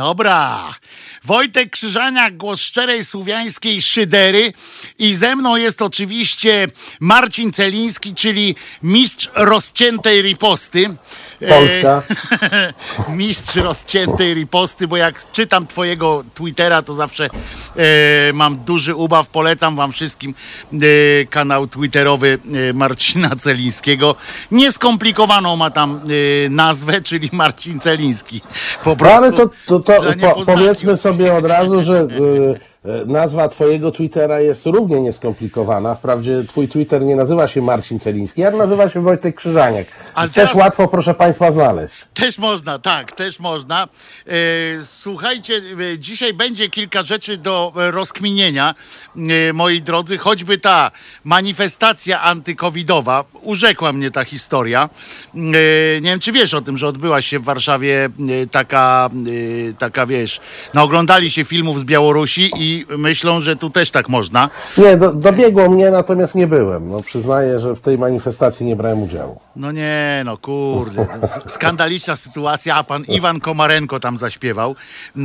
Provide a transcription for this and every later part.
Dobra. Wojtek Krzyżaniak, głos szczerej słowiańskiej szydery i ze mną jest oczywiście Marcin Celiński, czyli mistrz rozciętej riposty. Polska. E, mistrz rozciętej riposty, bo jak czytam twojego Twittera, to zawsze e, mam duży ubaw. Polecam wam wszystkim e, kanał twitterowy e, Marcina Celińskiego. Nieskomplikowaną ma tam e, nazwę, czyli Marcin Celiński. Po No prostu, ale to, to, to po. Powiedzmy sobie od razu, że y, nazwa twojego Twittera jest równie nieskomplikowana. Wprawdzie twój Twitter nie nazywa się Marcin Celiński, ale nazywa się Wojtek Krzyżaniak. Jest teraz- też łatwo, proszę państwa, znaleźć. Też można, tak, też można. E, słuchajcie, e, dzisiaj będzie kilka rzeczy do e, rozkminienia, e, moi drodzy, choćby ta manifestacja antykowidowa. Urzekła mnie ta historia. E, nie wiem, czy wiesz o tym, że odbyła się w Warszawie e, taka, e, taka wiesz, no oglądali się filmów z Białorusi i myślą, że tu też tak można. Nie, do, dobiegło mnie, natomiast nie byłem. No, przyznaję, że w tej manifestacji nie brałem udziału. No nie, no kurde, skandaliczna sytuacja, a pan Iwan Komarenko tam zaśpiewał yy,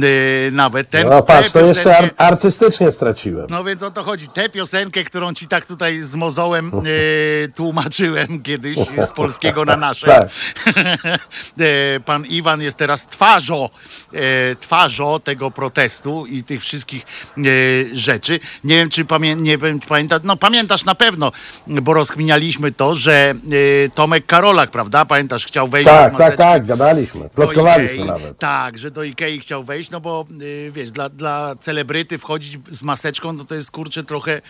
nawet. Ten, No patrz, to jeszcze ar- artystycznie straciłem. No więc o to chodzi. Tę piosenkę, którą ci tak tutaj z mozołem yy, tłumaczyłem kiedyś z polskiego na nasze. Tak. E, pan Iwan jest teraz twarzą, e, twarzą tego protestu i tych wszystkich rzeczy. Nie wiem, czy pamię, nie wiem, czy pamiętasz, no pamiętasz na pewno, bo rozkminialiśmy to, że e, Tomek Karolak, prawda? Pamiętasz, chciał wejść Tak, tak, tak, gadaliśmy. Plotkowaliśmy Ikei. nawet. Tak, że do Ikei chciał wejść, no bo y, wiesz, dla, dla celebryty wchodzić z maseczką, no to jest kurczę trochę,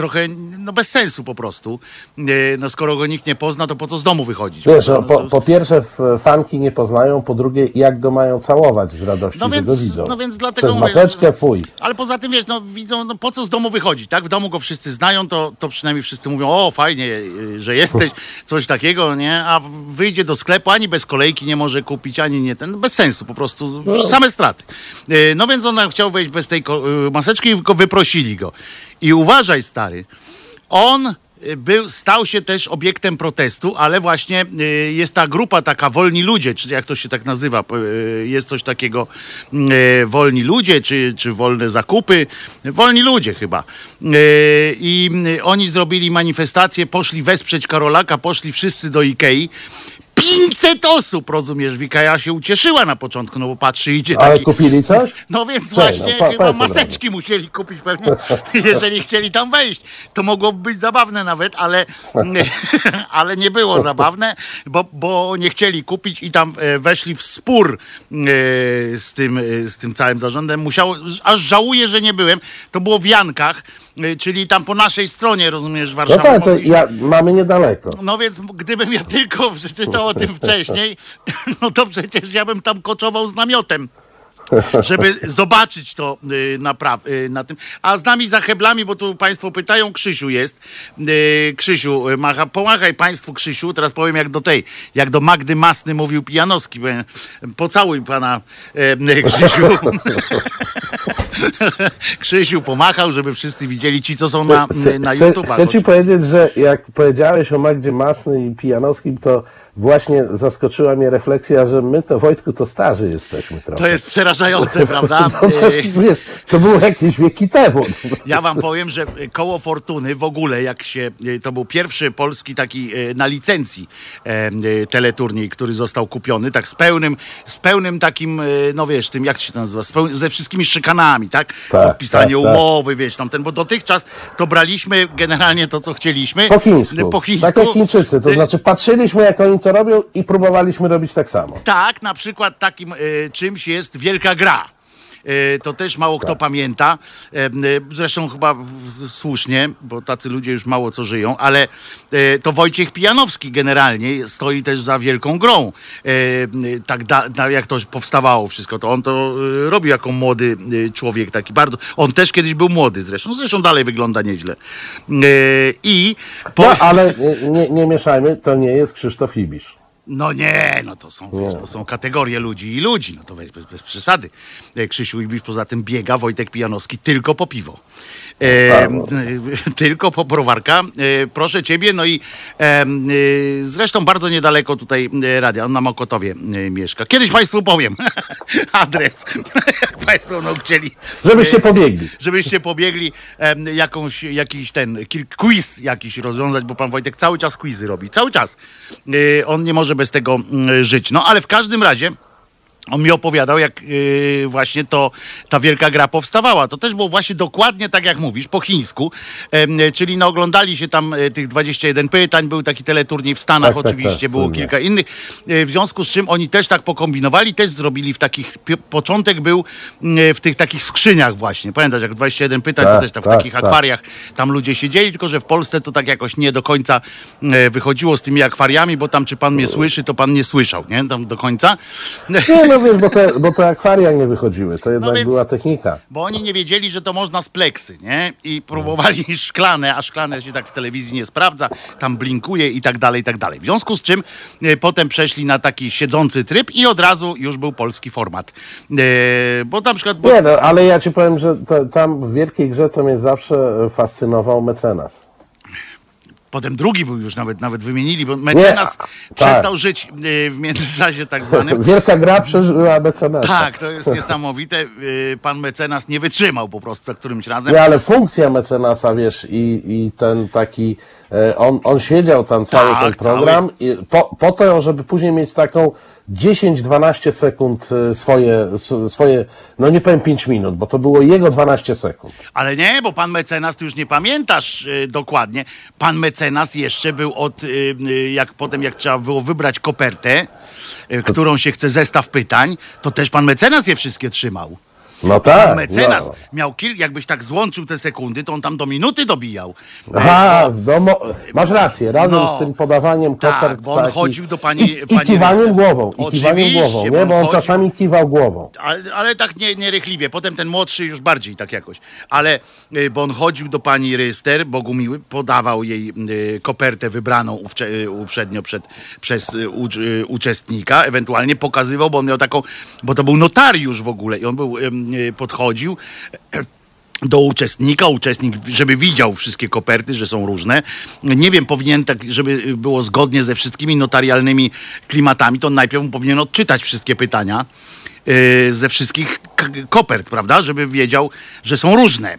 trochę no bez sensu po prostu. Y, no skoro go nikt nie pozna, to po co z domu wychodzić? Wiesz, No, no, po, po pierwsze fanki nie poznają, po drugie jak go mają całować z radości, No że więc- go widzą. no więc dlatego Przez mówię, maseczkę, fuj. Ale poza tym, wiesz, no widzą, no po co z domu wychodzić, tak? W domu go wszyscy znają, to, to przynajmniej wszyscy mówią, o fajnie, y, że jesteś, coś takiego, nie? A wyjdzie do sklepu, ani bez kolejki nie może kupić, ani nie ten, bez sensu po prostu, same straty. Y, No więc on chciał wejść bez tej maseczki i go wyprosili go. I uważaj, stary, on y, był, stał się też obiektem protestu, ale właśnie y, jest ta grupa taka Wolni Ludzie, czy jak to się tak nazywa, y, jest coś takiego y, Wolni Ludzie, czy, czy Wolne Zakupy, Wolni Ludzie chyba. I oni zrobili manifestację, poszli wesprzeć Karolaka, poszli wszyscy do Ikei. 500 osób, rozumiesz, Wikaja się ucieszyła na początku, no bo patrzy, idzie Ale taki... kupili coś? No więc Cześć, właśnie no, maseczki musieli kupić pewnie, jeżeli chcieli tam wejść. To mogłoby być zabawne nawet, ale, ale nie było zabawne, bo, bo nie chcieli kupić i tam e, weszli w spór e, z tym, e, z tym całym zarządem. Musiało, aż żałuję, że nie byłem. To było w Jankach, czyli tam po naszej stronie, rozumiesz, No Warszawa. tak, to mogliśmy- ja, mamy niedaleko. no więc gdybym ja tylko przeczytał o tym wcześniej, no to przecież ja bym tam koczował z namiotem. Żeby zobaczyć to y, na, pra- y, na tym. A z nami za heblami, bo tu Państwo pytają, Krzysiu jest. Y, Krzysiu, macha, pomachaj Państwu Krzysiu. Teraz powiem jak do tej, jak do Magdy Masny mówił Pijanowski. Pocałuj Pana Krzysiu. Krzysiu pomachał, żeby wszyscy widzieli ci, co są na, Chcę, na chcę, YouTubach. chcę ci powiedzieć, że jak powiedziałeś o Magdzie Masny i Pijanowskim, to właśnie zaskoczyła mnie refleksja, że my to, Wojtku, to starzy jesteśmy trochę. To jest przerażające, prawda? To, to, Y, wiesz, to było jakieś wieki temu. Ja wam powiem, że koło Fortuny w ogóle, jak się, to był pierwszy polski taki na licencji e, teleturniej, który został kupiony, tak z pełnym, z pełnym takim, no wiesz, tym, jak się to nazywa, z peł- ze wszystkimi szykanami, tak? Tak, Podpisanie tak, tak. umowy, wiesz, tam ten, bo dotychczas to braliśmy generalnie to, co chcieliśmy. Po chińsku. Po chińsku. Tak jak Chińczycy. To znaczy patrzyliśmy, jak oni to robią i próbowaliśmy robić tak samo. Tak, na przykład takim e, czymś jest Wielka Gra. E, To też mało kto pamięta. E, e, Zresztą chyba słusznie, bo tacy ludzie już mało co żyją, ale to Wojciech Pijanowski generalnie stoi też za wielką grą. Tak da, jak to powstawało wszystko, to on to robił jako młody człowiek taki bardzo. On też kiedyś był młody zresztą, zresztą dalej wygląda nieźle. I po, No, ale nie, nie, nie mieszajmy, to nie jest Krzysztof Ibisz. No nie, no to są, wiesz, to są kategorie ludzi i ludzi, no to weź bez, bez przesady. E, Krzysiu Ibisz poza tym biega, Wojtek Pijanowski tylko po piwo. E, tylko po browarka. E, proszę ciebie, no i e, e, zresztą bardzo niedaleko tutaj e, radia. On na Mokotowie e, mieszka. Kiedyś Państwu powiem adres, jak Państwo no, chcieli. Żebyście pobiegli. Żebyście pobiegli jakąś, jakiś ten quiz jakiś rozwiązać, bo pan Wojtek cały czas quizy robi. Cały czas. E, on nie może bez tego mm, żyć. No ale w każdym razie. On mi opowiadał, jak yy, właśnie to ta wielka gra powstawała. To też było właśnie dokładnie tak, jak mówisz, po chińsku. Em, czyli no, oglądali się tam e, tych 21 pytań, był taki teleturniej w Stanach, Tak, tak, oczywiście tak, było słynne. kilka innych. E, W związku z czym oni też tak pokombinowali, też zrobili w takich. Początek był mm, w tych takich skrzyniach, właśnie. Pamiętasz, jak 21 pytań, to Tak, też tam w tak, takich tak. akwariach tam ludzie siedzieli, tylko że w Polsce to tak jakoś nie do końca e, wychodziło z tymi akwariami, bo tam czy pan mnie słyszy, to pan nie słyszał, nie? Tam do końca. No wiesz, bo te, bo te akwaria nie wychodziły. To jednak No więc- była technika. Bo oni nie wiedzieli, że to można z pleksy, nie? I próbowali szklane, a szklane się tak w telewizji nie sprawdza, tam blinkuje i tak dalej, i tak dalej. W związku z czym e, potem przeszli na taki siedzący tryb i od razu już był polski format. E, bo na przykład... Bo, Nie, no, ale ja ci powiem, że to, tam w Wielkiej Grze to mnie zawsze e, fascynował mecenas. Potem drugi był już nawet, nawet wymienili, bo mecenas tak. przestał żyć e, w międzyczasie tak zwanym. Wielka Gra przeżyła mecenasa. Tak, to jest niesamowite. E, Pan mecenas nie wytrzymał po prostu za którymś razem. Nie, ale funkcja mecenasa, wiesz, i, i ten taki, e, on, on siedział tam cały Tak, ten program i po, po to, żeby później mieć taką 10-12 sekund e, swoje, swoje, no nie powiem 5 minut, bo to było jego 12 sekund. Ale nie, bo pan mecenas, ty już nie pamiętasz y, dokładnie. Pan mecenas jeszcze był od, y, jak potem jak trzeba było wybrać kopertę, którą się chce zestaw pytań, to też pan mecenas je wszystkie trzymał. No tak. mecenas No. miał kil, jakbyś tak złączył te sekundy, to on tam do minuty dobijał. Aha, no, mo, masz rację, razem No. z tym podawaniem Tak, kopert bo on taki- chodził do pani- i, pani i kiwaniem głową, i kiwaniem głową, bo nie, on bo on chodził- czasami kiwał głową. Ale, ale tak nie, nierychliwie. Potem ten młodszy już bardziej tak jakoś. Ale, y, bo on chodził do pani Ryster, Bogumiły, podawał jej y, kopertę wybraną ówcze, y, uprzednio przed, przez y, uczestnika, ewentualnie pokazywał, bo on miał taką, bo to był notariusz w ogóle i on był, podchodził do uczestnika, uczestnik, żeby widział wszystkie koperty, że są różne. Nie wiem, powinien tak, żeby było zgodnie ze wszystkimi notarialnymi klimatami, to najpierw powinien odczytać wszystkie pytania yy, ze wszystkich kopert, prawda? Żeby wiedział, że są różne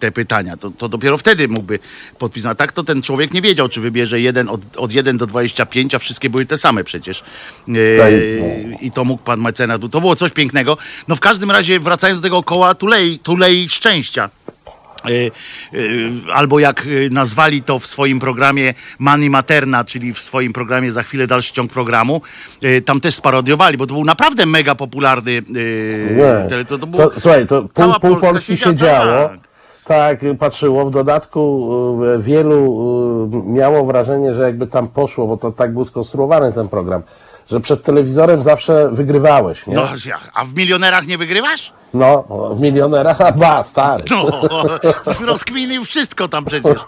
te pytania. To, to dopiero wtedy mógłby podpisać. A tak to ten człowiek nie wiedział, czy wybierze jeden od, od 1 do 25, a wszystkie były te same przecież. Tak, I to mógł pan mecenat. To było coś pięknego. No w każdym razie, wracając do tego koła tulei, tulei szczęścia. Y, y, Albo jak y, nazwali to w swoim programie Mani Materna, czyli w swoim programie za chwilę dalszy ciąg programu, y, tam też sparodiowali, bo to był naprawdę mega popularny. y, Nie. To, to było, To, słuchaj, to pół, pół Polski siedziało. tak. Tak, patrzyło. W dodatku e, wielu e, miało wrażenie, że jakby tam poszło, bo to tak był skonstruowany ten program, że przed telewizorem zawsze wygrywałeś, nie? No, a w milionerach nie wygrywasz? No, w milionerach, a ba, stary. No, rozkminił wszystko tam przecież.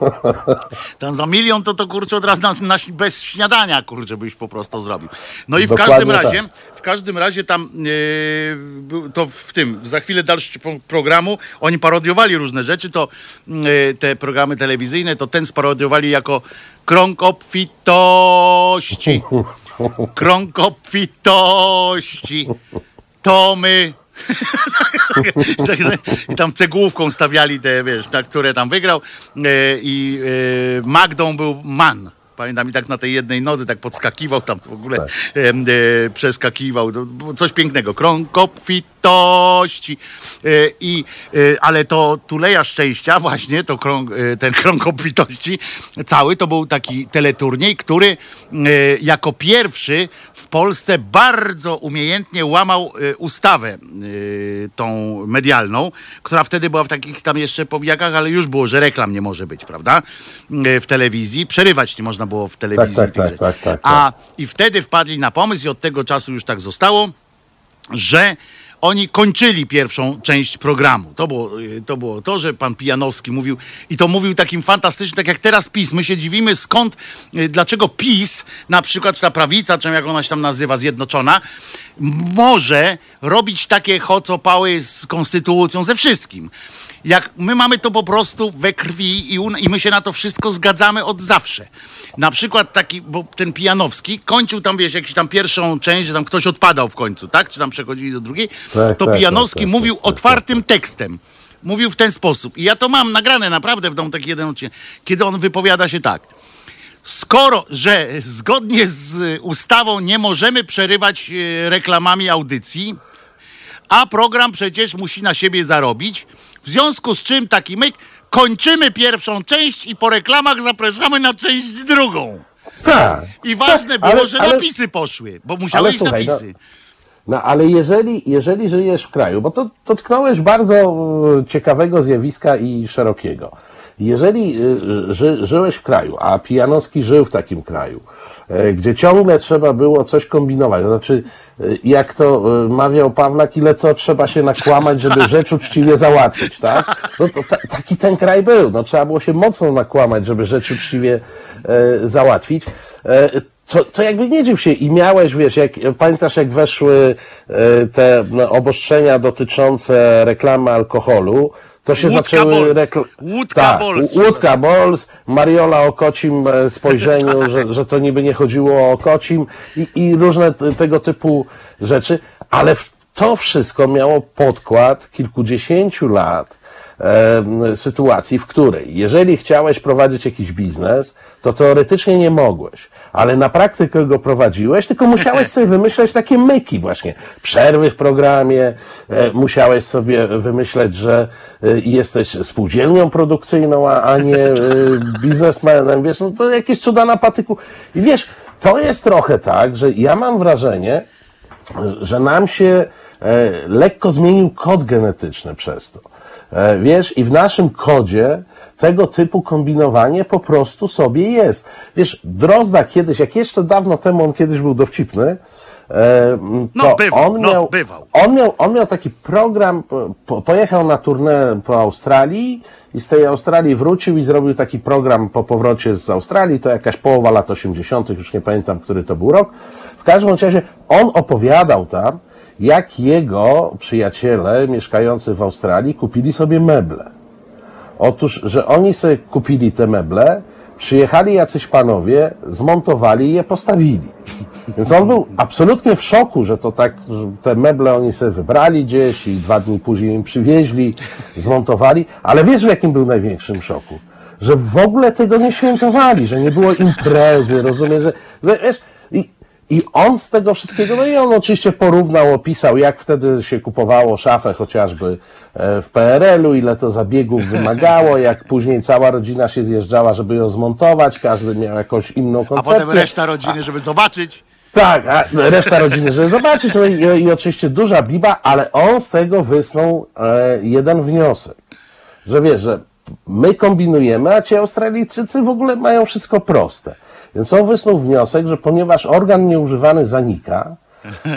Tam za milion to to kurczę od razu na, na, bez śniadania kurczę byś po prostu zrobił. No i w Dokładnie każdym tak. razie, w każdym razie tam yy, to w tym, za chwilę dalszy programu, oni parodiowali różne rzeczy, to yy, te programy telewizyjne, to ten sparodiowali jako krąg obfitości. Krąg obfitości. To my. I tam cegłówką stawiali te, wiesz, na które tam wygrał. E, I e, Magdą był man. Pamiętam i tak na tej jednej nodze tak podskakiwał, tam w ogóle Tak. e, e, przeskakiwał. Coś pięknego. Krąg obfitości. E, i, e, ale to Tuleja Szczęścia, właśnie to krąg, e, ten krąg obfitości cały, to był taki teleturniej, który e, jako pierwszy w Polsce bardzo umiejętnie łamał e, ustawę e, tą medialną, która wtedy była w takich tam jeszcze powijakach, ale już było, że reklam nie może być, prawda? E, W telewizji. Przerywać nie można było w telewizji. tak, tych tak, rzeczy. tak, tak, tak. A i wtedy wpadli na pomysł i od tego czasu już tak zostało, że oni kończyli pierwszą część programu. To było, y, to było to, że pan Pijanowski mówił, i to mówił takim fantastycznym, tak jak teraz PiS. My się dziwimy, skąd, y, dlaczego PiS, na przykład czy ta prawica, czy jak ona się tam nazywa, zjednoczona, może robić takie hocopały z konstytucją, ze wszystkim. Jak my mamy to po prostu we krwi i, i my się na to wszystko zgadzamy od zawsze. Na przykład taki, bo ten Pijanowski kończył tam, wiesz, jakąś tam pierwszą część, że tam ktoś odpadał w końcu, tak? Czy tam przechodzili do drugiej. Tak, to tak, Pijanowski tak, tak, mówił tak, tak, otwartym tekstem. Mówił w ten sposób. I ja to mam nagrane naprawdę w domu taki jeden odcinek, kiedy on wypowiada się tak. Skoro, że zgodnie z ustawą nie możemy przerywać e, reklamami audycji, a program przecież musi na siebie zarobić, w związku z czym taki myk, kończymy pierwszą część i po reklamach zapraszamy na część drugą. Tak. I ważne tak, było, ale- że ale- napisy poszły, bo musiały iść słuchaj, no- napisy. No ale jeżeli, jeżeli żyjesz w kraju, bo to dotknąłeś bardzo e, ciekawego zjawiska i szerokiego. Jeżeli e, ży, żyłeś w kraju, a Pijanowski żył w takim kraju, e, gdzie ciągle trzeba było coś kombinować, to znaczy, e, jak to e, mawiał Pawlak, ile to trzeba się nakłamać, żeby rzecz uczciwie załatwić, tak? No to ta, taki ten kraj był, no trzeba było się mocno nakłamać, żeby rzecz uczciwie e, załatwić. E, to, to jakby nie dziw się i miałeś, wiesz, jak, pamiętasz jak weszły e, te no, obostrzenia dotyczące reklamy alkoholu, to się Łódka zaczęły Bols. rekl- Łódka tak, Bols. Łódka Bols, Mariola o kocim e, spojrzeniu, że, że to niby nie chodziło o kocim i, i różne tego typu rzeczy, ale to wszystko miało podkład kilkudziesięciu lat e, sytuacji, w której jeżeli chciałeś prowadzić jakiś biznes, to teoretycznie nie mogłeś. Ale na praktykę go prowadziłeś, tylko musiałeś sobie wymyśleć takie myki właśnie. Przerwy w programie, e, musiałeś sobie wymyśleć, że e, jesteś spółdzielnią produkcyjną, a, nie e, biznesmenem, wiesz, no to jakieś cuda na patyku. I wiesz, to jest trochę tak, że ja mam wrażenie, że nam się lekko zmienił kod genetyczny przez to. E, wiesz, i w naszym kodzie tego typu kombinowanie po prostu sobie jest. Wiesz, Drozda kiedyś, jak jeszcze dawno temu on kiedyś był dowcipny, e, to No, bywał, on no, miał, bywał. on miał, on miał taki program, po- po, pojechał na turnę po Australii i z tej Australii wrócił i zrobił taki program po powrocie z Australii, to jakaś połowa lat 80., już nie pamiętam, który to był rok. W każdym razie on opowiadał tam, jak jego przyjaciele mieszkający w Australii kupili sobie meble. Otóż, że oni sobie kupili te meble, przyjechali jacyś panowie, zmontowali i je postawili. Więc on był absolutnie w szoku, że to tak, że te meble oni sobie wybrali gdzieś i dwa dni później im przywieźli, zmontowali. Ale wiesz, w jakim był największym szoku? Że w ogóle tego nie świętowali, że nie było imprezy, rozumiesz, że, wiesz, i, on z tego wszystkiego, no i on oczywiście porównał, opisał, jak wtedy się kupowało szafę chociażby e, w PRL-u, ile to zabiegów wymagało, jak później cała rodzina się zjeżdżała, żeby ją zmontować, każdy miał jakąś inną A koncepcję. potem reszta rodziny, żeby zobaczyć. Tak, a reszta rodziny, żeby zobaczyć, no i, i oczywiście duża biba, ale on z tego wysnuł e, jeden wniosek, że wiesz, że my kombinujemy, a ci Australijczycy w ogóle mają wszystko proste. Więc on wysnuł wniosek, że ponieważ organ nieużywany zanika,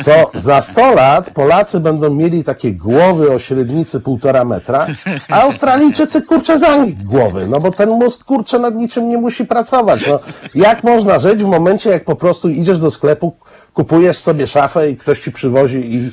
to za 100 lat Polacy będą mieli takie głowy o średnicy półtora metra, a Australijczycy kurczę za nich głowy, no bo ten mózg kurczę nad niczym nie musi pracować. No, jak można żyć w momencie, jak po prostu idziesz do sklepu, kupujesz sobie szafę i ktoś ci przywozi i,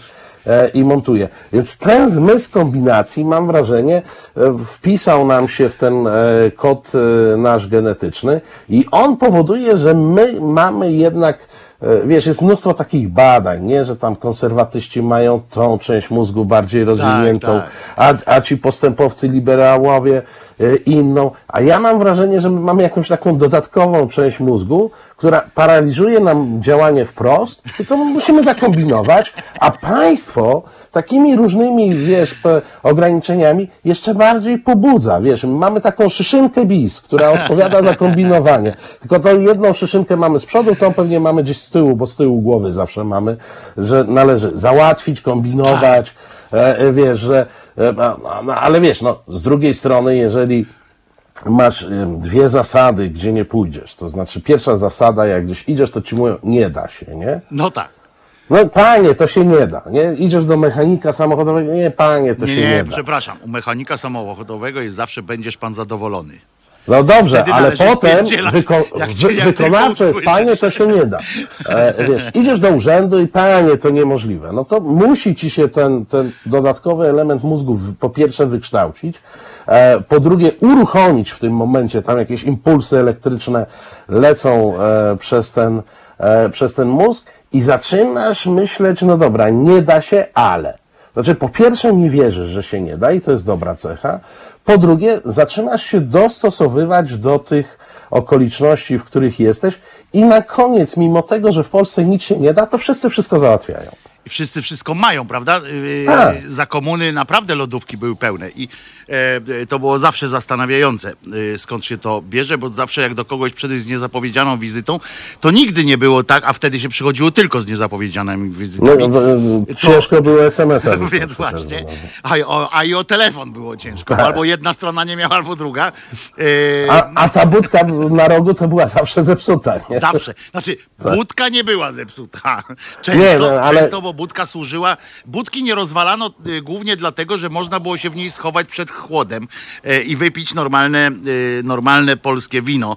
i montuje. Więc ten zmysł kombinacji, mam wrażenie, e, wpisał nam się w ten e, kod e, nasz genetyczny i on powoduje, że my mamy jednak E, Wiesz, jest mnóstwo takich badań, nie, że tam konserwatyści mają tą część mózgu bardziej rozwiniętą, tak. A, a ci postępowcy liberałowie e, inną. A ja mam wrażenie, że my mamy jakąś taką dodatkową część mózgu, która paraliżuje nam działanie wprost, tylko musimy zakombinować, a państwo takimi różnymi, wiesz, ograniczeniami jeszcze bardziej pobudza, wiesz, mamy taką szyszynkę bis, która odpowiada za kombinowanie, tylko tą jedną szyszynkę mamy z przodu, tą pewnie mamy gdzieś z tyłu, bo z tyłu głowy zawsze mamy, że należy załatwić, kombinować, e, e, wiesz, że, no, no, ale wiesz, no, z drugiej strony, jeżeli masz em, dwie zasady, gdzie nie pójdziesz. To znaczy, pierwsza zasada, jak gdzieś idziesz, to ci mówią, nie da się, nie? No tak. No panie, to się nie da, nie? Idziesz do mechanika samochodowego, nie panie, to Nie, się nie, nie, da. przepraszam. U mechanika samochodowego jest zawsze będziesz pan zadowolony. No dobrze, Wtedy ale potem wyko- wy- wykonawcze jest, panie, to się nie da. E, wiesz, idziesz do urzędu i panie, to niemożliwe. No to musi ci się ten, ten dodatkowy element mózgu po pierwsze wykształcić, po drugie uruchomić w tym momencie, tam jakieś impulsy elektryczne lecą e, przez ten, e, przez ten mózg i zaczynasz myśleć, no dobra, nie da się, ale. Znaczy, po pierwsze nie wierzysz, że się nie da i to jest dobra cecha. Po drugie, zaczynasz się dostosowywać do tych okoliczności, w których jesteś i na koniec, mimo tego, że w Polsce nic się nie da, to wszyscy wszystko załatwiają. I wszyscy wszystko mają, prawda? Yy, Tak. Za komuny naprawdę lodówki były pełne i e, to było zawsze zastanawiające, yy, skąd się to bierze, bo zawsze jak do kogoś przyjść z niezapowiedzianą wizytą, to nigdy nie było tak, a wtedy się przychodziło tylko z niezapowiedzianymi No, wizytami. no, no, ciężko było SMS-a. Więc właśnie, a, i o, a i o telefon było ciężko, bo albo jedna strona nie miała, albo druga. No. a, a ta budka na rogu to była zawsze zepsuta. Nie? Zawsze. Znaczy, budka nie była zepsuta. Często, Nie, no, ale- często, bo budka służyła. Budki nie rozwalano y, głównie dlatego, że można było się w niej schować przed chłodem y, i wypić normalne, y, normalne polskie wino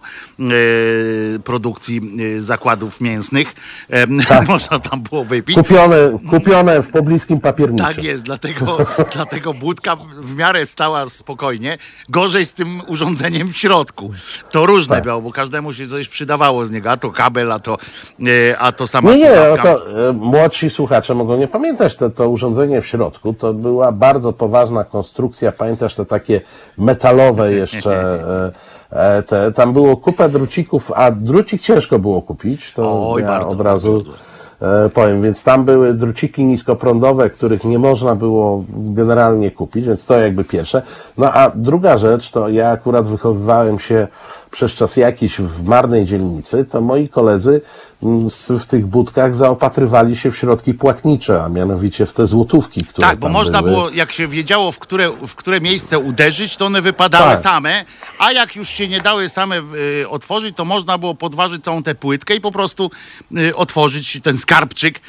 produkcji zakładów mięsnych. Y, można tam było wypić. Kupione, kupione w pobliskim papierniczym. Tak jest, dlatego, dlatego budka w miarę stała spokojnie. Gorzej z tym urządzeniem w środku. To różne Tak. było, bo każdemu się coś przydawało z niego. A to kabel, a to, a to sama Nie, nie, to e, młodsi słuchacze mogą nie pamiętać, to, to urządzenie w środku to była bardzo poważna konstrukcja, pamiętasz te takie metalowe jeszcze, e, e, te, tam było kupę drucików, a drucik ciężko było kupić, to Oj, ja bardzo, od razu bardzo. e, powiem, więc tam były druciki niskoprądowe, których nie można było generalnie kupić, więc to jakby pierwsze. No a druga rzecz, to ja akurat wychowywałem się przez czas jakiś w marnej dzielnicy, to moi koledzy mm, w tych budkach zaopatrywali się w środki płatnicze, a mianowicie w te złotówki, które Tak, bo można były. było, jak się wiedziało, w które, w które miejsce uderzyć, to one wypadały Tak. same, a jak już się nie dały same y, otworzyć, to można było podważyć całą tę płytkę i po prostu y, otworzyć ten skarbczyk.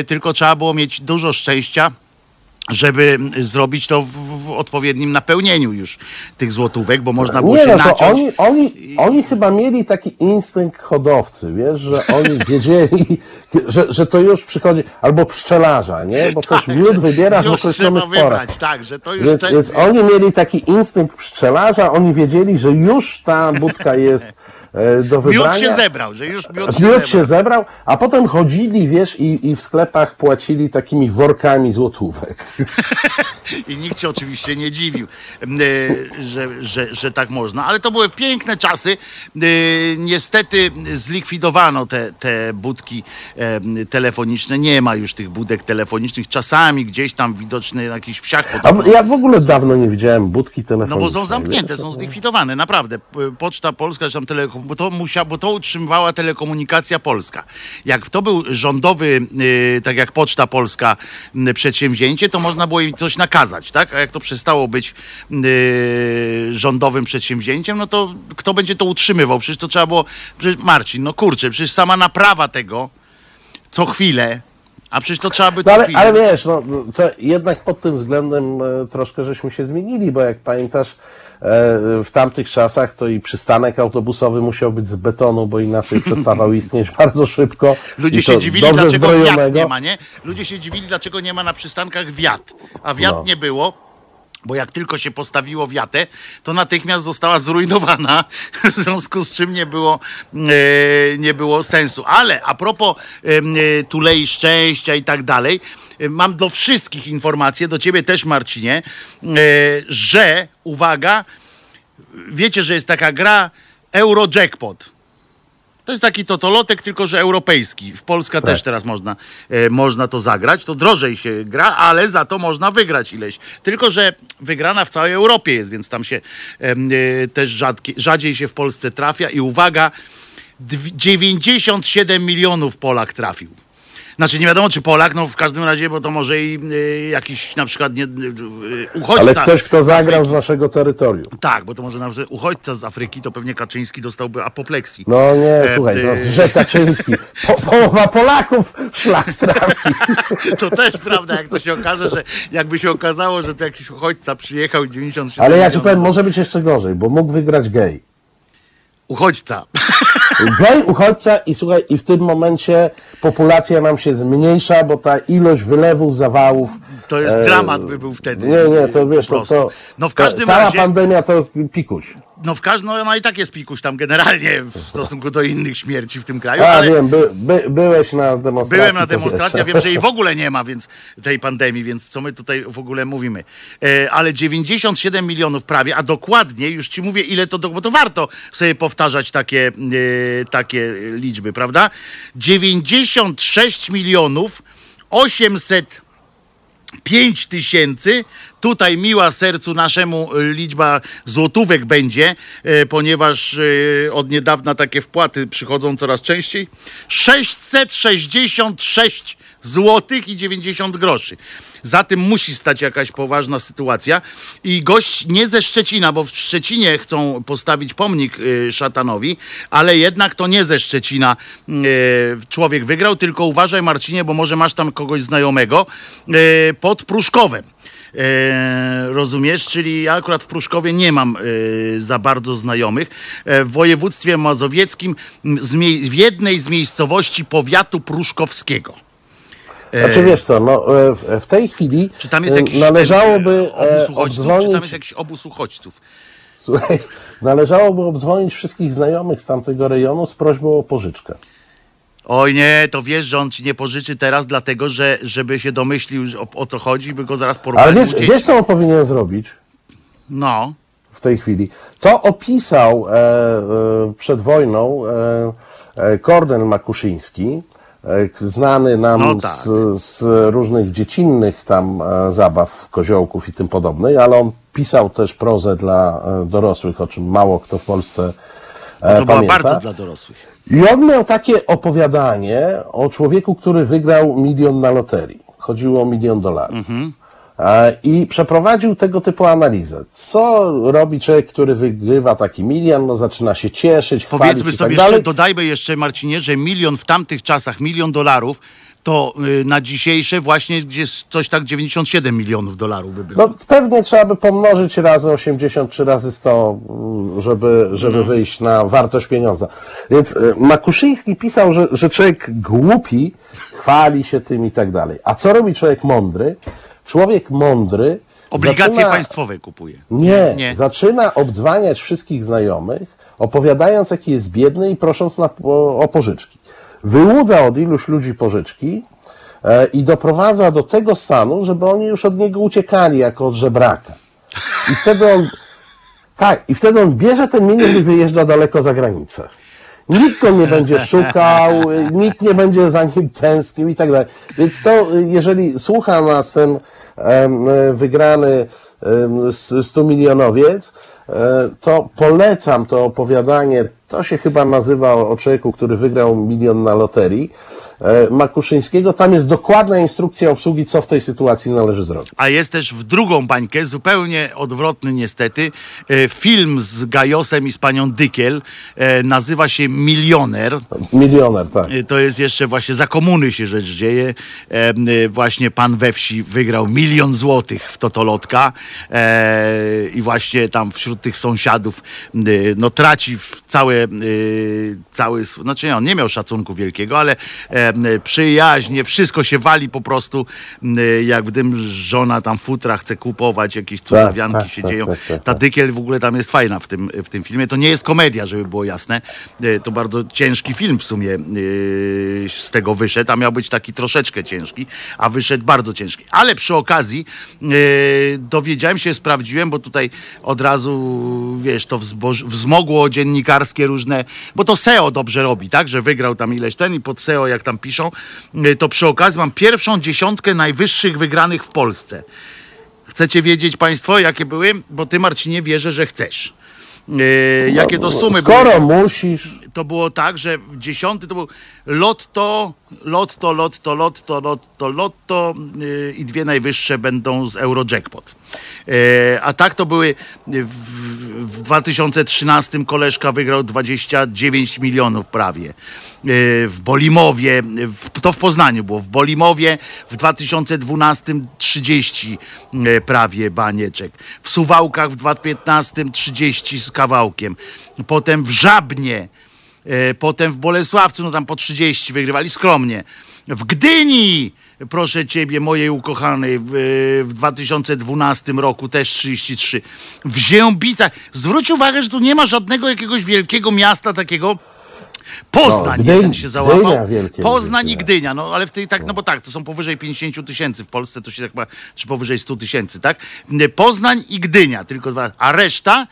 Y, tylko trzeba było mieć dużo szczęścia. Żeby zrobić to w, w odpowiednim napełnieniu już tych złotówek, bo można było Nie, się no naciąć. oni, oni, oni chyba mieli taki instynkt hodowcy, wiesz, że oni wiedzieli, że, że to już przychodzi, albo pszczelarza, nie? Bo też miód wybierasz w Tak, określonych porach. tak, że to już Więc, te- więc oni mieli taki instynkt pszczelarza, oni wiedzieli, że już ta budka jest do wybrania. miód się zebrał, że już miód się Miód zebrał. się zebrał, a potem chodzili, wiesz, i, i w sklepach płacili takimi workami złotówek. I nikt się oczywiście nie dziwił, e, że, że, że tak można. Ale to były piękne czasy. E, Niestety zlikwidowano te, te budki e, telefoniczne. Nie ma już tych budek telefonicznych. Czasami gdzieś tam widoczny na jakichś wsiach. A w- ja w ogóle dawno nie widziałem budki No telefonicznej. bo są zamknięte, są zlikwidowane, naprawdę. Poczta Polska, czy tam telekom, bo to, musia, bo to utrzymywała telekomunikacja polska. Jak to był rządowy, y, tak jak Poczta Polska, y, przedsięwzięcie, to można było im coś nakazać, tak? A jak to przestało być y, rządowym przedsięwzięciem, no to kto będzie to utrzymywał? Przecież to trzeba było, przecież Marcin, no kurczę, przecież sama naprawa tego co chwilę, a przecież to trzeba by No ale, ale wiesz, no, to jednak pod tym względem e, troszkę żeśmy się zmienili, bo jak pamiętasz, w tamtych czasach to i przystanek autobusowy musiał być z betonu, bo inaczej przestawał istnieć bardzo szybko. Ludzie się dziwili, dlaczego zbrojonego. nie ma, nie? Ludzie się dziwili, dlaczego nie ma na przystankach wiat. A wiat No. nie było. Bo jak tylko się postawiło wiatę, to natychmiast została zrujnowana, w związku z czym nie było, e, nie było sensu. Ale a propos e, e, tulei szczęścia i tak dalej, e, mam do wszystkich informacje, do ciebie też Marcinie, e, że, uwaga, wiecie, że jest taka gra Eurojackpot. To jest taki totolotek, tylko że europejski. W Polsce też teraz można, e, można to zagrać. To drożej się gra, ale za to można wygrać ileś. Tylko, że wygrana w całej Europie jest, więc tam się e, też rzadkie, rzadziej się w Polsce trafia. I uwaga, dw- 97 milionów Polak trafił. Znaczy nie wiadomo, czy Polak, no w każdym razie, bo to może i y, jakiś na przykład nie, y, y, uchodźca. Ale ktoś, kto zagrał z naszego terytorium. Tak, bo to może na przykład uchodźca z Afryki, to pewnie Kaczyński dostałby apopleksji. No nie, E, słuchaj, to że Kaczyński, po, połowa Polaków szlak trafi. To też prawda, jak to się okaże, że jakby się okazało, że to jakiś uchodźca przyjechał 97 Ale ja ci powiem, może być jeszcze gorzej, bo mógł wygrać gej. Uchodźca. Gej, uchodźca i słuchaj, i w tym momencie populacja nam się zmniejsza, bo ta ilość wylewów, zawałów. To jest e, dramat by był wtedy. Nie, nie, to wiesz, to, to, No w każdym cała razie- pandemia to pikuś. No w każdym, no, no i tak jest pikuś tam generalnie w stosunku do innych śmierci w tym kraju, A ale wiem, by, by, byłeś na demonstracji. byłem na demonstracji, ja wiem, że jej w ogóle nie ma, więc tej pandemii, więc co my tutaj w ogóle mówimy. E, ale 97 milionów prawie, a dokładnie, już ci mówię ile to, bo to warto sobie powtarzać takie, e, takie liczby, prawda? 96 milionów 800 5 tysięcy. Tutaj miła sercu naszemu y, liczba złotówek będzie, y, ponieważ y, od niedawna takie wpłaty przychodzą coraz częściej. 666 złotych i 90 groszy. Za tym musi stać jakaś poważna sytuacja. I gość nie ze Szczecina, bo w Szczecinie chcą postawić pomnik szatanowi, ale jednak to nie ze Szczecina człowiek wygrał, tylko uważaj Marcinie, bo może masz tam kogoś znajomego pod Pruszkowem. E, rozumiesz? Czyli ja akurat w Pruszkowie nie mam e, za bardzo znajomych. E, w województwie mazowieckim w jednej z miejscowości powiatu pruszkowskiego. Znaczy wiesz co, no, w, w tej chwili Czy tam jest jakiś należałoby obóz uchodźców, czy tam jest jakiś obóz uchodźców? słuchaj, należałoby obdzwonić wszystkich znajomych z tamtego rejonu z prośbą o pożyczkę. Oj nie, to wiesz, że on ci nie pożyczy teraz, dlatego że żeby się domyślił o, o co chodzi, by go zaraz Ale porwali wiesz, wiesz co on powinien zrobić? No, w tej chwili. To opisał e, e, przed wojną e, e, Kornel Makuszyński, e, znany nam No tak. z, z różnych dziecinnych tam e, zabaw, koziołków i tym podobnych, ale on pisał też prozę dla dorosłych, o czym mało kto w Polsce to była pamięta. bardzo dla dorosłych. I on miał takie opowiadanie o człowieku, który wygrał milion na loterii. Chodziło o milion dolarów. E, I przeprowadził tego typu analizę. Co robi człowiek, który wygrywa taki milion? No zaczyna się cieszyć, chwalić Powiedzmy i sobie tak jeszcze, dalej. dodajmy jeszcze Marcinie, że milion w tamtych czasach, milion dolarów, to y, na dzisiejsze właśnie gdzieś coś tak 97 milionów dolarów by było. No pewnie trzeba by pomnożyć razy 80 czy razy 100, mm, żeby, żeby wyjść na wartość pieniądza. Więc e, Makuszyński pisał, że, że człowiek głupi chwali się tym i tak dalej. A co robi człowiek mądry? Człowiek mądry Obligacje zaczyna- państwowe kupuje. Nie, Nie. zaczyna obdzwaniać wszystkich znajomych, opowiadając, jaki jest biedny i prosząc na, o, o pożyczki. Wyłudza od iluś ludzi pożyczki e, i doprowadza do tego stanu, żeby oni już od niego uciekali jako od żebraka. I wtedy on, tak, i wtedy on bierze ten milion i wyjeżdża daleko za granicę. Nikt go nie będzie szukał, nikt nie będzie za nim tęsknił i tak dalej. Więc to, jeżeli słucha nas ten wygrany em, s- 100 milionowiec, e, to polecam to opowiadanie. To się chyba nazywa o człowieku, który wygrał milion na loterii. e, Makuszyńskiego. Tam jest dokładna instrukcja obsługi, co w tej sytuacji należy zrobić. A jest też w drugą bańkę, zupełnie odwrotny niestety, e, film z Gajosem i z panią Dykiel. e, Nazywa się Milioner. Milioner, tak. To jest jeszcze właśnie za komuny się rzecz dzieje. Właśnie pan we wsi wygrał milion złotych w Totolotka i właśnie tam wśród tych sąsiadów no traci w całe, cały, sw- znaczy nie, on nie miał szacunku wielkiego, ale przyjaźnie, wszystko się wali po prostu, e, jak w tym żona tam futra chce kupować, jakieś cudawianki tak, się tak, dzieją. tak, tak, Ta tak. Dykiel w ogóle tam jest fajna w tym, w tym filmie. To nie jest komedia, żeby było jasne. E, To bardzo ciężki film w sumie z tego wyszedł, a miał być taki troszeczkę ciężki, a wyszedł bardzo ciężki. Ale przy okazji dowiedziałem się, sprawdziłem, bo tutaj od razu, wiesz, to wzmogło dziennikarskie różne, bo to SEO dobrze robi, tak, że wygrał tam ileś ten i pod SEO, jak tam piszą, e, to przy okazji mam pierwszą dziesiątkę najwyższych wygranych w Polsce. Chcecie wiedzieć Państwo, jakie były? Bo Ty, Marcinie, wierzę, że chcesz. E, jakie to sumy były? Skoro musisz, to było tak, że w dziesiąty to był lotto, lotto, lotto, lotto, lotto, lotto yy, i dwie najwyższe będą z Eurojackpot. Yy, a tak to były w, w 2013 koleżka wygrał 29 milionów prawie. Yy, w Bolimowie, to w Poznaniu było, w Bolimowie w 2012 30 yy, prawie banieczek. W Suwałkach w 2015 30 z kawałkiem. Potem w Żabnie E, Potem w Bolesławcu, no tam po 30 wygrywali skromnie. W Gdyni, proszę ciebie, mojej ukochanej, w, w 2012 roku też 33. W Ziębicach. Zwróć uwagę, że tu nie ma żadnego jakiegoś wielkiego miasta takiego. Poznań No, Gdyń- się załapał. Gdynia wielkie Poznań i. Gdynia. No ale w tej tak, no bo tak, to są powyżej 50 tysięcy w Polsce, to się tak ma, czy powyżej 100 tysięcy, tak? Poznań i Gdynia, tylko dwa. A reszta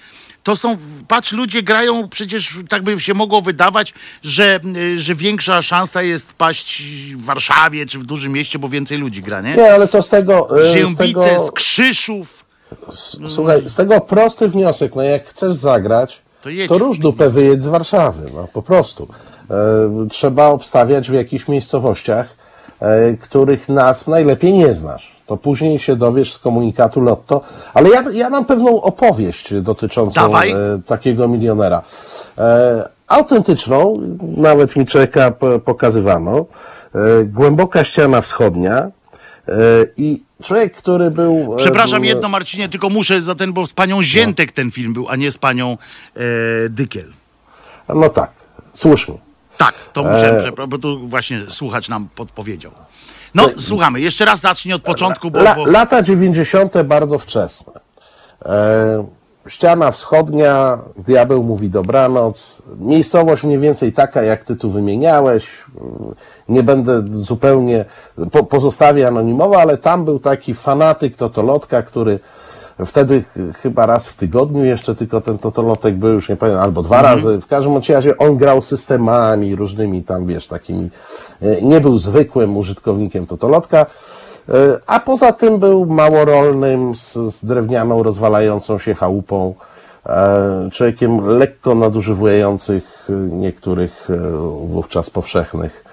to są, patrz, ludzie grają, przecież tak by się mogło wydawać, że, że większa szansa jest paść w Warszawie czy w dużym mieście, bo więcej ludzi gra, nie? Nie, ale to z tego... e, z Ziębice, tego z Krzyszów. Słuchaj, z tego prosty wniosek, no jak chcesz zagrać, To jedź. to róż dupę wyjedź z Warszawy, no po prostu. E, trzeba obstawiać w jakichś miejscowościach, e, których nazw najlepiej nie znasz. To później się dowiesz z komunikatu Lotto. Ale ja, ja mam pewną opowieść dotyczącą Dawaj. e, takiego milionera. E, autentyczną, nawet mi czeka p- pokazywano. E, głęboka ściana wschodnia. E, I człowiek, który był. e, Przepraszam był, jedno, Marcinie, tylko muszę za ten, bo z panią Ziętek ten film był, a nie z panią e, Dykiel. No tak, słusznie. Tak, to muszę, przepra- bo tu właśnie słuchacz nam podpowiedział. No, słuchamy. Jeszcze raz zacznij od początku, bo... La, bo... lata 90. bardzo wczesne. E, ściana wschodnia, diabeł mówi dobranoc. Miejscowość mniej więcej taka, jak ty tu wymieniałeś. Nie będę zupełnie, po, pozostawię anonimowo, ale tam był taki fanatyk totolotka, który wtedy ch- chyba raz w tygodniu jeszcze tylko ten totolotek był, już nie pamiętam, albo dwa razy. W każdym razie on grał systemami różnymi tam, wiesz, takimi, e, nie był zwykłym użytkownikiem totolotka. E, A poza tym był małorolnym, z, z drewnianą, rozwalającą się chałupą, e, człowiekiem lekko nadużywających e, niektórych wówczas powszechnych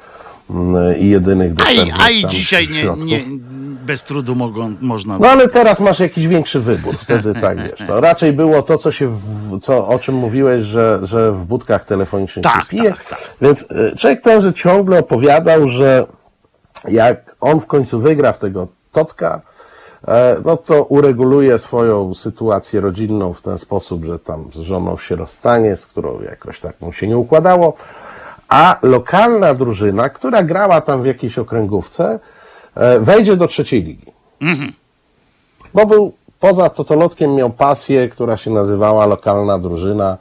i jedynych dostępnych a i dzisiaj nie, nie, bez trudu mogą, można... No ale teraz masz jakiś większy wybór, wtedy tak wiesz. To raczej było to, co się, w, co, o czym mówiłeś, że, że w budkach telefonicznych Tak, się pije. tak, tak. Więc e, człowiek ten, że ciągle opowiadał, że jak on w końcu wygra w tego Totka, e, no to ureguluje swoją sytuację rodzinną w ten sposób, że tam z żoną się rozstanie, z którą jakoś tak mu się nie układało, a lokalna drużyna, która grała tam w jakiejś okręgówce, e, wejdzie do trzeciej ligi. Bo był poza Totolotkiem miał pasję, która się nazywała lokalna drużyna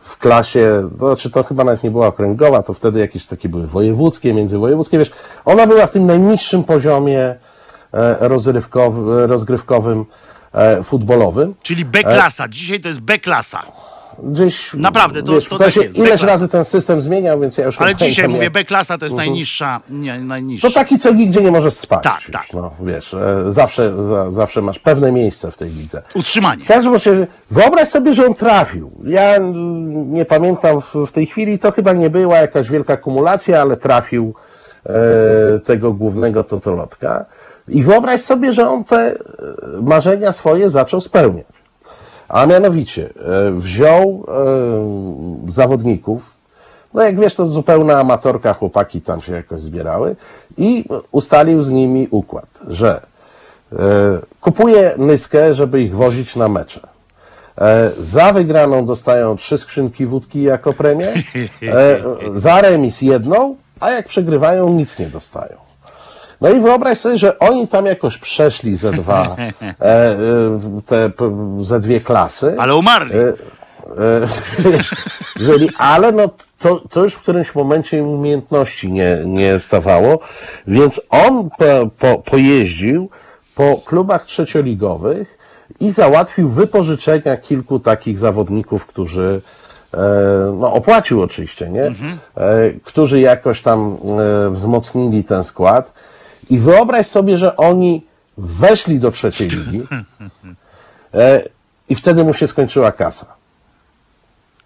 w klasie, to znaczy to chyba nawet nie była okręgowa, to wtedy jakieś takie były wojewódzkie, międzywojewódzkie, wiesz, ona była w tym najniższym poziomie e, rozgrywkowym, e, futbolowym. Czyli B-klasa. Dzisiaj to jest B-klasa. Gdzieś, Naprawdę, to- wiesz, to tak się jest, ileś B-klasa. razy ten system zmieniał, więc ja już Ale nie dzisiaj mówię, B-klasa to jest najniższa, nie, najniższa. To taki, co nigdzie nie możesz spać. Tak, już, tak. No, wiesz, e, zawsze, za, zawsze masz pewne miejsce w tej lidze. Utrzymanie. W każdym razie, wyobraź sobie, że on trafił. Ja nie pamiętam w, w tej chwili, to chyba nie była jakaś wielka kumulacja, ale trafił e, tego głównego totolotka. I wyobraź sobie, że on te e, marzenia swoje zaczął spełniać. A mianowicie, e, wziął e, zawodników, no jak wiesz, to zupełna amatorka, chłopaki tam się jakoś zbierały i ustalił z nimi układ, że e, kupuje nyskę, żeby ich wozić na mecze. Za wygraną dostają trzy skrzynki wódki jako premię, za remis jedną, a jak przegrywają, nic nie dostają. No i wyobraź sobie, że oni tam jakoś przeszli ze dwa, e, e, te, ze dwie klasy. Ale umarli. E, wiesz, jeżeli, ale no, to, to już w którymś momencie im umiejętności nie, nie stawało, więc on po, po, pojeździł po klubach trzecioligowych i załatwił wypożyczenia kilku takich zawodników, którzy e, no, opłacił oczywiście, nie? E, którzy jakoś tam e, wzmocnili ten skład. I wyobraź sobie, że oni weszli do trzeciej ligi e, i wtedy mu się skończyła kasa.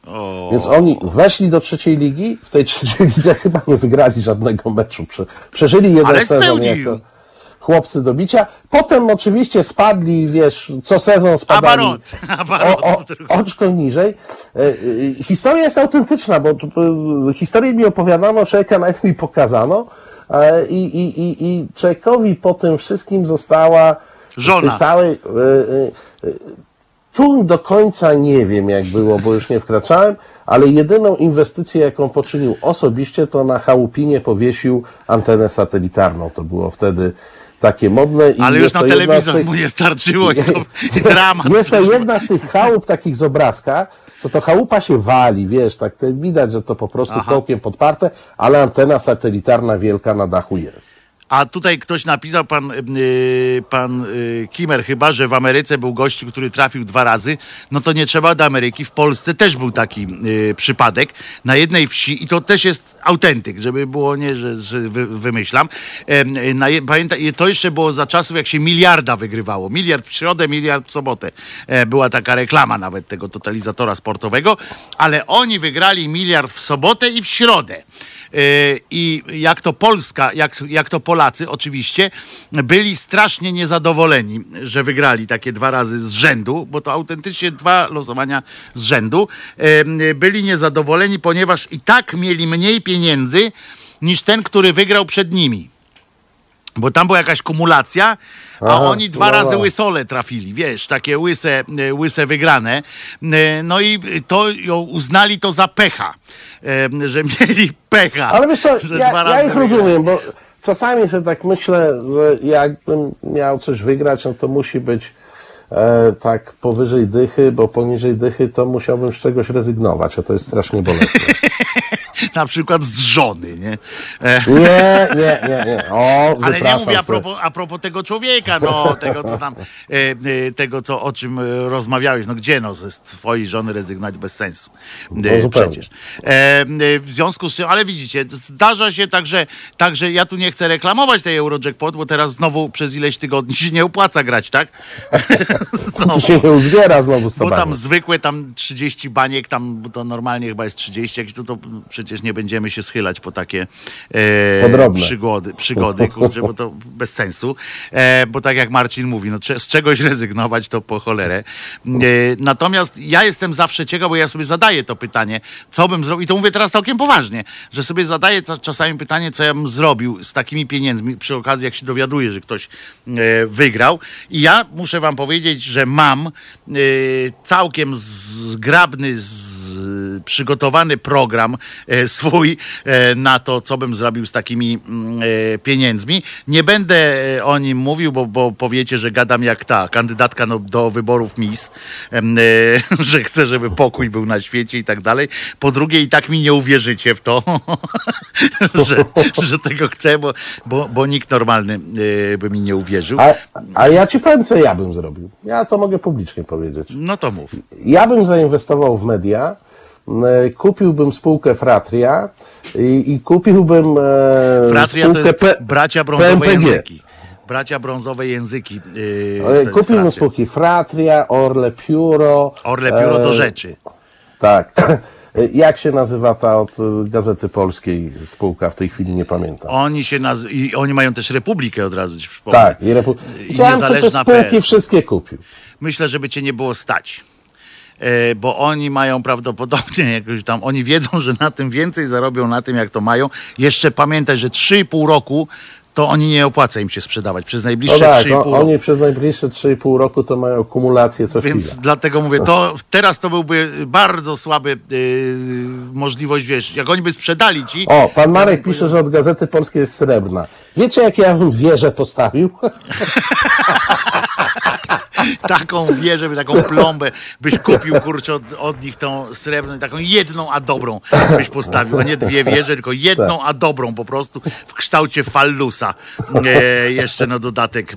O. Więc oni weszli do trzeciej ligi, w tej trzeciej lidze chyba nie wygrali żadnego meczu. Prze, przeżyli jeden Ale sezon jako chłopcy do bicia. Potem oczywiście spadli, wiesz, co sezon spadali o, o, oczko niżej. E, e, Historia jest autentyczna, bo historię mi opowiadano, człowieka nawet mi pokazano i, i, i, i człowiekowi po tym wszystkim została Żona. z tej całej... e, e, tu do końca nie wiem, jak było, bo już nie wkraczałem, ale jedyną inwestycję, jaką poczynił osobiście, to na chałupinie powiesił antenę satelitarną. To było wtedy takie modne. I Ale już na telewizor tych- mu nie starczyło i, to, i dramat. jest to jedna z tych chałup takich z obrazka, co to chałupa się wali, wiesz, tak te, widać, że to po prostu Aha. kołkiem podparte, ale antena satelitarna wielka na dachu jest. A tutaj ktoś napisał, pan, yy, pan yy, Kimer chyba, że w Ameryce był gościu, który trafił dwa razy. No to nie trzeba do Ameryki. W Polsce też był taki yy, przypadek na jednej wsi i to też jest autentyk, żeby było nie, że, że wy, wymyślam. Yy, na, pamiętaj, to jeszcze było za czasów, jak się miliarda wygrywało. Miliard w środę, miliard w sobotę. E, była taka reklama nawet tego totalizatora sportowego, ale oni wygrali miliard w sobotę i w środę. Yy, I jak to Polska, jak, jak to Polacy oczywiście, byli strasznie niezadowoleni, że wygrali takie dwa razy z rzędu, bo to autentycznie dwa losowania z rzędu. Yy, Byli niezadowoleni, ponieważ i tak mieli mniej pieniędzy niż ten, który wygrał przed nimi. Bo tam była jakaś kumulacja, a Aha, oni dwa no razy łysole trafili, wiesz, takie łyse, e, łyse wygrane. No i to uznali to za pecha, że mieli pecha. Ale wiesz co, ja, ja ich rozumiem, bo czasami sobie tak myślę, że jakbym miał coś wygrać, no to musi być e, tak powyżej dychy, bo poniżej dychy to musiałbym z czegoś rezygnować, a to jest strasznie bolesne. Na przykład z żony, nie? E, Nie, nie, nie, nie. O, Ale nie mówię a propos, a propos tego człowieka, no, tego co tam, e, e, tego co, o czym e, rozmawiałeś, no gdzie no, ze twojej żony rezygnować bez sensu. No, przecież. W związku z czym, ale widzicie, zdarza się także, także ja tu nie chcę reklamować tej Eurojackpot, bo teraz znowu przez ileś tygodni się nie opłaca grać, tak? To się nie uzbiera znowu Bo tam zwykłe tam 30 baniek, tam to normalnie chyba jest 30, jakieś to, to przecież nie będziemy się schylać po takie e, przygody, przygody kurczę, bo to bez sensu. E, bo tak jak Marcin mówi, no, z czegoś rezygnować to po cholerę. E, natomiast ja jestem zawsze ciekaw, bo ja sobie zadaję to pytanie, co bym zrobił, i to mówię teraz całkiem poważnie, że sobie zadaję czasami pytanie, co ja bym zrobił z takimi pieniędzmi, przy okazji jak się dowiaduję, że ktoś e, wygrał. I ja muszę wam powiedzieć, że mam e, całkiem zgrabny, przygotowany program e, swój e, na to, co bym zrobił z takimi mm, e, pieniędzmi. Nie będę o nim mówił, bo, bo powiecie, że gadam jak ta kandydatka no, do wyborów e, że chcę, żeby pokój był na świecie i tak dalej. Po drugie, i tak mi nie uwierzycie w to, że, że tego chcę, bo, bo, bo nikt normalny by mi nie uwierzył. A, a ja ci powiem, co ja bym zrobił. Ja to mogę publicznie powiedzieć. No to mów. Ja bym zainwestował w media, kupiłbym spółkę Fratria i, i kupiłbym e, Fratria to jest P- bracia brązowe PMPG. języki. Bracia brązowe języki. Yy, E, Kupiłbym spółki Fratria, Orle Pióro. Orle pióro do e, rzeczy. Tak. Jak się nazywa ta od e, Gazety Polskiej spółka? W tej chwili nie pamiętam. Oni się naz... i oni mają też Republikę od razu ci przypomnę. Tak. I repu... I Ja bym sobie te spółki wszystkie kupił. Myślę, żeby cię nie było stać. E, Bo oni mają prawdopodobnie jakoś tam, oni wiedzą, że na tym więcej zarobią, na tym jak to mają. Jeszcze pamiętaj, że 3,5 roku to oni nie opłaca im się sprzedawać przez No najbliższe tak, 3,5 no, roku. oni przez najbliższe 3,5 roku to mają kumulację co Więc dlatego mówię, to teraz to byłby bardzo słaby yy, możliwość, wiesz, jak oni by sprzedali ci. O, pan Marek pisze, że od Gazety Polskiej jest srebrna. Wiecie, jak ja bym wieżę postawił? taką wieżę, taką plombę byś kupił, kurczę, od, od nich tą srebrną, taką jedną, a dobrą byś postawił, a nie dwie wieże, tylko jedną, a dobrą po prostu w kształcie fallusa. E, jeszcze na dodatek e,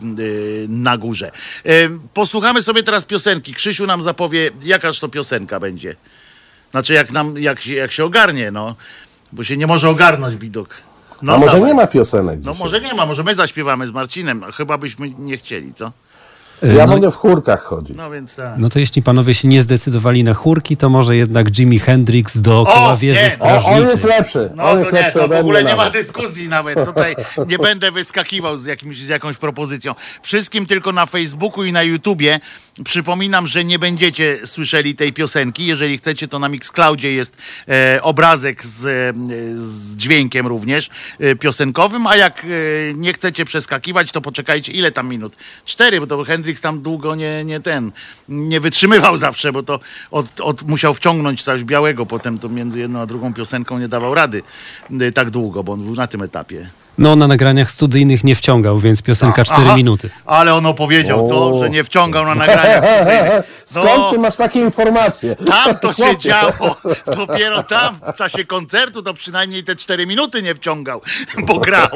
na górze. E, posłuchamy sobie teraz piosenki. Krzysiu nam zapowie, jakaż to piosenka będzie. Znaczy, jak, nam, jak, się, jak się ogarnie, no. Bo się nie może ogarnąć widok. No, A może dawaj. nie ma piosenek No dzisiaj? może nie ma, może my zaśpiewamy z Marcinem. Chyba byśmy nie chcieli, co? Ja no, mogę w chórkach chodzić. No więc tak. no to jeśli panowie się nie zdecydowali na chórki, to może jednak Jimi Hendrix dookoła O, wieży nie, O, strażnicy. on jest lepszy. No on jest to nie, lepszy to w ogóle nie ma dyskusji nawet. Tutaj nie będę wyskakiwał z, jakimś, z jakąś propozycją. Wszystkim tylko na Facebooku i na YouTubie przypominam, że nie będziecie słyszeli tej piosenki. Jeżeli chcecie, to na Mixcloudzie jest e, obrazek z, e, z dźwiękiem również e, piosenkowym, a jak e, nie chcecie przeskakiwać, to poczekajcie, ile tam minut? Cztery, bo to Hendrix tam długo nie, nie ten, nie wytrzymywał zawsze, bo to od, od, musiał wciągnąć coś białego, potem to między jedną a drugą piosenką nie dawał rady e, tak długo, bo on był na tym etapie. No na nagraniach studyjnych nie wciągał, więc piosenka 4 Aha, minuty. Ale on opowiedział, co? Że nie wciągał na nagraniach studyjnych. Skąd No. ty masz takie informacje? Tam to się działo. Dopiero tam w czasie koncertu to przynajmniej te cztery minuty nie wciągał, bo grał.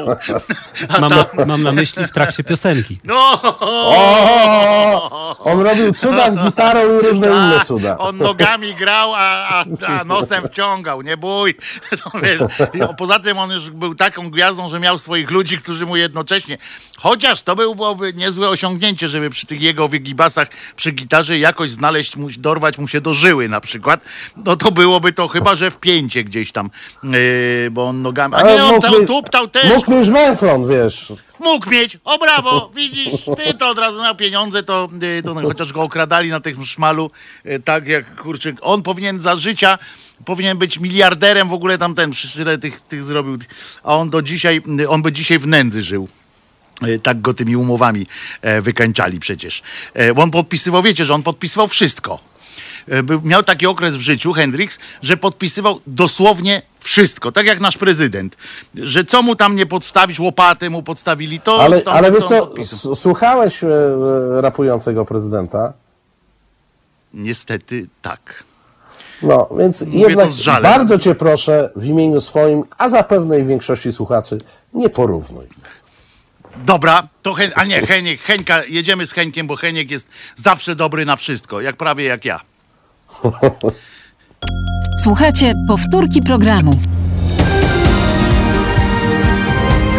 A Mam, tam, na, mam na myśli w trakcie piosenki. no, O, on robił cuda z gitarą i różne inne tak, cuda. on nogami grał, a, a, a nosem wciągał, nie bój. No, wiesz, poza tym on już był taką gwiazdą, że miał swoich ludzi, którzy mu jednocześnie, chociaż to byłoby niezłe osiągnięcie, żeby przy tych jego wygibasach przy gitarze jakoś znaleźć, mu, dorwać mu się do żyły na przykład, no to byłoby to chyba, że w pięcie gdzieś tam, yy, bo on nogami, a nie, on mógł tam mieć- tuptał też, Mógł mieć węflon, wiesz. Mógł mieć, o brawo, widzisz, ty to od razu miał pieniądze, to, y, to no, chociaż go okradali na tym szmalu, y, tak jak kurczę, on powinien za życia, powinien być miliarderem w ogóle tamten, tyle tych, tych zrobił, a on do dzisiaj, on by dzisiaj w nędzy żył. Y, Tak go tymi umowami e, wykańczali przecież. E, bo On podpisywał, wiecie, że on podpisywał wszystko. E, Miał taki okres w życiu, Hendrix, że podpisywał dosłownie wszystko, tak jak nasz prezydent. Że co mu tam nie podstawić, łopatę mu podstawili, to Ale, to, ale to wiesz co, podpisał. słuchałeś e, e, rapującego prezydenta? Niestety tak. No, więc Mówię jednak to z żalem. bardzo cię proszę w imieniu swoim, a zapewne i większości słuchaczy, nie porównuj. Dobra, to Hen, a nie, Heniek, Henka, jedziemy z Henkiem, bo Heniek jest zawsze dobry na wszystko, jak prawie jak ja. Słuchajcie powtórki programu.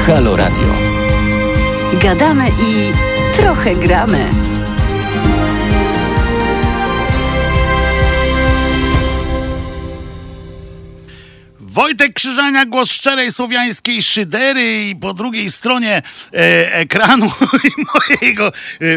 Halo Radio. Gadamy i trochę gramy. Wojtek Krzyżania, głos szczerej słowiańskiej szydery i po drugiej stronie e, ekranu i mojego e,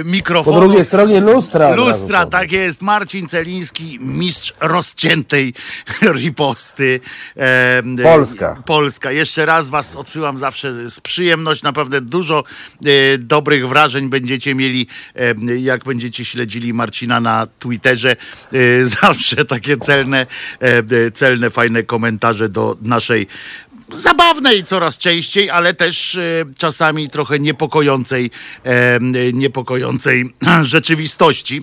Po mikrofonu. drugiej stronie lustra. Lustra, tak jest. Marcin Celiński, mistrz rozciętej riposty. E, e, Polska. Polska. Jeszcze raz was odsyłam zawsze z przyjemność. Naprawdę dużo e, dobrych wrażeń będziecie mieli, e, jak będziecie śledzili Marcina na Twitterze. Zawsze takie celne, celne, fajne komentarze do naszej zabawnej coraz częściej, ale też e, czasami trochę niepokojącej, e, niepokojącej rzeczywistości.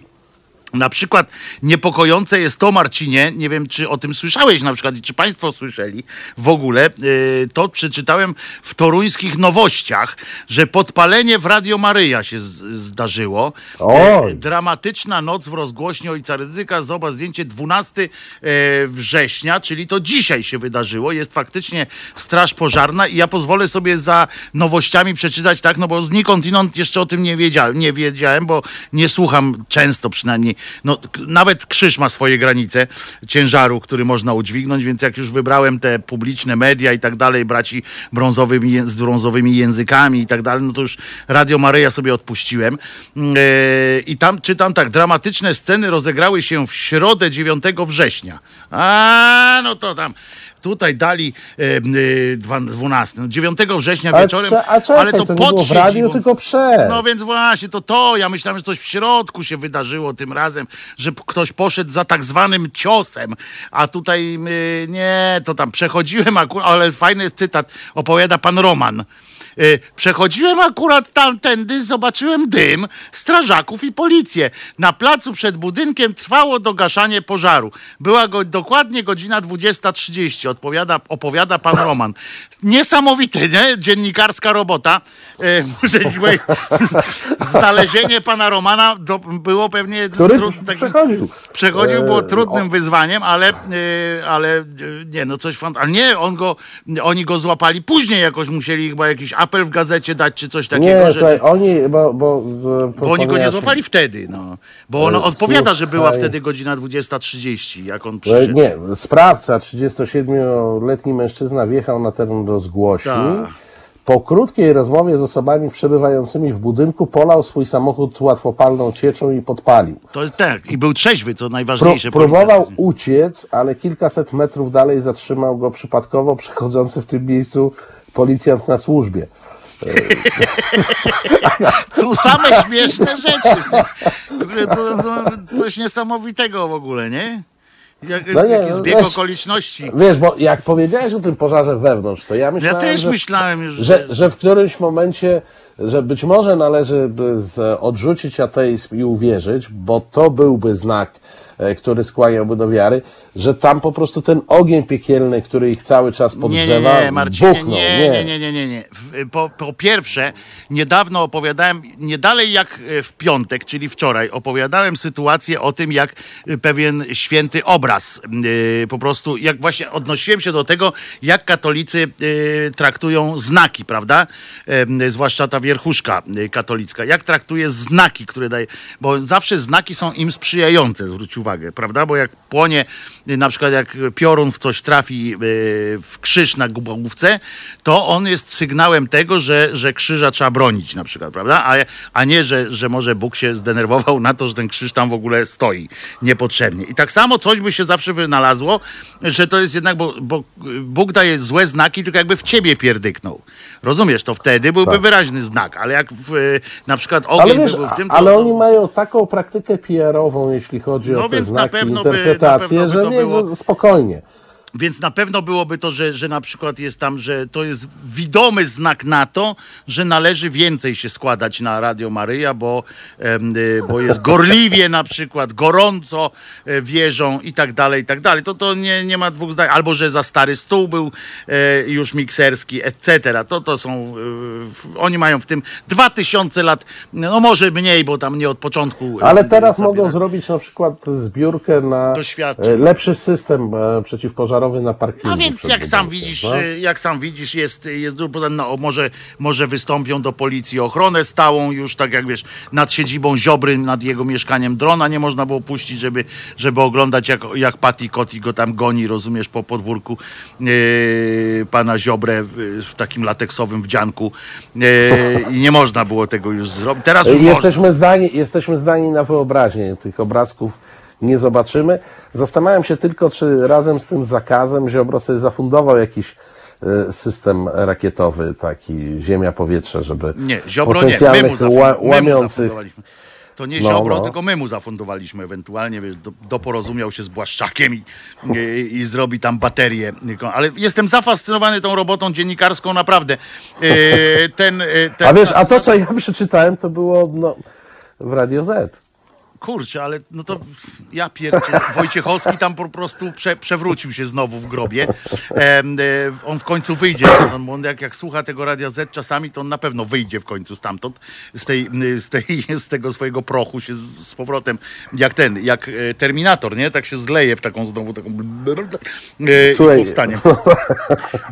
Na przykład niepokojące jest to, Marcinie, nie wiem czy o tym słyszałeś na przykład i czy państwo słyszeli w ogóle, yy, to przeczytałem w toruńskich nowościach, że podpalenie w Radio Maryja się zdarzyło. Oj. Yy, Dramatyczna noc w rozgłośni Ojca Ryzyka, zobacz zdjęcie 12 e, września, czyli to dzisiaj się wydarzyło, jest faktycznie straż pożarna i ja pozwolę sobie za nowościami przeczytać tak, no bo znikądinąd jeszcze o tym nie wiedziałem, nie wiedziałem, bo nie słucham często przynajmniej, no nawet krzyż ma swoje granice ciężaru, który można udźwignąć, więc jak już wybrałem te publiczne media i tak dalej, braci brązowymi, z brązowymi językami i tak dalej, no to już Radio Maryja sobie odpuściłem. Yy, I tam czytam tak, dramatyczne sceny rozegrały się w środę 9 września. A, no to tam tutaj dali 12, no 9 września Ale wieczorem, prze- a czekaj, ale to, to nie pod było w radiu, tylko przed. No więc właśnie, to to. Ja myślałem, że coś w środku się wydarzyło tym razem, że ktoś poszedł za tak zwanym ciosem, a tutaj y, nie, to tam przechodziłem akurat, ale fajny jest cytat, opowiada pan Roman. Y, Przechodziłem akurat tamtędy, zobaczyłem dym, strażaków i policję. Na placu przed budynkiem trwało dogaszanie pożaru. Była go dokładnie godzina 20.30, odpowiada, opowiada pan Roman. Niesamowite, nie? Dziennikarska robota. Y, Muszę powiedzieć, znalezienie pana Romana do, było pewnie Który trud- takim- przechodził. Przechodził, było E, trudnym wyzwaniem, ale, y, ale nie, no coś fant... Ale nie, on go, oni go złapali później jakoś, musieli chyba jakiś apel w gazecie dać, czy coś takiego, Nie, że... słuchaj, oni, bo... Bo, Bo oni go nie złapali wtedy, no. Bo on E, odpowiada, że była słuchaj. wtedy godzina 20.30, jak on przyszedł. Nie, sprawca, 37-letni mężczyzna wjechał na teren rozgłośni. Tak. Po krótkiej rozmowie z osobami przebywającymi w budynku polał swój samochód łatwopalną cieczą i podpalił. To jest tak, i był trzeźwy, co najważniejsze. próbował policja- uciec, ale kilkaset metrów dalej zatrzymał go przypadkowo przechodzący w tym miejscu policjant na służbie. Są same śmieszne rzeczy. To, to coś niesamowitego w ogóle, nie? Jak, No nie, jaki zbieg weź- okoliczności. Wiesz, bo jak powiedziałeś o tym pożarze wewnątrz, to ja myślałem, Ja też że... myślałem już, że, że w którymś momencie, że być może należy z, odrzucić ateizm i uwierzyć, bo to byłby znak, e, który skłaniałby do wiary, że tam po prostu ten ogień piekielny, który ich cały czas Nie, podgrzewa, nie, nie, Marcinie, buchnął. nie, nie, nie, nie, nie, nie. Po, po pierwsze, niedawno opowiadałem, nie dalej jak e, w piątek, czyli wczoraj, opowiadałem sytuację o tym, jak e, pewien święty obraz, e, po prostu, jak właśnie odnosiłem się do tego, jak katolicy traktują znaki, prawda? Zwłaszcza ta wierchuszka katolicka. Jak traktuje znaki, które daje, bo zawsze znaki są im sprzyjające, zwróć uwagę, prawda? Bo jak płonie, na przykład jak piorun w coś trafi e, w krzyż na główce, to on jest sygnałem tego, że, że krzyża trzeba bronić na przykład, prawda? A, a nie, że, że może Bóg się zdenerwował na to, że ten krzyż tam w ogóle stoi niepotrzebnie. I tak samo coś by się zawsze wynalazło, że to jest jednak, bo, bo Bóg daje złe znaki, tylko jakby w ciebie pierdyknął. Rozumiesz? To wtedy byłby wyraźny znak, ale jak w, e, na przykład ogień Ale by wiesz, był w tym, to, ale oni mają taką praktykę PR-ową, jeśli chodzi No o te znaki, pewno by- na interpretacje, pewno by że nie, było- spokojnie. Więc na pewno byłoby to, że, że na przykład jest tam, że to jest widomy znak na to, że należy więcej się składać na Radio Maryja, bo, y, bo jest gorliwie na przykład, gorąco e, wierzą i tak dalej, i tak dalej. To, to nie, nie ma dwóch zdań. Albo, że za stary stół był e, już mikserski, etc. To, to są, e, oni mają w tym dwa tysiące lat, no może mniej, bo tam nie od początku. Ale teraz mogą tak. zrobić na przykład zbiórkę na lepszy system e, przeciwpożarowy na parkingu. No więc jak sam widzisz, no. y, jak sam widzisz, jest, jest potem, no, może, może wystąpią do policji ochronę stałą, już tak jak wiesz, nad siedzibą Ziobry, nad jego mieszkaniem drona nie można było puścić, żeby, żeby oglądać jak, jak Patty Kotti go tam goni, rozumiesz, po podwórku yy, pana Ziobrę w, w takim lateksowym wdzianku yy, i nie można było tego już zrobić. Teraz już można. Jesteśmy zdani, jesteśmy zdani na wyobraźnię. Tych obrazków nie zobaczymy. Zastanawiam się tylko, czy razem z tym zakazem Ziobro sobie zafundował jakiś e, system rakietowy, taki ziemia-powietrze, żeby Nie, Ziobro nie, my mu, potencjalnych zafund- ła- my mu łamiących... zafundowaliśmy. To nie No, Ziobro, no. tylko my mu zafundowaliśmy ewentualnie, wiesz, do, doporozumiał się z Błaszczakiem i, i, i zrobi tam baterię. Ale jestem zafascynowany tą robotą dziennikarską, naprawdę. E, Ten, e, ten, A wiesz, a to co ja przeczytałem, to było no, w Radio Z. Kurczę, ale no to ja pierdzie. Wojciechowski tam po prostu prze, przewrócił się znowu w grobie. E, on w końcu wyjdzie. On, on jak, jak słucha tego Radia Z czasami, to on na pewno wyjdzie w końcu stamtąd. Z, tej, z, tej, z tego swojego prochu się z, z powrotem, jak ten, jak e, Terminator, nie? Tak się zleje w taką znowu taką e, i powstanie.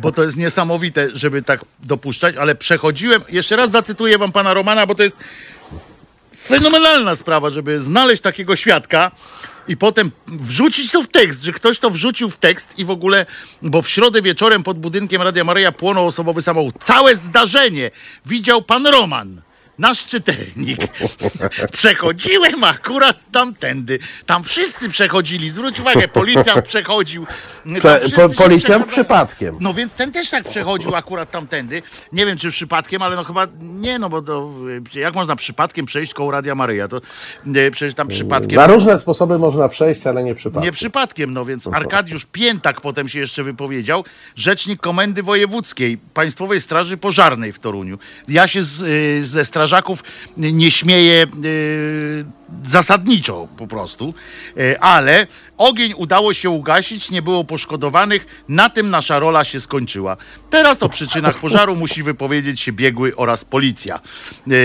Bo to jest niesamowite, żeby tak dopuszczać, ale przechodziłem, jeszcze raz zacytuję wam pana Romana, bo to jest fenomenalna sprawa, żeby znaleźć takiego świadka i potem wrzucić to w tekst, że ktoś to wrzucił w tekst i w ogóle, bo w środę wieczorem pod budynkiem Radia Maryja płonął osobowy samochód. Całe zdarzenie widział pan Roman. Nasz czytelnik. Przechodziłem akurat tamtędy. Tam wszyscy przechodzili. Zwróć uwagę, policjant przechodził. Prze- po- policjant przypadkiem. no więc ten też tak przechodził akurat tamtędy. Nie wiem, czy przypadkiem, ale no chyba nie, no bo to, y, jak można przypadkiem przejść koło Radia Maryja? To y, przecież tam przypadkiem... Na różne sposoby można przejść, ale nie przypadkiem. Nie przypadkiem, no więc Arkadiusz Piętak potem się jeszcze wypowiedział, rzecznik Komendy Wojewódzkiej Państwowej Straży Pożarnej w Toruniu. Ja się z, y, ze strażaków nie śmieję y, zasadniczo po prostu, y, ale ogień udało się ugasić, nie było poszkodowanych, na tym nasza rola się skończyła. Teraz o przyczynach pożaru musi wypowiedzieć się biegły oraz policja. Yy,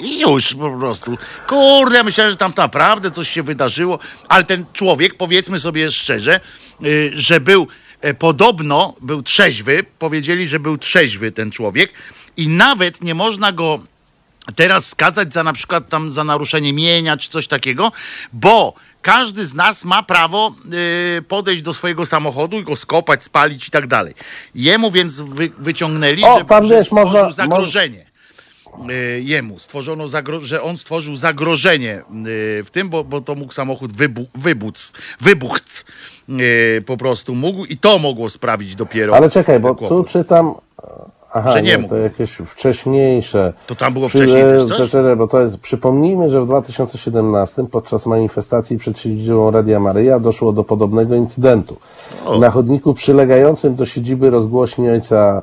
I już po prostu. Kurde, ja myślałem, że tam naprawdę coś się wydarzyło, ale ten człowiek, powiedzmy sobie szczerze, że był e, podobno był trzeźwy, powiedzieli, że był trzeźwy ten człowiek i nawet nie można go teraz skazać za na przykład tam za naruszenie mienia czy coś takiego, bo każdy z nas ma prawo y, podejść do swojego samochodu i go skopać, spalić i tak dalej. Jemu więc wy, wyciągnęli, O, że, tam wiesz, stworzył można- zagrożenie. Y, Jemu stworzono, zagro- że on stworzył zagrożenie y, w tym, bo, bo to mógł samochód wybu- wybuc, wybuchc y, po prostu mógł i to mogło sprawić dopiero. Ale czekaj, bo kłopot. tu czytam. Aha, Że nie nie, mógł. to jakieś wcześniejsze. To tam było Przy- wcześniej też coś? czekaj, bo to jest. Przypomnijmy, że w 2017 podczas manifestacji przed siedzibą Radia Maryja doszło do podobnego incydentu. Na chodniku przylegającym do siedziby rozgłośni ojca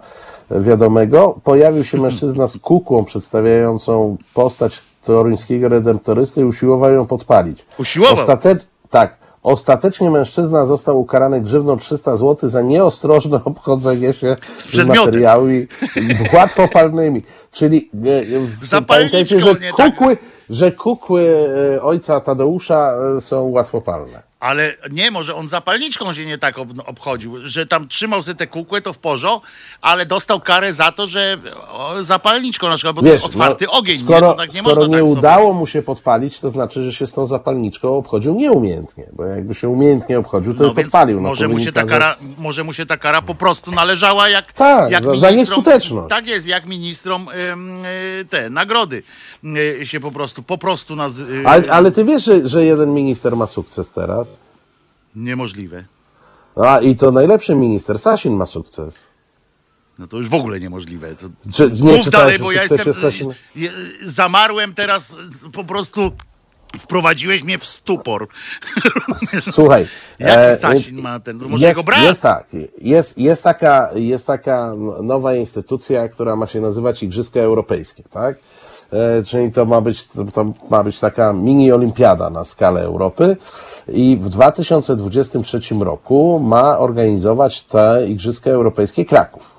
wiadomego pojawił się mężczyzna z kukłą przedstawiającą postać toruńskiego redemptorysty i usiłował ją podpalić. Usiłował? Ostate... Tak. Ostatecznie mężczyzna został ukarany grzywną 300 zł za nieostrożne obchodzenie się Z z, materiałami łatwopalnymi. Czyli e, e, pamiętajcie, że tak. kukły, że kukły e, ojca Tadeusza e, są łatwopalne. Ale nie, może on zapalniczką się nie tak ob obchodził, że tam trzymał sobie tę kukłę, to w porządku, ale dostał karę za to, że o, zapalniczką na przykład, bo to Wiesz, otwarty no, ogień, skoro, nie? To tak nie skoro można nie tak sobie- udało mu się podpalić, to znaczy, że się z tą zapalniczką obchodził nieumiejętnie, bo jakby się umiejętnie obchodził, to No podpalił. No, może, to mu się ta kara, może mu się ta kara po prostu należała jak, Tak, jak za- za nieskuteczność. Tak jest, jak ministrom y, te nagrody się po prostu, po prostu naz... y, Ale, ale ty wiesz, że, że jeden minister ma sukces teraz? Niemożliwe. A i to najlepszy minister, Sasin ma sukces. No to już w ogóle niemożliwe. To... Czy, nie Mów dalej, bo ja jestem. Sasin? Zamarłem teraz, po prostu wprowadziłeś mnie w stupor. Słuchaj. Jaki e, Sasin ma ten? Może jest, jego brat? Jest tak. Jest, jest, taka, jest taka nowa instytucja, która ma się nazywać Igrzyska Europejskie, tak? E, czyli to ma być, to, ma być taka mini olimpiada na skalę Europy i w 2023 roku ma organizować te Igrzyska Europejskie Kraków.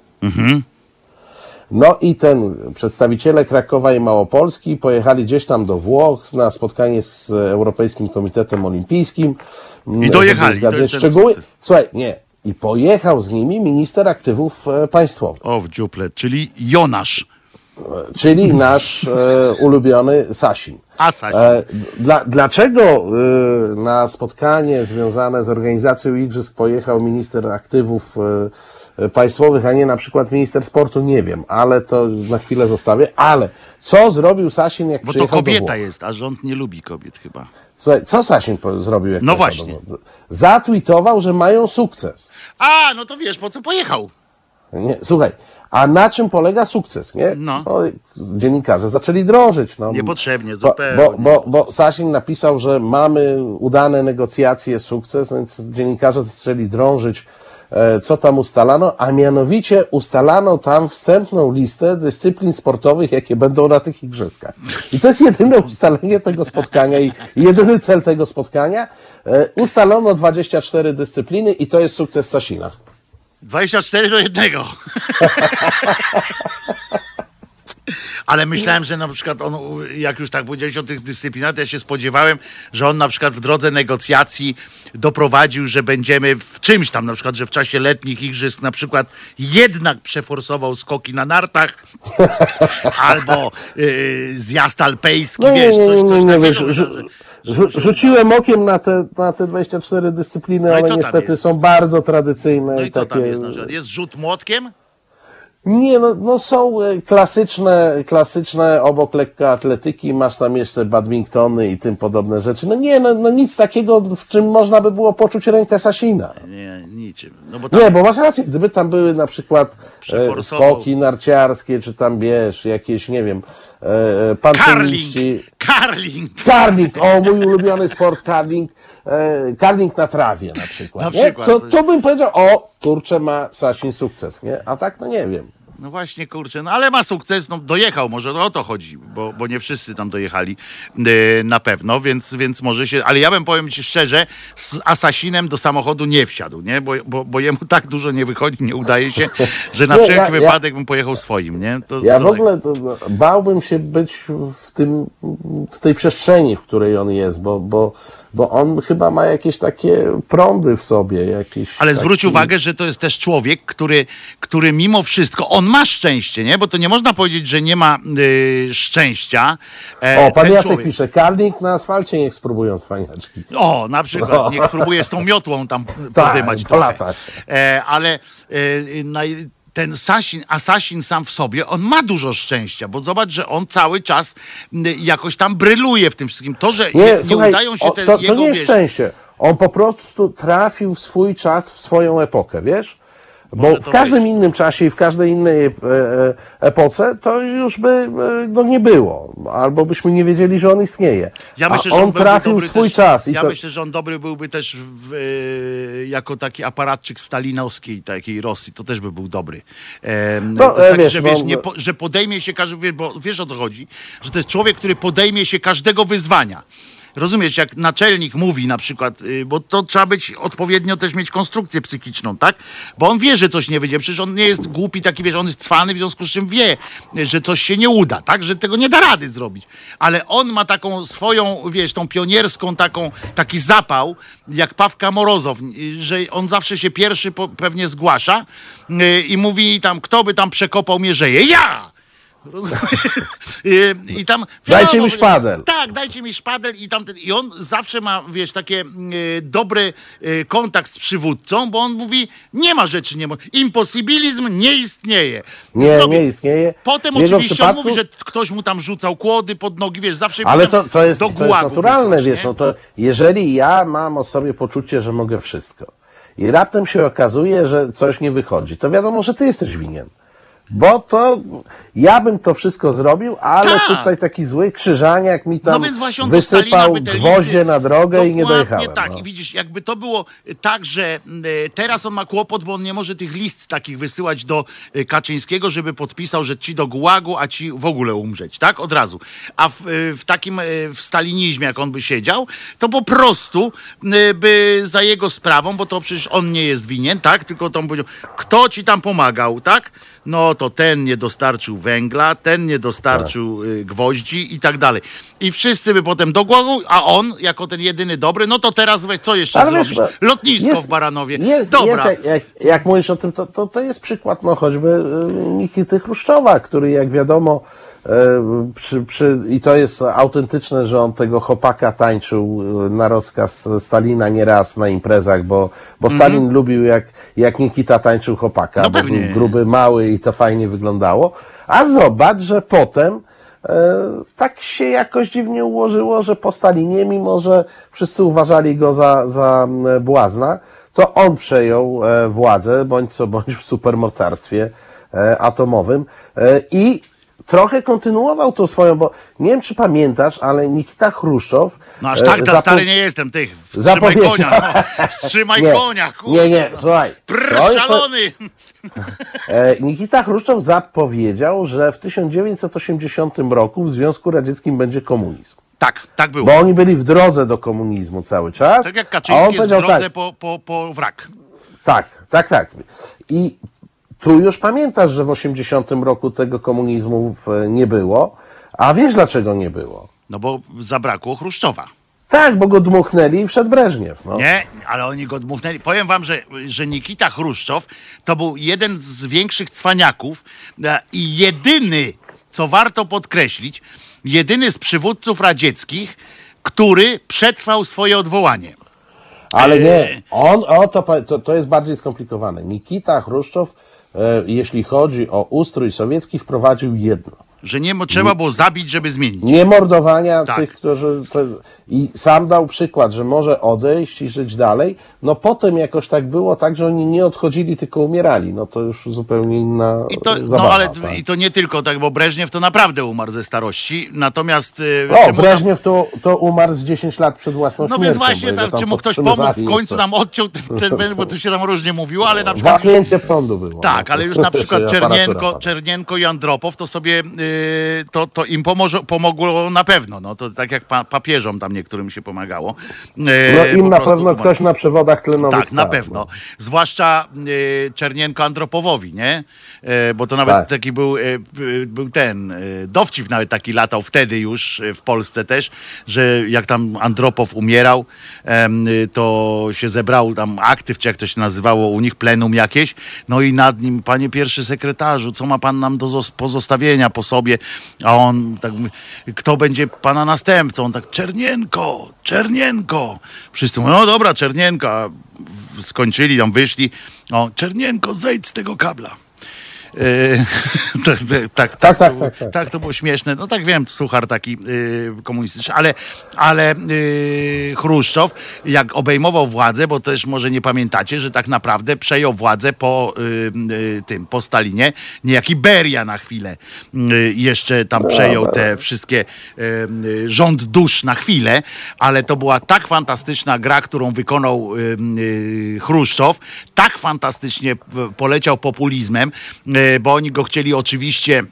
No i ten przedstawiciele Krakowa i Małopolski pojechali gdzieś tam do Włoch na spotkanie z Europejskim Komitetem Olimpijskim. I dojechali, to jest szczegóły. Słuchaj, nie. I pojechał z nimi minister aktywów e, państwowych, O, w dziuple, czyli Jonasz. Czyli nasz e, ulubiony Sasin. A Sasin. E, dla, dlaczego e, na spotkanie związane z organizacją Igrzysk pojechał minister aktywów e, państwowych, a nie na przykład minister sportu, nie wiem, ale to na chwilę zostawię. Ale co zrobił Sasin, jak Bo to przyjechał do kobieta jest, a rząd nie lubi kobiet chyba. Słuchaj, co Sasin zrobił, jak No właśnie. do? Zatweetował, że mają sukces. A, no to wiesz, po co pojechał? Nie, słuchaj, a na czym polega sukces, nie? No. dziennikarze zaczęli drążyć. No. Niepotrzebnie, zupełnie. bo, bo, bo Sasin napisał, że mamy udane negocjacje, sukces, więc dziennikarze zaczęli drążyć, e, co tam ustalano, a mianowicie ustalano tam wstępną listę dyscyplin sportowych, jakie będą na tych igrzyskach. I to jest jedyne ustalenie tego spotkania i jedyny cel tego spotkania. E, Ustalono 24 dyscypliny i to jest sukces Sasina. 24 do jednego. Ale myślałem, że na przykład on, jak już tak powiedziałeś o tych dyscyplinach, ja się spodziewałem, że on na przykład w drodze negocjacji doprowadził, że będziemy w czymś tam, na przykład, że w czasie letnich igrzysk na przykład jednak przeforsował skoki na nartach albo yy, zjazd alpejski, No wiesz, coś, coś takiego. wiesz, że- rzu- rzuciłem okiem na te, na te 24 dyscypliny, No ale tam niestety jest? są bardzo tradycyjne. No i i co tam takie... jest? Na przykład? Jest rzut młotkiem? Nie, no, no są e, klasyczne, klasyczne obok lekkoatletyki, masz tam jeszcze badmintony i tym podobne rzeczy. No nie, no, no nic takiego, w czym można by było poczuć rękę Sasina. Nie, niczym. No bo tam Nie, bo masz rację, gdyby tam były na przykład e, Przeforsował. skoki narciarskie, czy tam wiesz, jakieś, nie wiem, e, Karling! pancerniści. Karling! Karling, o mój ulubiony sport, karling. Karling na trawie na przykład. Na przykład. To, to bym powiedział, o, kurczę, ma Sasin sukces, nie? A tak to nie wiem. No właśnie, kurczę, no ale ma sukces, no dojechał, może o to chodzi, bo, bo nie wszyscy tam dojechali e, na pewno, więc, więc może się, ale ja bym powiem ci szczerze, z Asasinem do samochodu nie wsiadł, nie, bo, bo, bo jemu tak dużo nie wychodzi, nie udaje się, że na Nie, wszelki ja- ja- wypadek bym pojechał swoim, nie. To, Ja to w ogóle to, no, bałbym się być w, tym, w tej przestrzeni, w której on jest, bo, bo bo on chyba ma jakieś takie prądy w sobie. Jakieś Ale zwróć taki- uwagę, że to jest też człowiek, który, który mimo wszystko, on ma szczęście, nie? Bo to nie można powiedzieć, że nie ma y, szczęścia. E, O, pan Jacek człowiek. pisze, karnik na asfalcie niech spróbują cwaniaczki. O, na przykład, niech spróbuje z tą miotłą tam Tak, podymać trochę. polatać. E, ale e, naj, ten Sasin, Assassin sam w sobie, on ma dużo szczęścia, bo zobacz, że on cały czas jakoś tam bryluje w tym wszystkim. To, że nie, nie słuchaj, udają się o, te to, jego, to nie jest szczęście. On po prostu trafił w swój czas, w swoją epokę, wiesz? Bo w każdym być. innym czasie i w każdej innej e, e, epoce to już by e, go nie było. Albo byśmy nie wiedzieli, że on istnieje. Ja myślę, on on trafił w swój też, czas. Ja to, myślę, że on dobry byłby też w, jako taki aparatczyk stalinowskiej takiej Rosji. To też by był dobry. E, No, to jest taki, wiesz, że, bo- wiesz, nie, po, że podejmie się każdy, bo wiesz o co chodzi? Że to jest człowiek, który podejmie się każdego wyzwania. Rozumiesz, jak naczelnik mówi na przykład, y, bo to trzeba być odpowiednio też mieć konstrukcję psychiczną, tak? Bo on wie, że coś nie wyjdzie. Przecież on nie jest głupi taki, wiesz, on jest trwany, w związku z czym wie, że coś się nie uda, tak? Że tego nie da rady zrobić. Ale on ma taką swoją, wiesz, tą pionierską taką, taki zapał, jak Pawka Morozow, y, że on zawsze się pierwszy pewnie zgłasza y, i mówi tam, kto by tam przekopał mierzeję? Ja! I, I tam. Dajcie mi wiadomo, szpadel. Tak, dajcie mi szpadel i tamten. I on zawsze ma, wiesz, takie e, dobry e, kontakt z przywódcą, bo on mówi, nie ma rzeczy, nie ma. Imposybilizm nie istnieje. Nie, Zrobi- nie istnieje. Potem jego oczywiście przypadku- on mówi, że ktoś mu tam rzucał kłody pod nogi, wiesz, zawsze Ale to, to, jest, to jest naturalne, wiesz, no to jeżeli ja mam o sobie poczucie, że mogę wszystko i raptem się okazuje, że coś nie wychodzi, to wiadomo, że ty jesteś winien. Bo to ja bym to wszystko zrobił, ale Tak. tutaj taki zły krzyżaniak mi tam No więc właśnie on wysypał te gwoździe listy- na drogę i nie Dokładnie dojechałem. tak. no. I widzisz, jakby to było tak, że e, teraz on ma kłopot, bo on nie może tych list takich wysyłać do e, Kaczyńskiego, żeby podpisał, że ci do gułagu, a ci w ogóle umrzeć, tak? Od razu. A w, e, w takim, e, w stalinizmie, jak on by siedział, to po prostu e, by za jego sprawą, bo to przecież on nie jest winien, tak? Tylko to on powiedział, kto ci tam pomagał, tak? No to ten nie dostarczył węgla, ten nie dostarczył y, gwoździ i tak dalej. I wszyscy by potem do głogu, a on, jako ten jedyny dobry, no to teraz weź, co jeszcze Ale zrobisz? wiesz, Lotnisko jest- w Baranowie. Jest, Dobra. jest jak, jak, mówisz o tym, to, to, to jest przykład no, choćby y, Nikity Chruszczowa, który jak wiadomo, przy, przy, i to jest autentyczne, że on tego chopaka tańczył y, na rozkaz Stalina nieraz na imprezach, bo, bo Stalin lubił jak, jak Nikita tańczył chopaka, Mhm. No bo był gruby, mały i to fajnie wyglądało. A zobacz, że potem E, tak się jakoś dziwnie ułożyło, że po Stalinie, mimo że wszyscy uważali go za, za e, błazna, to on przejął e, władzę, bądź co bądź w supermocarstwie e, atomowym e, i trochę kontynuował tą swoją, bo nie wiem, czy pamiętasz, ale Nikita Chruszczow No aż e, tak ta zapo- stary nie jestem, ty. Wstrzymaj zapowiedział- konia, no. Wstrzymaj Nie, konia, kurwa. nie, nie, słuchaj. Prr, to jest- szalony! E, Nikita Chruszczow zapowiedział, że w 1980 roku w Związku Radzieckim będzie komunizm. Tak, tak było. Bo oni byli w drodze do komunizmu cały czas. Tak jak a on Kaczyński jest w powiedział drodze tak, po, po, po wrak. tak, tak, tak. I tu już pamiętasz, że w 80 roku tego komunizmu nie było. A wiesz dlaczego nie było? No bo zabrakło Chruszczowa. Tak, bo go dmuchnęli i wszedł Breżniew. No. Nie, ale oni go dmuchnęli. Powiem wam, że, że Nikita Chruszczow to był jeden z większych cwaniaków e, i jedyny, co warto podkreślić, jedyny z przywódców radzieckich, który przetrwał swoje odwołanie. Ale Eee. nie, on, o, to, to, to jest bardziej skomplikowane. Nikita Chruszczow, e, jeśli chodzi o ustrój sowiecki, wprowadził jedno. Że nie trzeba było zabić, żeby zmienić. Nie mordowania Tak. tych, którzy. I sam dał przykład, że może odejść i żyć dalej. No potem jakoś tak było, tak, że oni nie odchodzili, tylko umierali. No to już zupełnie inna. I to, zabawa, no ale tak. i to nie tylko tak, bo Breżniew to naprawdę umarł ze starości. Natomiast. e, O, tam- Breżniew to, to umarł z 10 lat przed własną No śmiercią. więc bo właśnie, tak, tam czy mu ktoś pomógł, w końcu nam odciął ten, ten węż, bo to się tam różnie mówiło, ale na przykład Wahnięcie prądu było. Tak, no, ale już na przykład Czernienko. Czernienko i Andropow to sobie y, to, to im pomoże, pomogło na pewno. No to tak jak pa, papieżom tam niektórym się pomagało. Y, No im na pewno ktoś na przewodach tlenowych tak, na stał, pewno. no. Zwłaszcza y, Czernienko Andropowowi, nie? E, bo to nawet Tak. taki był, e, y, był ten e, dowcip nawet taki latał wtedy już e, w Polsce też, że jak tam Andropow umierał, y, to się zebrał tam aktyw, czy jak to się nazywało u nich, plenum jakieś, no i nad nim, panie pierwszy sekretarzu, co ma pan nam do zos- pozostawienia po sobie? A on tak mówi, kto będzie pana następcą? On tak, Czernienko, Czernienko. Wszyscy mówią, no dobra, Czernienko. Skończyli, tam wyszli. O, Czernienko, zejdź z tego kabla. Tak, tak, tak, Tak, to tak, było, to było śmieszne. No tak wiem, suchar taki yy, komunistyczny, ale, ale yy, Chruszczow, jak obejmował władzę, bo też może nie pamiętacie, że tak naprawdę przejął władzę po yy, tym, po Stalinie, niejaki Beria na chwilę jeszcze tam przejął te wszystkie rząd dusz na chwilę, ale to była tak fantastyczna gra, którą wykonał Chruszczow, tak fantastycznie poleciał populizmem, bo oni go chcieli oczywiście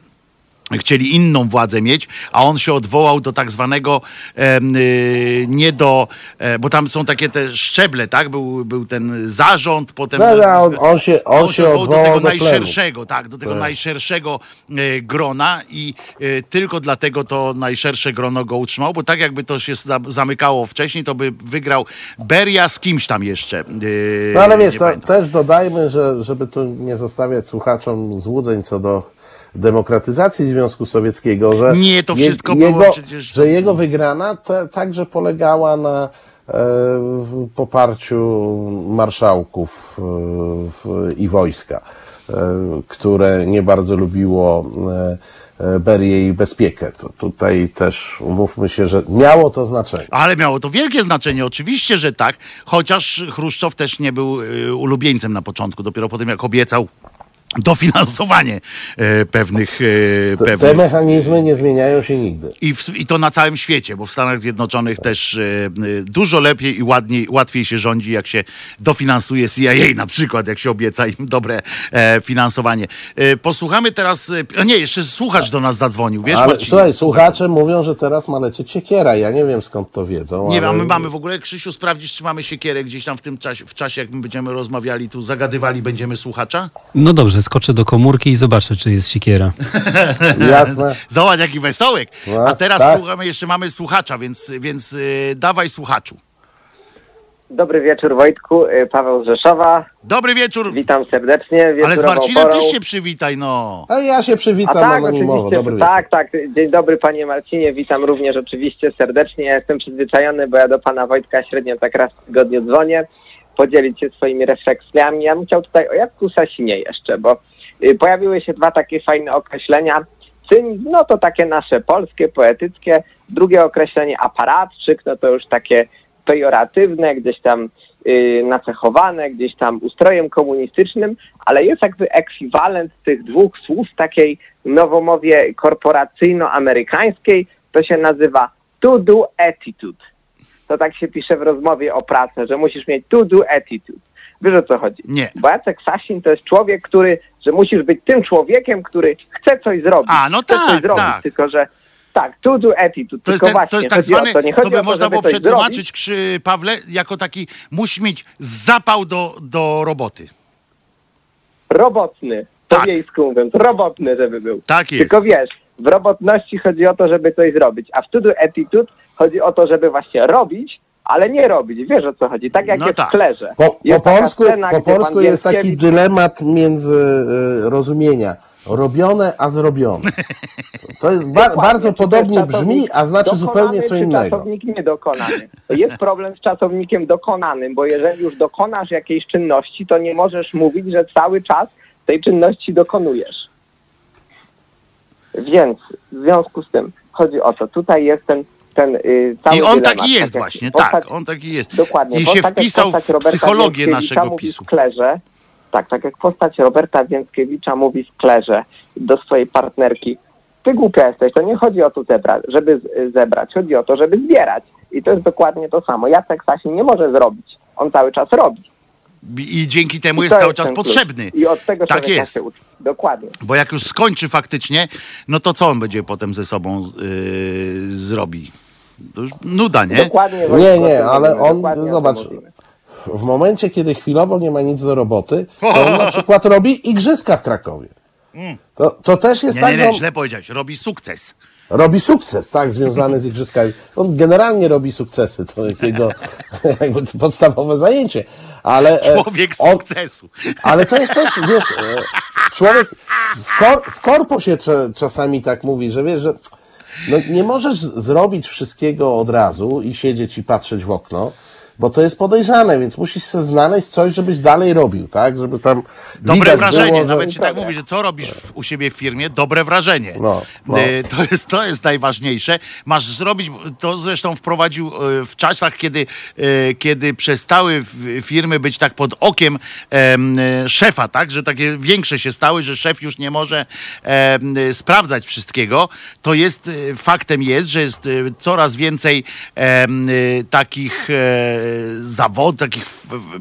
chcieli inną władzę mieć, a on się odwołał do tak zwanego y, nie do, e, bo tam są takie te szczeble, tak? Był, był ten zarząd, potem No, no, on, on się, on się do odwołał tego do plenu. najszerszego, tak, do tego najszerszego e, grona i e, tylko dlatego to najszersze grono go utrzymało, bo tak jakby to się za- zamykało wcześniej, to by wygrał Beria z kimś tam jeszcze. No ale wiesz, to, też dodajmy, że żeby tu nie zostawiać słuchaczom złudzeń co do demokratyzacji Związku Sowieckiego, że, Nie, to wszystko jego, było przecież- że jego wygrana także polegała na e, w- poparciu marszałków e, i wojska, e, które nie bardzo lubiło Berię i Bezpiekę. To tutaj też umówmy się, że miało to znaczenie. Ale miało to wielkie znaczenie, oczywiście, że tak, chociaż Chruszczow też nie był ulubieńcem na początku, dopiero po tym jak obiecał dofinansowanie e, pewnych, e, Te, pewnych te mechanizmy nie zmieniają się nigdy. i, w, I to na całym świecie, bo w Stanach Zjednoczonych też e, dużo lepiej i ładniej, łatwiej się rządzi, jak się dofinansuje CIA na przykład, jak się obieca im dobre e, finansowanie. E, posłuchamy teraz, e, nie, jeszcze słuchacz do nas zadzwonił, wiesz ale słuchaj, słuchacze mówią, że teraz ma lecieć siekiera. Ja nie wiem skąd to wiedzą. Nie, ale... a my mamy w ogóle, Krzysiu, sprawdzisz, czy mamy siekierę gdzieś tam w tym czasie, w czasie, jak my będziemy rozmawiali, tu zagadywali, będziemy słuchacza? No dobrze, skoczę do komórki i zobaczę, czy jest siekiera. Jasne. Zobacz, jaki wesołek. No, A teraz tak. słuchamy, jeszcze mamy słuchacza, więc, więc yy, dawaj słuchaczu. Dobry wieczór Wojtku, Y, Paweł z Rzeszowa. Dobry wieczór. Witam serdecznie. Ale z Marcinem porą. też się przywitaj, no. A ja się A przywitam tak, anonimowo. oczywiście, Dobry tak, tak. Dzień dobry panie Marcinie, witam również oczywiście serdecznie. Ja jestem przyzwyczajony, bo ja do pana Wojtka średnio tak raz w tygodniu dzwonię, podzielić się swoimi refleksjami. Ja bym chciał tutaj o Jacku Sasinie jeszcze, bo y, pojawiły się dwa takie fajne określenia. Cynizm, no to takie nasze polskie, poetyckie. Drugie określenie aparatczyk, no to już takie pejoratywne, gdzieś tam y, nacechowane, gdzieś tam ustrojem komunistycznym, ale jest jakby ekwiwalent tych dwóch słów w takiej nowomowie korporacyjno-amerykańskiej, to się nazywa to-do attitude. To tak się pisze w rozmowie o pracę, że musisz mieć to-do attitude. Wiesz o co chodzi? Nie. Bo Jacek Sasin to jest człowiek, który, że musisz być tym człowiekiem, który chce coś zrobić. A, no chce tak, coś zrobić, tak. tylko że tak, to-do attitude, To jest, ten, właśnie to jest tak zwany, to, to by to, można było przetłumaczyć. Krzy, Pawle, jako taki, musi mieć zapał do, do roboty. Robotny, po Tak. wiejsku mówiąc, robotny, żeby był. Tak jest. Tylko wiesz, w robotności chodzi o to, żeby coś zrobić, a w to-do attitude chodzi o to, żeby właśnie robić, ale nie robić. Wiesz o co chodzi? Tak jak No jest tak. w Klerze. Po, po polsku, scena, po polsku jest taki dylemat między y, rozumienia. Robione, a zrobione. To jest ba bardzo podobnie brzmi, a znaczy zupełnie co czy innego. czasownik niedokonany. To jest problem z czasownikiem dokonanym, bo jeżeli już dokonasz jakiejś czynności, to nie możesz mówić, że cały czas tej czynności dokonujesz. Więc w związku z tym chodzi o to, tutaj jest ten, ten y, cały I on dylemat, taki jest jak właśnie, postać- tak, on taki jest. Dokładnie. I się wpisał w psychologię naszego PiSu. Klerze, tak, tak jak postać Roberta Więckiewicza mówi w Klerze do swojej partnerki, ty głupia jesteś, to nie chodzi o to zebrać, żeby zebrać, chodzi o to, żeby zbierać. I to jest dokładnie to samo. Jacek Sasin nie może zrobić, on cały czas robi. I dzięki temu I jest cały czas ten klucz. potrzebny. I od tego Tak jest. się uczy. Dokładnie. Bo jak już skończy faktycznie, no to co on będzie potem ze sobą yy, zrobi? To już nuda, nie? Dokładnie. Nie, nie, ale on, dokładnie o tym zobacz, mówimy. w momencie, kiedy chwilowo nie ma nic do roboty, to on na przykład robi igrzyska w Krakowie. To, to też jest Mm. Nie, tak, nie, że nie, on źle powiedziałeś. Robi sukces. robi sukces, tak, związany z igrzyskami. On generalnie robi sukcesy, to jest jego jakby podstawowe zajęcie. Ale e, Człowiek on, sukcesu. Ale to jest też, wiesz, e, człowiek w, kor, w korpo się cze, czasami tak mówi, że wiesz, że no nie możesz zrobić wszystkiego od razu i siedzieć i patrzeć w okno, bo to jest podejrzane, więc musisz sobie znaleźć coś, żebyś dalej robił, tak? Żeby tam Dobre wrażenie, było, że... nawet ci tak mówi, że co robisz w, u siebie w firmie? Dobre wrażenie. No, no. Y, To, jest, to jest najważniejsze. Masz zrobić, to zresztą wprowadził y, w czasach, kiedy, y, kiedy przestały firmy być tak pod okiem em, szefa, tak? Że takie większe się stały, że szef już nie może sprawdzać wszystkiego. To jest, faktem jest, że jest coraz więcej takich e, zawodów, takich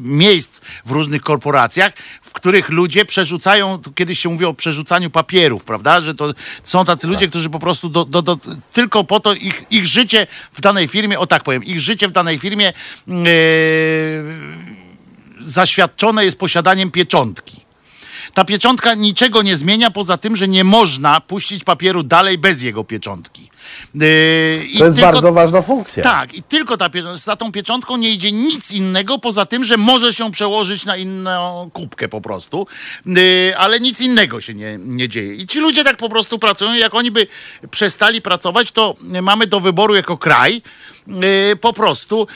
miejsc w różnych korporacjach, w których ludzie przerzucają, tu kiedyś się mówi o przerzucaniu papierów, prawda? Że to są tacy ludzie, którzy po prostu do, do, do, tylko po to ich, ich życie w danej firmie, o tak powiem, ich życie w danej firmie e, zaświadczone jest posiadaniem pieczątki. Ta pieczątka niczego nie zmienia, poza tym, że nie można puścić papieru dalej bez jego pieczątki. Yy, i To jest tylko- bardzo ważna funkcja. tak, i tylko ta za tą pieczątką nie idzie nic innego, poza tym, że może się przełożyć na inną kubkę po prostu, yy, ale nic innego się nie, nie dzieje. I ci ludzie tak po prostu pracują, jak oni by przestali pracować, to mamy do wyboru jako kraj po prostu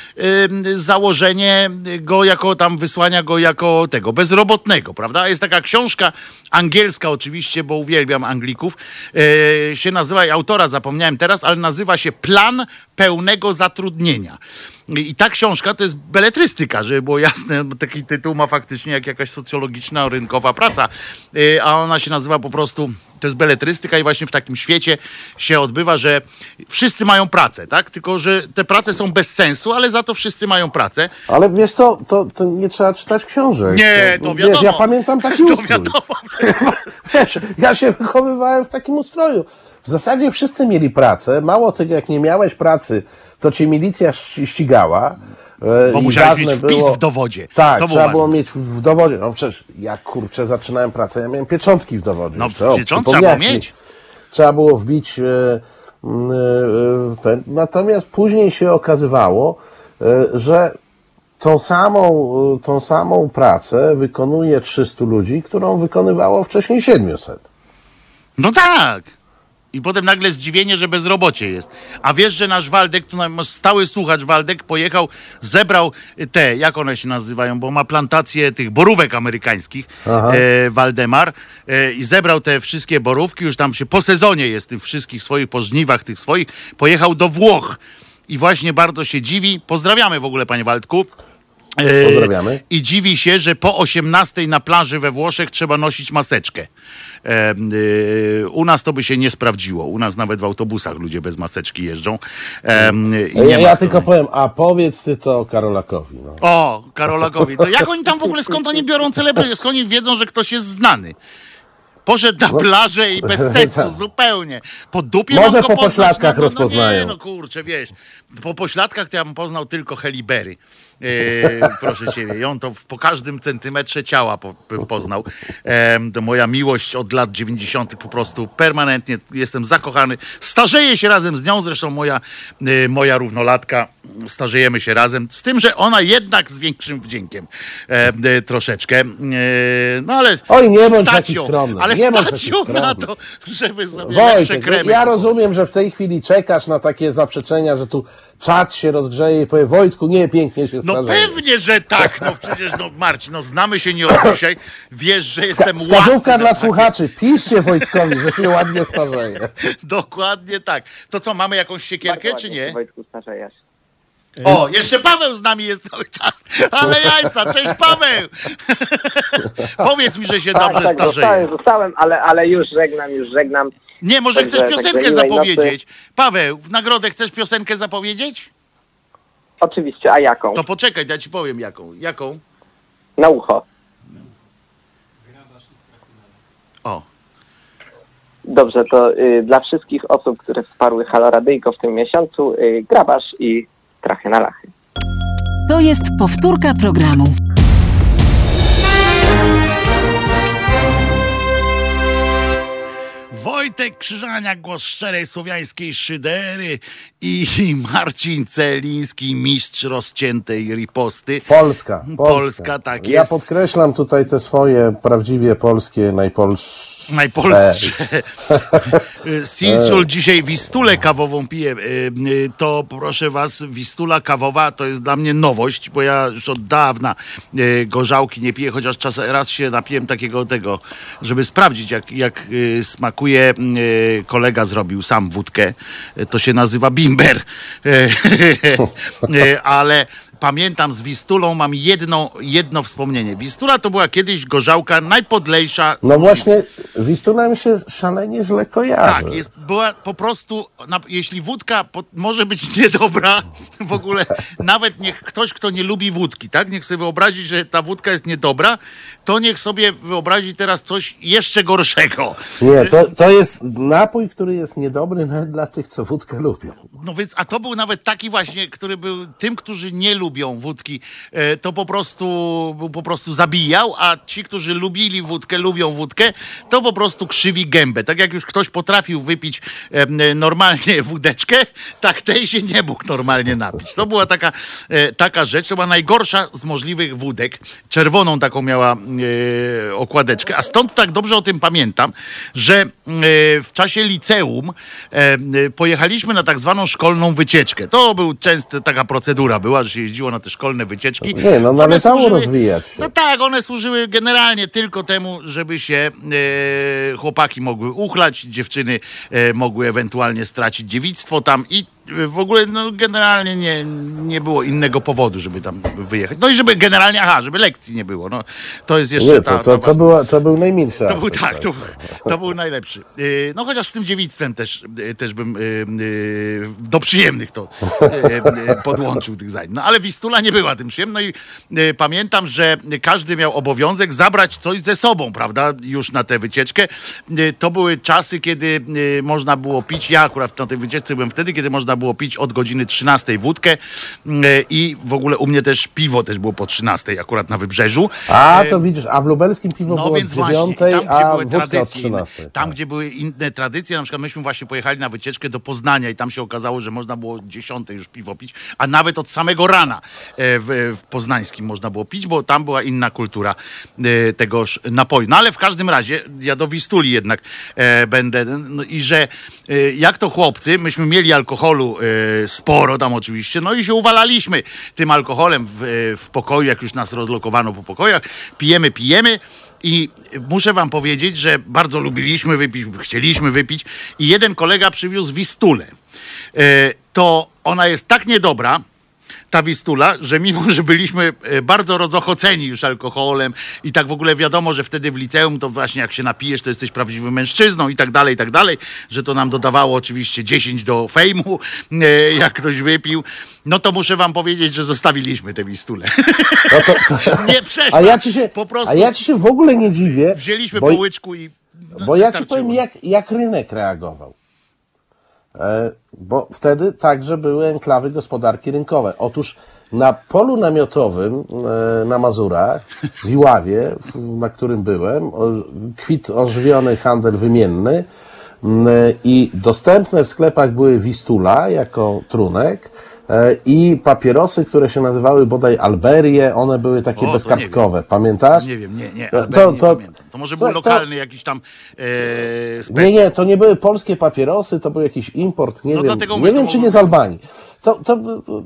yy, założenie go jako tam, wysłania go jako tego, bezrobotnego, prawda? Jest taka książka angielska oczywiście, bo uwielbiam Anglików, yy, się nazywa, autora zapomniałem teraz, ale nazywa się Plan pełnego zatrudnienia. I ta książka to jest beletrystyka, żeby było jasne, taki tytuł ma faktycznie jak jakaś socjologiczna, rynkowa praca, a ona się nazywa po prostu, to jest beletrystyka i właśnie w takim świecie się odbywa, że wszyscy mają pracę, tak? Tylko, że te prace są bez sensu, ale za to wszyscy mają pracę. Ale wiesz co, to, to nie trzeba czytać książek. Nie, to Wiesz, ja wiadomo. pamiętam taki To ustrój. wiadomo. Wiesz, ja się wychowywałem w takim ustroju. W zasadzie wszyscy mieli pracę. Mało tego, jak nie miałeś pracy, to cię milicja ści- ścigała. E, Bo musiałeś mieć wpis w dowodzie. Tak, To było trzeba było mieć w dowodzie. No przecież ja kurczę zaczynałem pracę, ja miałem pieczątki w dowodzie. No, Jeszcze, o, piecząt przypomniałeś trzeba było mi. mieć. Trzeba było wbić. E, m, e, ten. Natomiast później się okazywało, że tą samą, tą samą pracę wykonuje 300 ludzi, którą wykonywało wcześniej 700. No tak. I potem nagle zdziwienie, że bezrobocie jest. A wiesz, że nasz Waldek, tu stały słuchacz Waldek pojechał, zebrał te, jak one się nazywają, bo ma plantację tych borówek amerykańskich, e, Waldemar, e, i zebrał te wszystkie borówki, już tam się po sezonie jest tych wszystkich swoich, po żniwach tych swoich, pojechał do Włoch. I właśnie bardzo się dziwi. Pozdrawiamy w ogóle, panie Waldku. E, Pozdrawiamy. I dziwi się, że po 18 na plaży we Włoszech trzeba nosić maseczkę. E, y, u nas to by się nie sprawdziło. U nas nawet w autobusach ludzie bez maseczki jeżdżą. E, Ja, ja tylko powiem, a powiedz ty to Karolakowi. No. O, Karolakowi. To jak oni tam w ogóle, skąd oni biorą celebry? Skąd oni wiedzą, że ktoś jest znany? Poszedł na plażę i bez sensu, tak. zupełnie. Po dupie Może po pośladkach no, no, no, rozpoznają. Nie, no kurczę, wiesz. Po pośladkach to ja bym poznał tylko Helibery. E, proszę ciebie. I on to w, po każdym centymetrze ciała po, poznał. To moja miłość od lat 90. po prostu permanentnie jestem zakochany. Starzeję się razem z nią, zresztą moja, e, moja równolatka. Starzejemy się razem, z tym, że ona jednak z większym wdziękiem e, troszeczkę. E, no ale. Oj, nie bądź taki skromny, Ale nie stać ją na to, żeby sobie Wojtek, ja rozumiem, że w tej chwili czekasz na takie zaprzeczenia, że tu czat się rozgrzeje i powie Wojtku, nie, pięknie się No starzeje. pewnie, że tak. No przecież, no Marcin, no znamy się nie od dzisiaj. Wiesz, że jestem łasny. Wskazówka dla słuchaczy, piszcie Wojtkowi, że się ładnie starzeje. Dokładnie tak. To co, mamy jakąś siekierkę, czy nie? Wojtku, starzejesz. O, jeszcze Paweł z nami jest cały czas. Ale jajca, cześć Paweł! Powiedz mi, że się dobrze tak, zostałem, starzeje. zostałem, ale, ale już żegnam, już żegnam. Nie, może Także- chcesz także piosenkę miłej zapowiedzieć. Paweł, w nagrodę chcesz piosenkę zapowiedzieć? Oczywiście, a jaką? To poczekaj, ja ci powiem jaką. Jaką? na ucho. O, Dobrze, to y, dla wszystkich osób, które wsparły Halo Radyjko w tym miesiącu, y, grabasz i trachy na lachy. To jest powtórka programu. Wojtek Krzyżaniak, głos szczerej słowiańskiej szydery i Marcin Celiński, mistrz rozciętej riposty. Polska, Polska. Polska, tak Ja jest. podkreślam tutaj te swoje prawdziwie polskie, najpolsze. Najpolstsze. Sinsul dzisiaj wistulę kawową pije. To proszę was, wistula kawowa to jest dla mnie nowość, bo ja już od dawna gorzałki nie piję, chociaż czas raz się napiłem takiego tego, żeby sprawdzić jak, jak smakuje. Kolega zrobił sam wódkę. To się nazywa bimber. Ale pamiętam z Wistulą mam jedno, jedno wspomnienie. Wistula to była kiedyś gorzałka najpodlejsza No właśnie, Wistula mi się szalenie źle kojarzy. tak, jest, była po prostu, na, jeśli wódka po, może być niedobra, w ogóle nawet niech ktoś, kto nie lubi wódki, tak, niech sobie wyobrazi, że ta wódka jest niedobra, to niech sobie wyobrazi teraz coś jeszcze gorszego. Nie, to, to jest napój, który jest niedobry nawet dla tych, co wódkę lubią. No więc, a to był nawet taki właśnie, który był tym, którzy nie lubią wódki, e, to po prostu, po prostu zabijał, a ci, którzy lubili wódkę, lubią wódkę, to po prostu krzywi gębę. Tak jak już ktoś potrafił wypić normalnie wódeczkę, tak tej się nie mógł normalnie napić. To była taka, e, taka rzecz, to była najgorsza z możliwych wódek. Czerwoną taką miała e, okładeczkę, a stąd tak dobrze o tym pamiętam, że w czasie liceum pojechaliśmy na tak zwaną szkolną wycieczkę. To był często taka procedura była, że się na te szkolne wycieczki. Nie, no należało rozwijać się. No tak, one służyły generalnie tylko temu, żeby się e, chłopaki mogły uchlać, dziewczyny e, mogły ewentualnie stracić dziewictwo tam i w ogóle no, generalnie nie, nie było innego powodu, żeby tam wyjechać. No i żeby generalnie, aha, żeby lekcji nie było. No, to jest jeszcze Nie, ta, to, to, ta to, była, to był najmilszy to był aspekt, tak, to, to był najlepszy. Yy, No chociaż z tym dziewictwem też, yy, też bym yy, do przyjemnych to podłączył tych zajęć. No ale Wistula nie była tym przyjemna i yy, pamiętam, że każdy miał obowiązek zabrać coś ze sobą, prawda, już na tę wycieczkę. To były czasy, kiedy można było pić, ja akurat na tej wycieczce byłem wtedy, kiedy można było pić od godziny 13 wódkę yy, i w ogóle u mnie też piwo też było po 13 akurat na Wybrzeżu. A, to widzisz, a w lubelskim piwo no było więc od właśnie, 9, tam gdzie a były tradycje, inne, 13. tam tak. gdzie były inne tradycje, na przykład myśmy właśnie pojechali na wycieczkę do Poznania i tam się okazało, że można było 10 już piwo pić, a nawet od samego rana e, w, w Poznańskim można było pić, bo tam była inna kultura e, tegoż napoju. No ale w każdym razie, ja do Wistuli jednak e, będę no, i że e, jak to chłopcy, myśmy mieli alkoholu e, sporo tam oczywiście, no i się uwalaliśmy tym alkoholem w, w pokoju, jak już nas rozlokowano po pokojach, pijemy, pijemy i muszę wam powiedzieć, że bardzo lubiliśmy wypić, chcieliśmy wypić i jeden kolega przywiózł Wistulę. E, To ona jest tak niedobra, ta Wistula, że mimo, że byliśmy e, bardzo rozochoceni już alkoholem i tak w ogóle wiadomo, że wtedy w liceum to właśnie jak się napijesz, to jesteś prawdziwym mężczyzną i tak dalej, i tak dalej, że to nam dodawało oczywiście 10 do fejmu, e, jak ktoś wypił, no to muszę wam powiedzieć, że zostawiliśmy tę Wistulę. No to, to, Nie przeszła. a, ja ci się, po prostu a ja ci się w ogóle nie dziwię, wzięliśmy bo, po łyczku i no, bo ja ci powiem, jak, jak rynek reagował. E, bo wtedy także były enklawy gospodarki rynkowe. Otóż na polu namiotowym e, na Mazurach, w Iławie, na którym byłem, kwit ożywiony handel wymienny e, i dostępne w sklepach były Wistula jako trunek i papierosy, które się nazywały bodaj Alberie, one były takie O, to bezkartkowe. Pamiętasz? Nie wiem, nie, nie, To- to- nie to- pamiętam. To może był to- lokalny jakiś tam e, Nie, nie, to nie były polskie papierosy, to był jakiś import, nie No wiem, nie mówię, wiem to czy nie z Albanii. To, to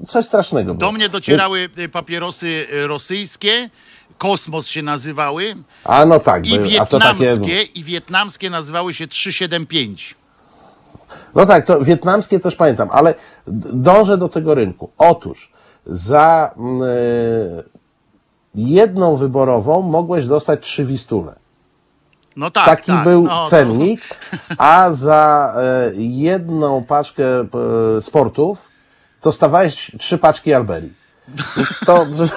coś strasznego było. Do mnie docierały e, papierosy e, rosyjskie, Kosmos się nazywały A no tak, i to takie... wietnamskie, i wietnamskie nazywały się 375. No tak, to wietnamskie też pamiętam, ale dążę do tego rynku. Otóż za mm, e, jedną wyborową mogłeś dostać trzy wistule. No tak, Taki tak. był no, cennik, a za e, jedną paczkę e, sportów dostawałeś trzy paczki Alberii. Więc to, że,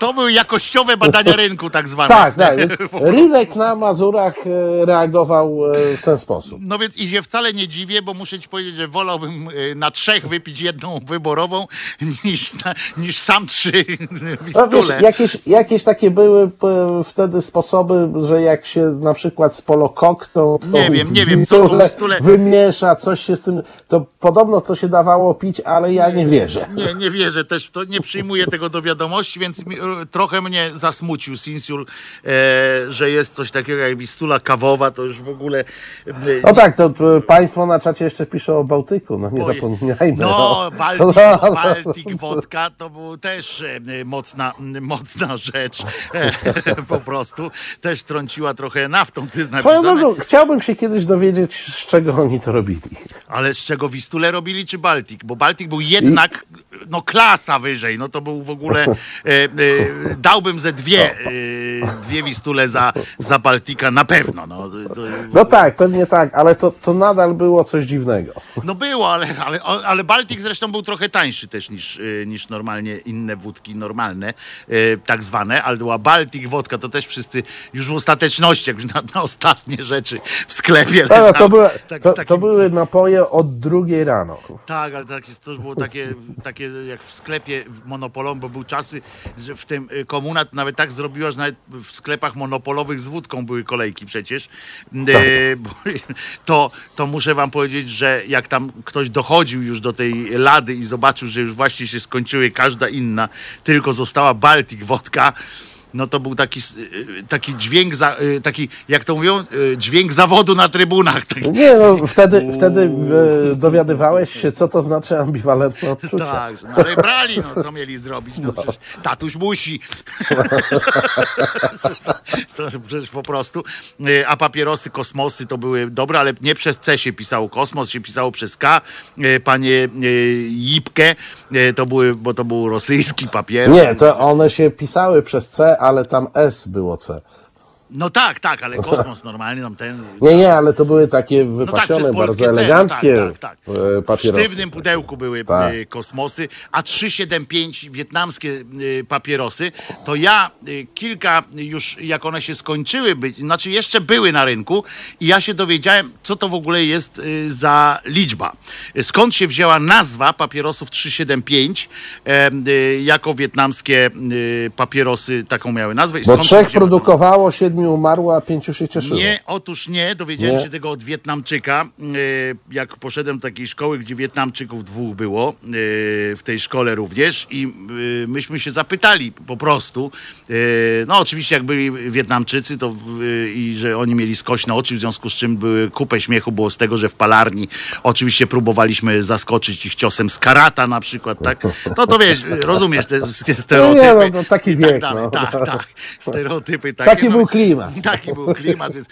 To były jakościowe badania rynku tak zwane. tak, tak. Rynek na Mazurach e, reagował e, w ten sposób. No więc i się wcale nie dziwię, bo muszę ci powiedzieć, że wolałbym y, na trzech wypić jedną wyborową niż, na, niż sam trzy No, wiesz, jakieś, jakieś takie były wtedy sposoby, że jak się na przykład z polokokną Nie wiem, nie wiem, co to wistule- wymiesza, coś się z tym, to podobno to się dawało pić, ale ja nie wierzę. Nie, nie wierzę też to, nie przyjmuję tego do wiadomości, więc mi, trochę mnie zasmucił Sinsiur, e, że jest coś takiego jak wistula kawowa, to już w ogóle... e, No tak, to to państwo na czacie jeszcze piszą o Bałtyku, no nie zapominajmy. No, Baltic, No, Baltic wodka to był też e, mocna, mocna rzecz. E, po prostu też trąciła trochę naftą, ty drogą, chciałbym się kiedyś dowiedzieć, z czego oni to robili. Ale z czego Wistulę robili, czy Baltic? Bo Baltic był jednak, no klasa wyżej, no to był w ogóle, e, e, dałbym ze dwie, e, dwie Wistule za, za Baltika na pewno. No, to, No tak, pewnie tak, ale to, to nadal było coś dziwnego. no było, ale, ale, ale Baltic zresztą był trochę tańszy też niż, niż normalnie inne wódki normalne, tak zwane, ale była Baltic wodka, to też wszyscy już w ostateczności, jak już na, na ostatnie rzeczy w sklepie No, leżały, to, były, tak to, takim- to były napoje od drugiej rano. Tak, ale tak to już było takie, takie jak w sklepie w monopolowym, bo były czasy, że w tym y, komuna to nawet tak zrobiła, że nawet w sklepach monopolowych z wódką były kolejki przecież. Y, bo, to, to muszę wam powiedzieć, że jak tam ktoś dochodził już do tej lady i zobaczył, że już właśnie się skończyły każda inna, tylko została Baltic wodka, no to był taki, s- y, taki dźwięk, za, y, taki, jak to mówią, y, dźwięk zawodu na trybunach. Taki, Nie, no wtedy, wtedy e, dowiadywałeś się, co to znaczy ambiwalentne. Tak, no ale brali, no co mieli zrobić? No, przecież tatuś musi. to przecież po prostu. A papierosy, kosmosy to były dobre, ale nie przez C się pisało kosmos, się pisało przez K. Panie Jipkę, to były, bo to był rosyjski papier. Nie, to one się pisały przez C, ale tam S było C. No tak, tak, ale kosmos normalnie tam ten. Nie, nie, ale to były takie No tak, wypasione, przez polskie bardzo C, eleganckie no tak, tak, tak. e, W papierosy. sztywnym pudełku były Tak. e, kosmosy, a 375 wietnamskie e, papierosy, to ja kilka już, jak one się skończyły być, znaczy jeszcze były na rynku i ja się dowiedziałem, co to w ogóle jest za liczba. Skąd się wzięła nazwa papierosów 375 e, e, jako wietnamskie papierosy taką miały nazwę. i Bo skąd się trzech wzięła- produkowało, siedmiu umarło, a pięciu się cieszyło. nie, otóż nie. Dowiedziałem Nie? się tego od Wietnamczyka. Yy, Jak poszedłem do takiej szkoły, gdzie Wietnamczyków dwóch było, yy, w tej szkole również i yy, myśmy się zapytali po prostu. No oczywiście jak byli Wietnamczycy to i że oni mieli skośne oczy, w związku z czym były kupę śmiechu było z tego, że w palarni oczywiście próbowaliśmy zaskoczyć ich ciosem z karata na przykład, tak? No to wiesz, rozumiesz te wszystkie stereotypy. nie, no, taki tak wiek, dalej. no. Tak, tak. Stereotypy takie. Taki no. był klimat. Taki był klimat, więc,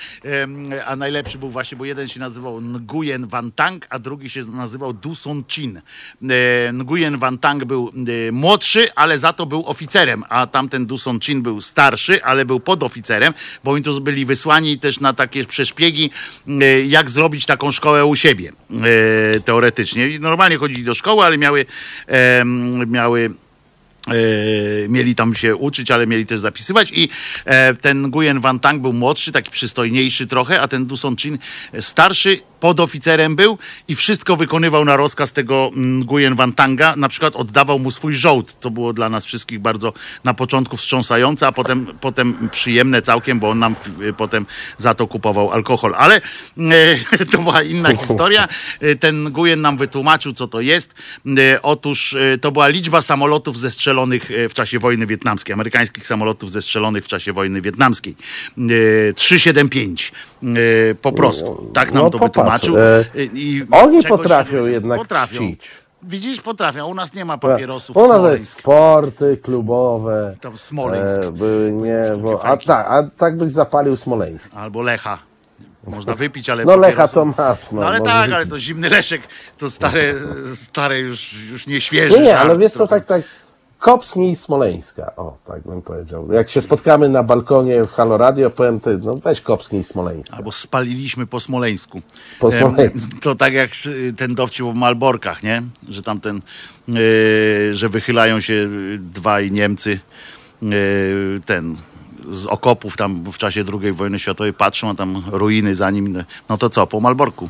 a najlepszy był właśnie, bo jeden się nazywał Nguyen Van Tang, a drugi się nazywał Du Son Chin. E, Nguyen Van Tang był e, młodszy, ale za to był oficerem, a tamten Du Son Chin był starszy, ale był podoficerem, bo oni tu byli wysłani też na takie przeszpiegi, e, jak zrobić taką szkołę u siebie, teoretycznie. Normalnie chodzili do szkoły, ale miały, miały mieli tam się uczyć, ale mieli też zapisywać i e, ten Nguyen Van Tang był młodszy, taki przystojniejszy trochę, a ten Du Son Chin starszy, podoficerem był i wszystko wykonywał na rozkaz tego mm, Nguyen Van Tanga, na przykład oddawał mu swój żołd, to było dla nas wszystkich bardzo na początku wstrząsające, a potem, potem przyjemne całkiem, bo on nam e, potem za to kupował alkohol, ale e, to była inna historia, E, ten Nguyen nam wytłumaczył, co to jest, E, otóż e, to była liczba samolotów zestrzelonych e, w czasie wojny wietnamskiej, amerykańskich samolotów zestrzelonych w czasie wojny wietnamskiej. E, 375 e, po prostu. Tak nam no to popatrz, wytłumaczył. e, I Oni potrafią jednak Potrafią. chcić. Widzisz, potrafią. U nas nie ma papierosów. U nas jest sporty klubowe. Tam Smoleńsk. E, były, nie, bo, a, tak, a tak byś zapalił Smoleńsk. Albo Lecha. Można wypić, ale No Lecha to masz. No, No ale tak, wypić. ale to zimny Leszek, to stare, stare już, już nie świeże. Nie, nie, ale wiesz co, tak, tak, Kopsni i Smoleńska. O, tak bym powiedział. Jak się spotkamy na balkonie w Halo Radio, powiem ty, no weź Kopsni i Smoleńska. Albo spaliliśmy po Smoleńsku. Po Smoleńsku. To tak jak y, ten dowcip o Malborkach, nie? Że tam ten, y, że wychylają się dwaj Niemcy, y, ten z okopów tam w czasie II wojny światowej patrzą, a tam ruiny za nim. No to co, po Malborku.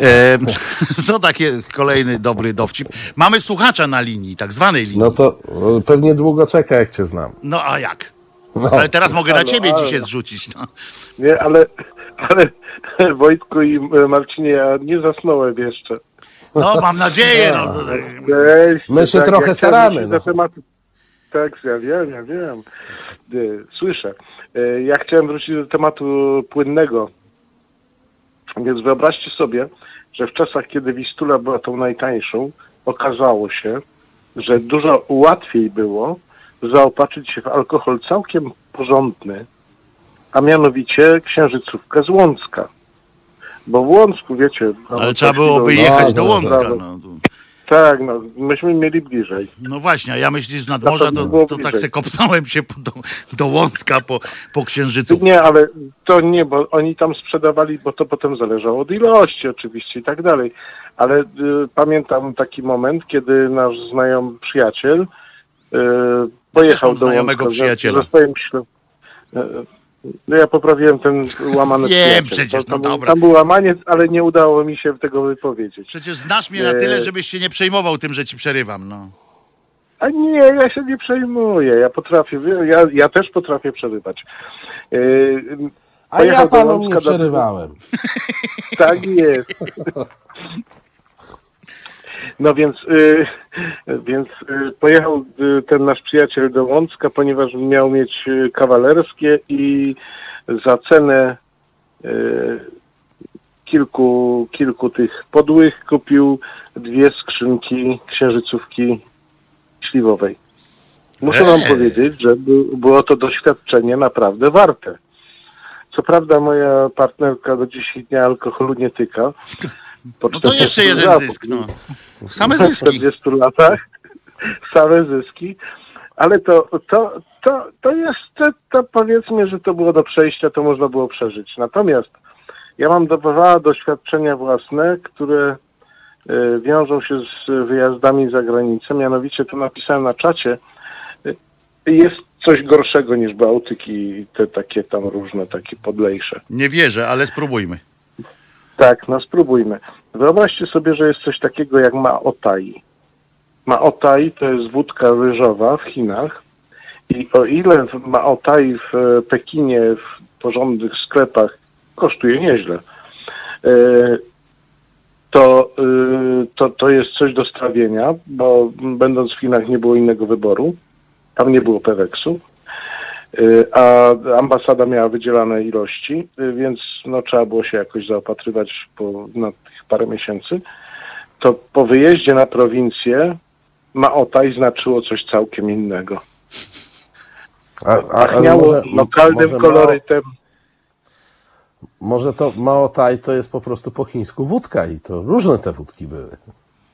E, to takie kolejny dobry dowcip. Mamy słuchacza na linii, tak zwanej linii. No to e, pewnie długo czeka, jak cię znam. No a jak? No. Ale teraz mogę na Halo, ciebie dzisiaj zrzucić. No. Nie, ale, ale Wojtku i e, Marcinie, ja nie zasnąłem jeszcze. no mam nadzieję. No. Weź, My się trochę chciałem staramy, no. Do tematu. Tak, ja wiem, ja wiem. E, Słyszę. Ja chciałem wrócić do tematu płynnego. Więc wyobraźcie sobie, że w czasach, kiedy Wistula była tą najtańszą, okazało się, że dużo łatwiej było zaopatrzyć się w alkohol całkiem porządny, a mianowicie księżycówkę z Łącka. Bo w Łącku, wiecie... no, Ale to trzeba byłoby jechać no, do no, Łącka. No, Tak, no, myśmy mieli bliżej. no właśnie, a ja myślisz z Na nadmorza, to, było to tak se kopnąłem się do, do Łącka po, po księżycu. Nie, ale to nie, bo oni tam sprzedawali, bo to potem zależało od ilości oczywiście i tak dalej. Ale y, pamiętam taki moment, kiedy nasz znajomy przyjaciel y, pojechał do znajomego Łącka przyjaciela. Ze swoim ślub. No ja poprawiłem ten łamany Wiem przecież, To- no tam, był- dobra. Tam był łamaniec, ale nie udało mi się tego wypowiedzieć. Przecież znasz mnie na tyle, Nie. żebyś się nie przejmował tym, że ci przerywam. No. A nie, ja się nie przejmuję. Ja potrafię, ja, ja też potrafię przerywać. Y, A pojechał ja do panu nie do- przerywałem. Tak jest. No więc, y, więc y, pojechał y, ten nasz przyjaciel do Łącka, ponieważ miał mieć y, kawalerskie i za cenę kilku, kilku tych podłych kupił dwie skrzynki księżycówki śliwowej. Muszę wam powiedzieć, że by- było to doświadczenie naprawdę warte. Co prawda moja partnerka do dzisiaj dnia alkoholu nie tyka. Po no to 40 jeszcze jeden latach, zysk. No. Same Po zyski. 40 latach same zyski, ale to, to, to, to jeszcze, to powiedzmy, że to było do przejścia, to można było przeżyć. Natomiast ja mam dwa doświadczenia własne, które e, wiążą się z wyjazdami za granicę, mianowicie to napisałem na czacie, E, jest coś gorszego niż Bałtyk i te takie tam różne, takie podlejsze. Nie wierzę, ale spróbujmy. Tak, no spróbujmy. Wyobraźcie sobie, że jest coś takiego jak Maotai. Maotai to jest wódka ryżowa w Chinach i o ile Maotai w e, Pekinie w porządnych sklepach kosztuje nieźle, e, to, e, to, to jest coś do strawienia, bo będąc w Chinach nie było innego wyboru. Tam nie było Peweksu. Y, a ambasada miała wydzielane ilości, y, więc no, trzeba było się jakoś zaopatrywać po, na tych parę miesięcy. To po wyjeździe na prowincję Maotaj znaczyło coś całkiem innego. A, Pachniało może- lokalnym może kolorytem. Mao, może to Mao Tai to jest po prostu po chińsku wódka i to różne te wódki były.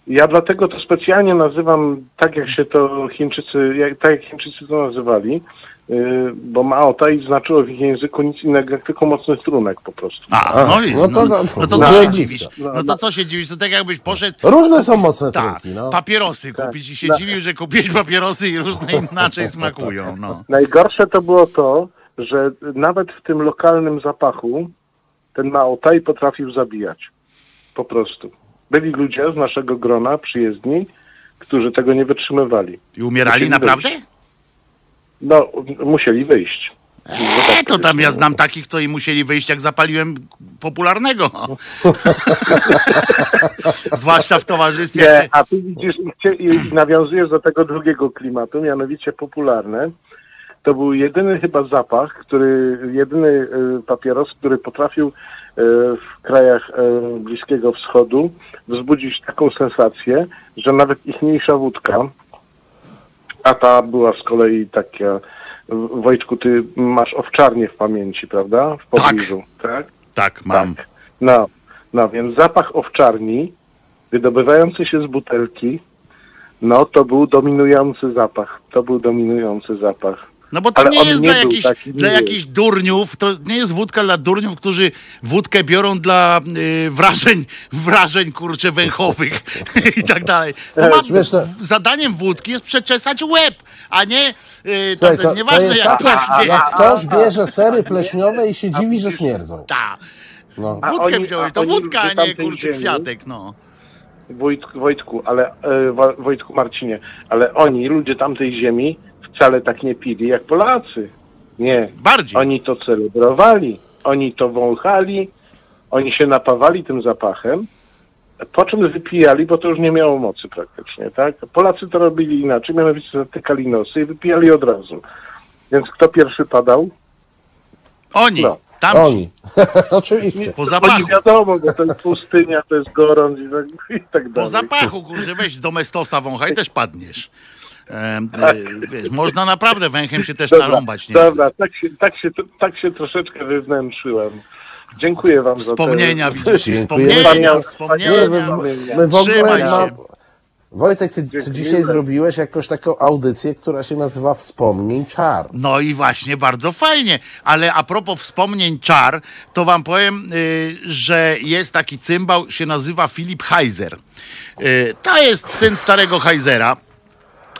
Ja dlatego to specjalnie nazywam tak, jak się to Chińczycy, jak, tak jak Chińczycy to nazywali, y, bo Maotai znaczyło w ich języku nic innego, jak tylko mocny strunek po prostu. A, A, no, i- no no, to- no to no, co się no, dziwisz? no, No to co się dziwisz? To tak jakbyś poszedł Różne są mocne tak, trunki, no. papierosy kupić i się No. dziwił, że kupiłeś papierosy i różne inaczej smakują. No. Najgorsze to było to, że nawet w tym lokalnym zapachu ten Maotai potrafił zabijać. Po prostu. Byli ludzie z naszego grona, przyjezdni, którzy tego nie wytrzymywali. I umierali naprawdę? No, musieli wyjść. E, to tam ja znam takich, co i musieli wyjść, jak zapaliłem popularnego. Zwłaszcza w towarzystwie. Nie, a ty widzisz i, nawiązujesz do tego drugiego klimatu, mianowicie popularne. To był jedyny chyba zapach, który, jedyny y, papieros, który potrafił y, w krajach y, Bliskiego Wschodu wzbudzić taką sensację, że nawet ich mniejsza wódka, a ta była z kolei taka, Wojtku, ty masz owczarnię w pamięci, prawda? W Tak. pobliżu, tak? Tak, mam. Tak. No, no, więc zapach owczarni, wydobywający się z butelki, no to był dominujący zapach. To był dominujący zapach. No bo to Ale nie jest nie dla, jakichś, taki dla jakichś durniów, to nie jest wódka dla durniów, którzy wódkę biorą dla y, wrażeń, wrażeń kurcze węchowych i tak dalej. To E, ma, to- zadaniem wódki jest przeczesać łeb, a nie y, Słuchaj, to, to, to nieważne jest jak tak, jak, pachnie. jak ktoś bierze sery pleśniowe i się dziwi, że śmierdzą. Ta. No. Wódkę oni- wziąłeś, to oni wódka, a nie kurczę kwiatek, no. Wojtku, Wojtku, ale e, Wojtku Marcinie, ale oni, ludzie tamtej ziemi, wcale tak nie pili jak Polacy. Nie. Bardziej. Oni to celebrowali, oni to wąchali, oni się napawali tym zapachem, po czym wypijali, bo to już nie miało mocy praktycznie, tak? Polacy to robili inaczej, mianowicie zatykali nosy i wypijali od razu. Więc kto pierwszy padał? Oni, No. tam Oni. Oczywiście. po zapachu. nie wiadomo, bo to jest pustynia, to jest gorąc i tak, i tak dalej. Po zapachu, kurczę, weź do mestosa wąchaj, też padniesz. Y, wiesz, można naprawdę węchem się też narąbać. nieźle. Dobra, tak się, tak, się, tak się troszeczkę wewnętrzyłem. Dziękuję wam za Wspomnienia, te... widzisz, Dziękuję wspomnienia, wspomnienia. Nie, my, my w Trzymaj ogóle ma... Wojtek, ty, ty dzisiaj zrobiłeś jakąś taką audycję, która się nazywa Wspomnień Czar. No i właśnie, bardzo fajnie. Ale a propos wspomnień czar, to wam powiem, y, że jest taki cymbał, się nazywa Filip Heiser. Y, to jest syn starego Heisera.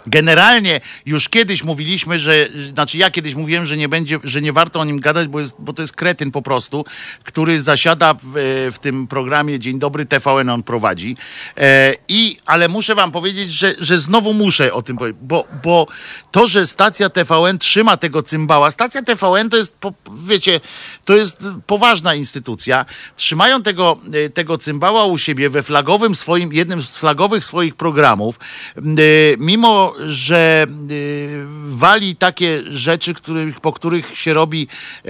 Generalnie już kiedyś mówiliśmy, że, znaczy ja kiedyś mówiłem, że nie będzie, że nie warto o nim gadać, bo, jest, bo to jest kretyn po prostu, który zasiada w, w tym programie Dzień Dobry TVN on prowadzi. E, I, ale muszę wam powiedzieć, że, że znowu muszę o tym powiedzieć, bo, bo to, że stacja TVN trzyma tego cymbała, stacja TVN to jest, wiecie, to jest poważna instytucja. Trzymają tego, e, tego cymbała u siebie we flagowym swoim, jednym z flagowych swoich programów, e, mimo że y, wali takie rzeczy, których, po których się robi e,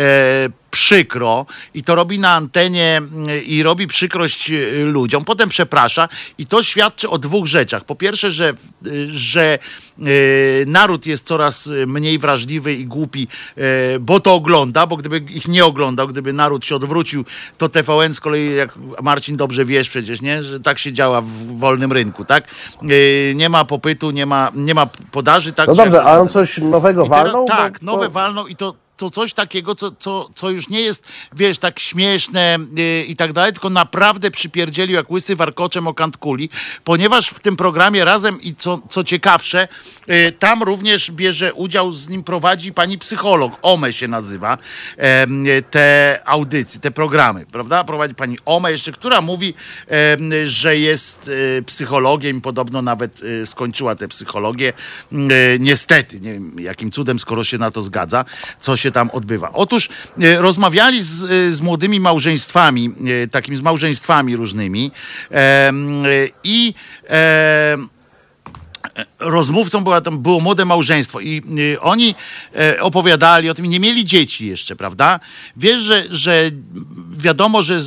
przykro i to robi na antenie y, i robi przykrość y, ludziom, potem przeprasza i to świadczy o dwóch rzeczach. Po pierwsze, że, y, że y, naród jest coraz mniej wrażliwy i głupi, bo to ogląda, bo gdyby ich nie oglądał, gdyby naród się odwrócił, to TVN z kolei, jak Marcin dobrze wiesz przecież, nie? że tak się działa w wolnym rynku, tak? Nie ma popytu, nie ma, nie ma podaży, tak? No dobrze, a on coś nowego teraz, walnął? tak, Bo- nowe walną i to, to coś takiego, co, co, co już nie jest, wiesz, tak śmieszne yy, i tak dalej, tylko naprawdę przypierdzielił jak łysy warkoczem o kant kuli, ponieważ w tym programie razem i co, co ciekawsze, yy, tam również bierze udział, z nim prowadzi pani psycholog, Ome się nazywa, te audycje, te programy, prawda? Prowadzi pani Ome jeszcze, która mówi, że jest y, psychologiem, podobno nawet y, skończyła tę psychologię. Y, niestety, nie wiem jakim cudem, skoro się na to zgadza, co się tam odbywa. Otóż y, rozmawiali z, y, z młodymi małżeństwami, y, takimi z małżeństwami różnymi i rozmówcą była tam, było młode małżeństwo i y, oni e, opowiadali o tym, nie mieli dzieci jeszcze, prawda? Wiesz, że, że wiadomo, że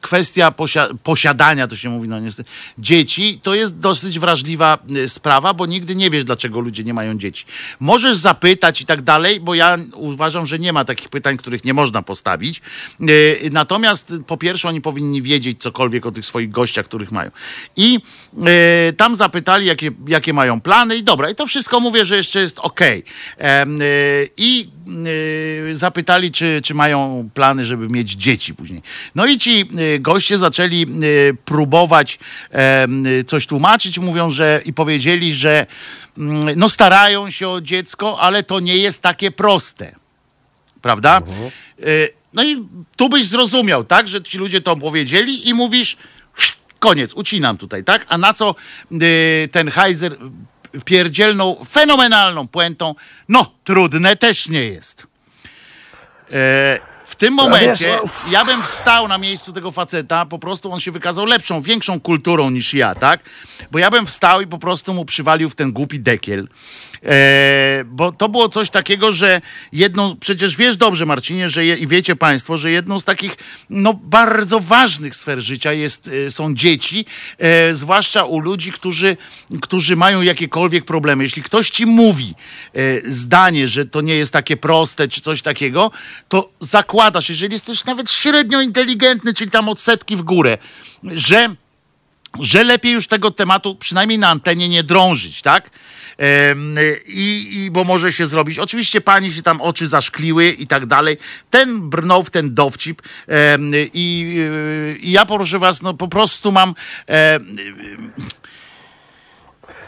kwestia posia, posiadania, to się mówi, no niestety, dzieci, to jest dosyć wrażliwa y, sprawa, bo nigdy nie wiesz, dlaczego ludzie nie mają dzieci. Możesz zapytać i tak dalej, bo ja uważam, że nie ma takich pytań, których nie można postawić. Y, natomiast po pierwsze, oni powinni wiedzieć cokolwiek o tych swoich gościach, których mają. I tam zapytali, jakie, jakie mają plany i dobra, i to wszystko mówię, że jeszcze jest y, I y, zapytali, czy, czy mają plany, żeby mieć dzieci później. No i ci y, goście zaczęli y, próbować coś tłumaczyć, mówią, że i powiedzieli, że mm, no starają się o dziecko, ale to nie jest takie proste. Prawda? Y, No i tu byś zrozumiał, tak, że ci ludzie to powiedzieli i mówisz, koniec, ucinam tutaj, tak? A na co ten Heiser pierdzielną, fenomenalną puentą, no, trudne też nie jest. E, w tym momencie ja bym wstał na miejscu tego faceta, po prostu on się wykazał lepszą, większą kulturą niż ja, tak? Bo ja bym wstał i po prostu mu przywalił w ten głupi dekiel. E, bo to było coś takiego, że jedną, przecież wiesz dobrze Marcinie, że je, i wiecie państwo, że jedną z takich no, bardzo ważnych sfer życia jest, e, są dzieci, e, zwłaszcza u ludzi, którzy, którzy mają jakiekolwiek problemy. Jeśli ktoś ci mówi zdanie, że to nie jest takie proste, czy coś takiego, to zakładasz, jeżeli jesteś nawet średnio inteligentny, czyli tam od setki w górę, że że lepiej już tego tematu przynajmniej na antenie nie drążyć, tak? I, I bo może się zrobić. Oczywiście pani się tam oczy zaszkliły i tak dalej. Ten brnął w ten dowcip. I, y, I ja proszę was, no po prostu mam.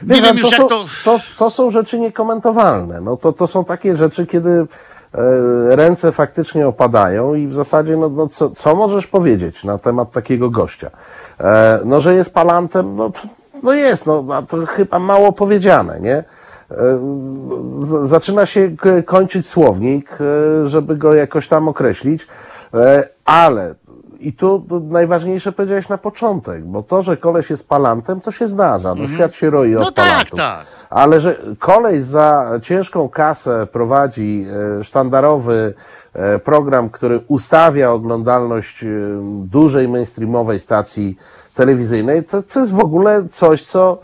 nie Wie wiem już to, jak są, to. to, to są rzeczy niekomentowalne. No to, to są takie rzeczy, kiedy e, ręce faktycznie opadają i w zasadzie, no, no co, co możesz powiedzieć na temat takiego gościa? E, no, że jest palantem, no, no jest, no, to chyba mało powiedziane, nie? E, Zaczyna się kończyć słownik, e, żeby go jakoś tam określić, e, ale i tu najważniejsze powiedziałeś na początek, bo to, że koleś jest palantem, to się zdarza. No, świat się roi No od tak, palantów. tak. Ale że koleś za ciężką kasę prowadzi sztandarowy program, który ustawia oglądalność dużej mainstreamowej stacji telewizyjnej, to, to jest w ogóle coś, co,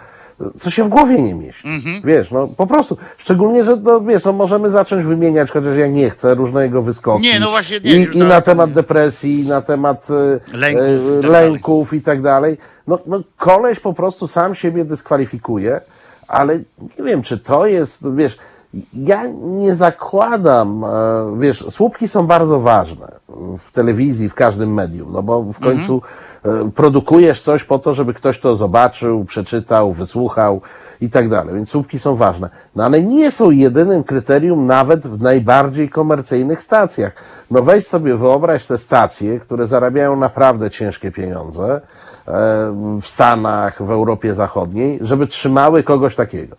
co się w głowie nie mieści. Mhm. Wiesz, no po prostu. Szczególnie, że no, wiesz, no możemy zacząć wymieniać, chociaż ja nie chcę, różne jego wyskoki. Nie, no właśnie nie, I, i na- temat depresji, i na temat e, Lęków i e, tak lęków i tak dalej. No, no koleś po prostu sam siebie dyskwalifikuje, ale nie wiem, czy to jest, wiesz, ja nie zakładam, e, wiesz, słupki są bardzo ważne w telewizji, w każdym medium, no bo w końcu e, produkujesz coś po to, żeby ktoś to zobaczył, przeczytał, wysłuchał i tak dalej, więc słupki są ważne. No ale nie są jedynym kryterium nawet w najbardziej komercyjnych stacjach. No weź sobie wyobraź te stacje, które zarabiają naprawdę ciężkie pieniądze e, w Stanach, w Europie Zachodniej, żeby trzymały kogoś takiego.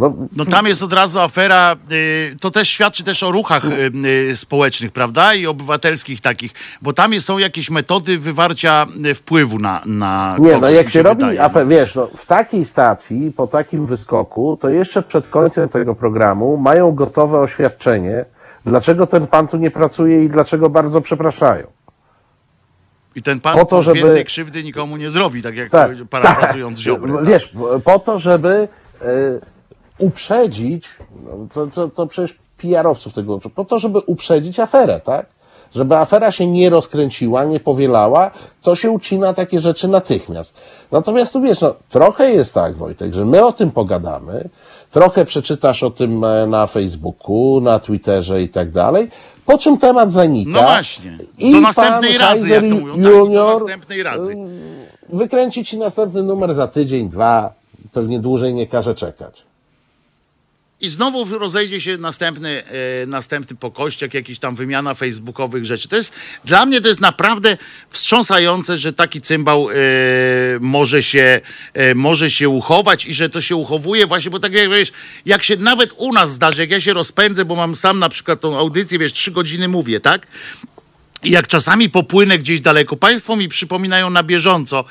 No, No tam jest od razu afera, y, to też świadczy też o ruchach y, y, społecznych, prawda? I obywatelskich takich, bo tam są jakieś metody wywarcia wpływu na, na Nie, kogoś, no jak mi się robi, wydaje. afer, wiesz, no, w takiej stacji, po takim wyskoku, to jeszcze przed końcem tego programu mają gotowe oświadczenie, dlaczego ten pan tu nie pracuje i dlaczego bardzo przepraszają. I ten pan po to, żeby- więcej krzywdy nikomu nie zrobi, tak jak Tak, parafrazując tak. Ziobrę. tak. Wiesz, po to, żeby e, uprzedzić, no, to, to, to przecież PR-owców tego uczą, po to, żeby uprzedzić aferę, tak? Żeby afera się nie rozkręciła, nie powielała, to się ucina takie rzeczy natychmiast. Natomiast tu wiesz, no, trochę jest tak, Wojtek, że my o tym pogadamy, trochę przeczytasz o tym e, na Facebooku, na Twitterze i tak dalej, po czym temat zanika. No właśnie. I Do następnej razy, jak to Kaiser mówią. Tak, do Junior następnej razy. wykręci ci następny numer za tydzień, dwa, pewnie dłużej nie każe czekać. I znowu rozejdzie się następny, e, następny pokościak, jakiś tam wymiana facebookowych rzeczy. To jest, dla mnie to jest naprawdę wstrząsające, że taki cymbał e, może, się, e, może się uchować i że to się uchowuje właśnie, bo tak jak wiesz, jak się nawet u nas zdarzy, jak ja się rozpędzę, bo mam sam na przykład tą audycję, wiesz, trzy godziny mówię, tak? I jak czasami popłynę gdzieś daleko, państwo mi przypominają na bieżąco,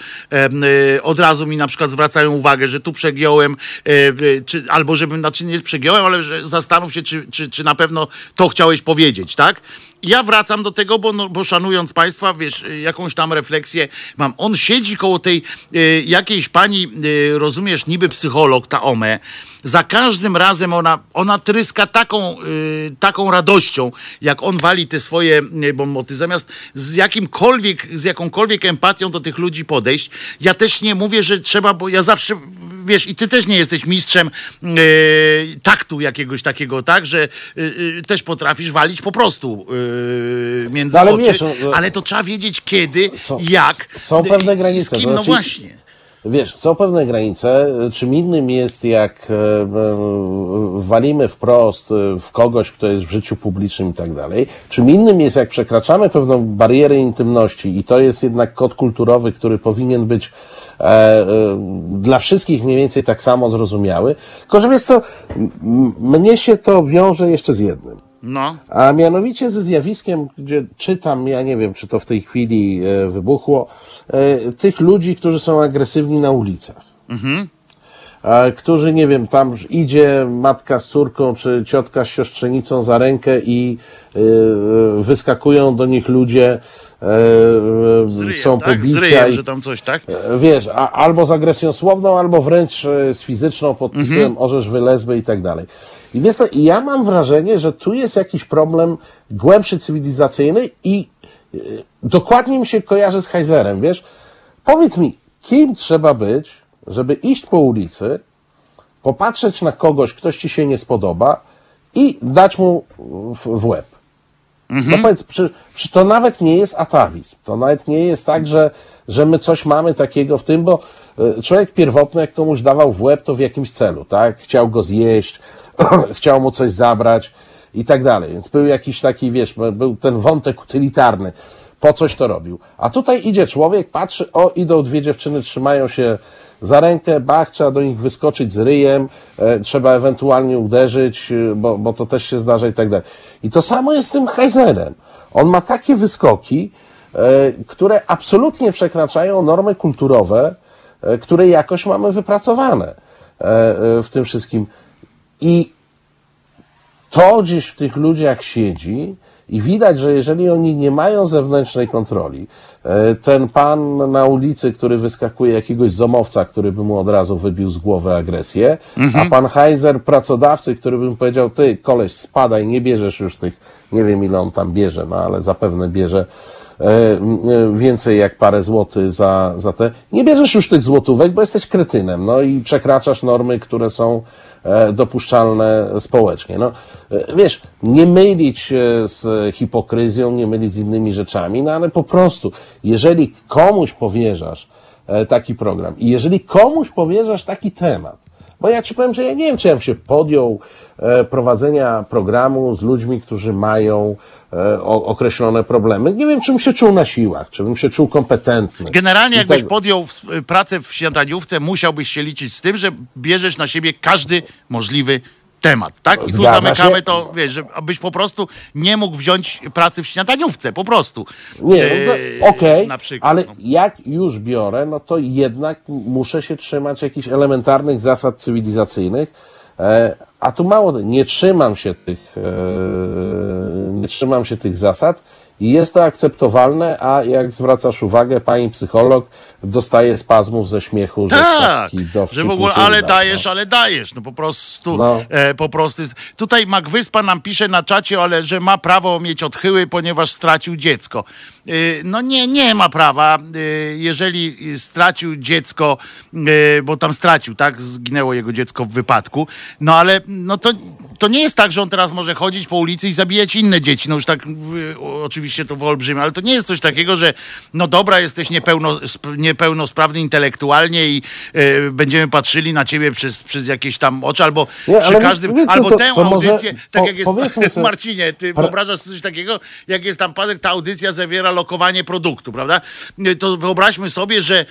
y, od razu mi na przykład zwracają uwagę, że tu przegiąłem, e, czy, albo żebym, znaczy nie przegiąłem, ale że zastanów się, czy, czy, czy na pewno to chciałeś powiedzieć, tak? Ja wracam do tego, bo, no, bo szanując państwa, wiesz, y, jakąś tam refleksję mam. On siedzi koło tej y, jakiejś pani, y, rozumiesz, niby psycholog, ta Ome, za każdym razem ona, ona tryska taką, y, taką radością, jak on wali te swoje y, bomboty, zamiast z jakimkolwiek, z jakąkolwiek empatią do tych ludzi podejść. Ja też nie mówię, że trzeba, bo ja zawsze, wiesz, i ty też nie jesteś mistrzem y, taktu jakiegoś takiego, tak, że y, y, też potrafisz walić po prostu y, między No ale oczy, wiesz, no, no- ale to trzeba wiedzieć kiedy, Są- jak, są pewne granice, z kim, no znaczy- właśnie. Wiesz, są pewne granice. Czym innym jest, jak walimy wprost w kogoś, kto jest w życiu publicznym i tak dalej. Czym innym jest, jak przekraczamy pewną barierę intymności i to jest jednak kod kulturowy, który powinien być dla wszystkich mniej więcej tak samo zrozumiały. Tylko, że wiesz co, mnie się to wiąże jeszcze z jednym. No. A mianowicie ze zjawiskiem, gdzie czytam, ja nie wiem, czy to w tej chwili e, wybuchło, e, tych ludzi, którzy są agresywni na ulicach. E, którzy, nie wiem, tam idzie matka z córką, czy ciotka z siostrzenicą za rękę i e, e, wyskakują do nich ludzie, e, e, ryjem, są tak? Z pobicia ryjem, i że tam coś, tak? E, Wiesz, a, albo z agresją słowną, albo wręcz e, z fizyczną pod tytułem orzesz wylezby i tak dalej. I wiesz co, ja mam wrażenie, że tu jest jakiś problem głębszy cywilizacyjny i e, dokładnie mi się kojarzy z Heizerem, wiesz? Powiedz mi, kim trzeba być, żeby iść po ulicy, popatrzeć na kogoś, ktoś ci się nie spodoba i dać mu w, w łeb. No powiedz, to nawet nie jest atawizm? To nawet nie jest tak, że, że my coś mamy takiego w tym, bo e, człowiek pierwotny, jak komuś dawał w łeb, to w jakimś celu, tak? Chciał go zjeść, chciał mu coś zabrać i tak dalej. Więc był jakiś taki, wiesz, był ten wątek utylitarny. Po coś to robił. A tutaj idzie człowiek, patrzy, o, idą dwie dziewczyny, trzymają się za rękę, bach, trzeba do nich wyskoczyć z ryjem, e, trzeba ewentualnie uderzyć, e, bo, bo to też się zdarza i tak dalej. I to samo jest z tym Heiserem. On ma takie wyskoki, e, które absolutnie przekraczają normy kulturowe, które jakoś mamy wypracowane w tym wszystkim. I to gdzieś w tych ludziach siedzi i widać, że jeżeli oni nie mają zewnętrznej kontroli, e, ten pan na ulicy, który wyskakuje jakiegoś zomowca, który by mu od razu wybił z głowy agresję, a pan Heiser, pracodawcy, który by mu powiedział, ty koleś spadaj, nie bierzesz już tych, nie wiem ile on tam bierze, no ale zapewne bierze e, e, więcej jak parę złotych za, za te. Nie bierzesz już tych złotówek, bo jesteś kretynem, no i przekraczasz normy, które są dopuszczalne społecznie. No, e, wiesz, nie mylić się z hipokryzją, nie mylić z innymi rzeczami, no ale po prostu, jeżeli komuś powierzasz e, taki program i jeżeli komuś powierzasz taki temat, bo ja ci powiem, że ja nie wiem, czy ja bym się podjął e, prowadzenia programu z ludźmi, którzy mają e, określone problemy. Nie wiem, czy bym się czuł na siłach, czy bym się czuł kompetentny. Generalnie I jakbyś tak- podjął w- pracę w śniadaniówce, musiałbyś się liczyć z tym, że bierzesz na siebie każdy możliwy temat, tak? I tu Zgadza zamykamy się. to, wiesz, że abyś po prostu nie mógł wziąć pracy w śniadaniówce, po prostu. Nie, E, no, okej, przykład. ale no. jak już biorę, no to jednak muszę się trzymać jakichś elementarnych zasad cywilizacyjnych, e, a tu mało, nie trzymam się tych, e, nie trzymam się tych zasad i jest to akceptowalne, a jak zwracasz uwagę, pani psycholog dostaje spazmów ze śmiechu, że Tak, że w ogóle, ale no. dajesz, ale dajesz, no po prostu, No. e, po prostu. jest- Tutaj Magwyspa nam pisze na czacie, ale że ma prawo mieć odchyły, ponieważ stracił dziecko. E, no nie, nie ma prawa, e, jeżeli stracił dziecko, e, bo tam stracił, tak, zginęło jego dziecko w wypadku, no ale no to, to nie jest tak, że on teraz może chodzić po ulicy i zabijać inne dzieci, no już tak w, oczywiście to wyolbrzymia, ale to nie jest coś takiego, że no dobra, jesteś niepełno, sp- niepełnosprawny intelektualnie i e, będziemy patrzyli na ciebie przez, przez jakieś tam oczy, albo Nie, przy ale każdym, wiecie, albo to- tę to może audycję, tak po- jak jest sobie- Marcinie, ty Pra- wyobrażasz sobie coś takiego, jak jest tam pasek, ta audycja zawiera lokowanie produktu, prawda? To wyobraźmy sobie, że, e,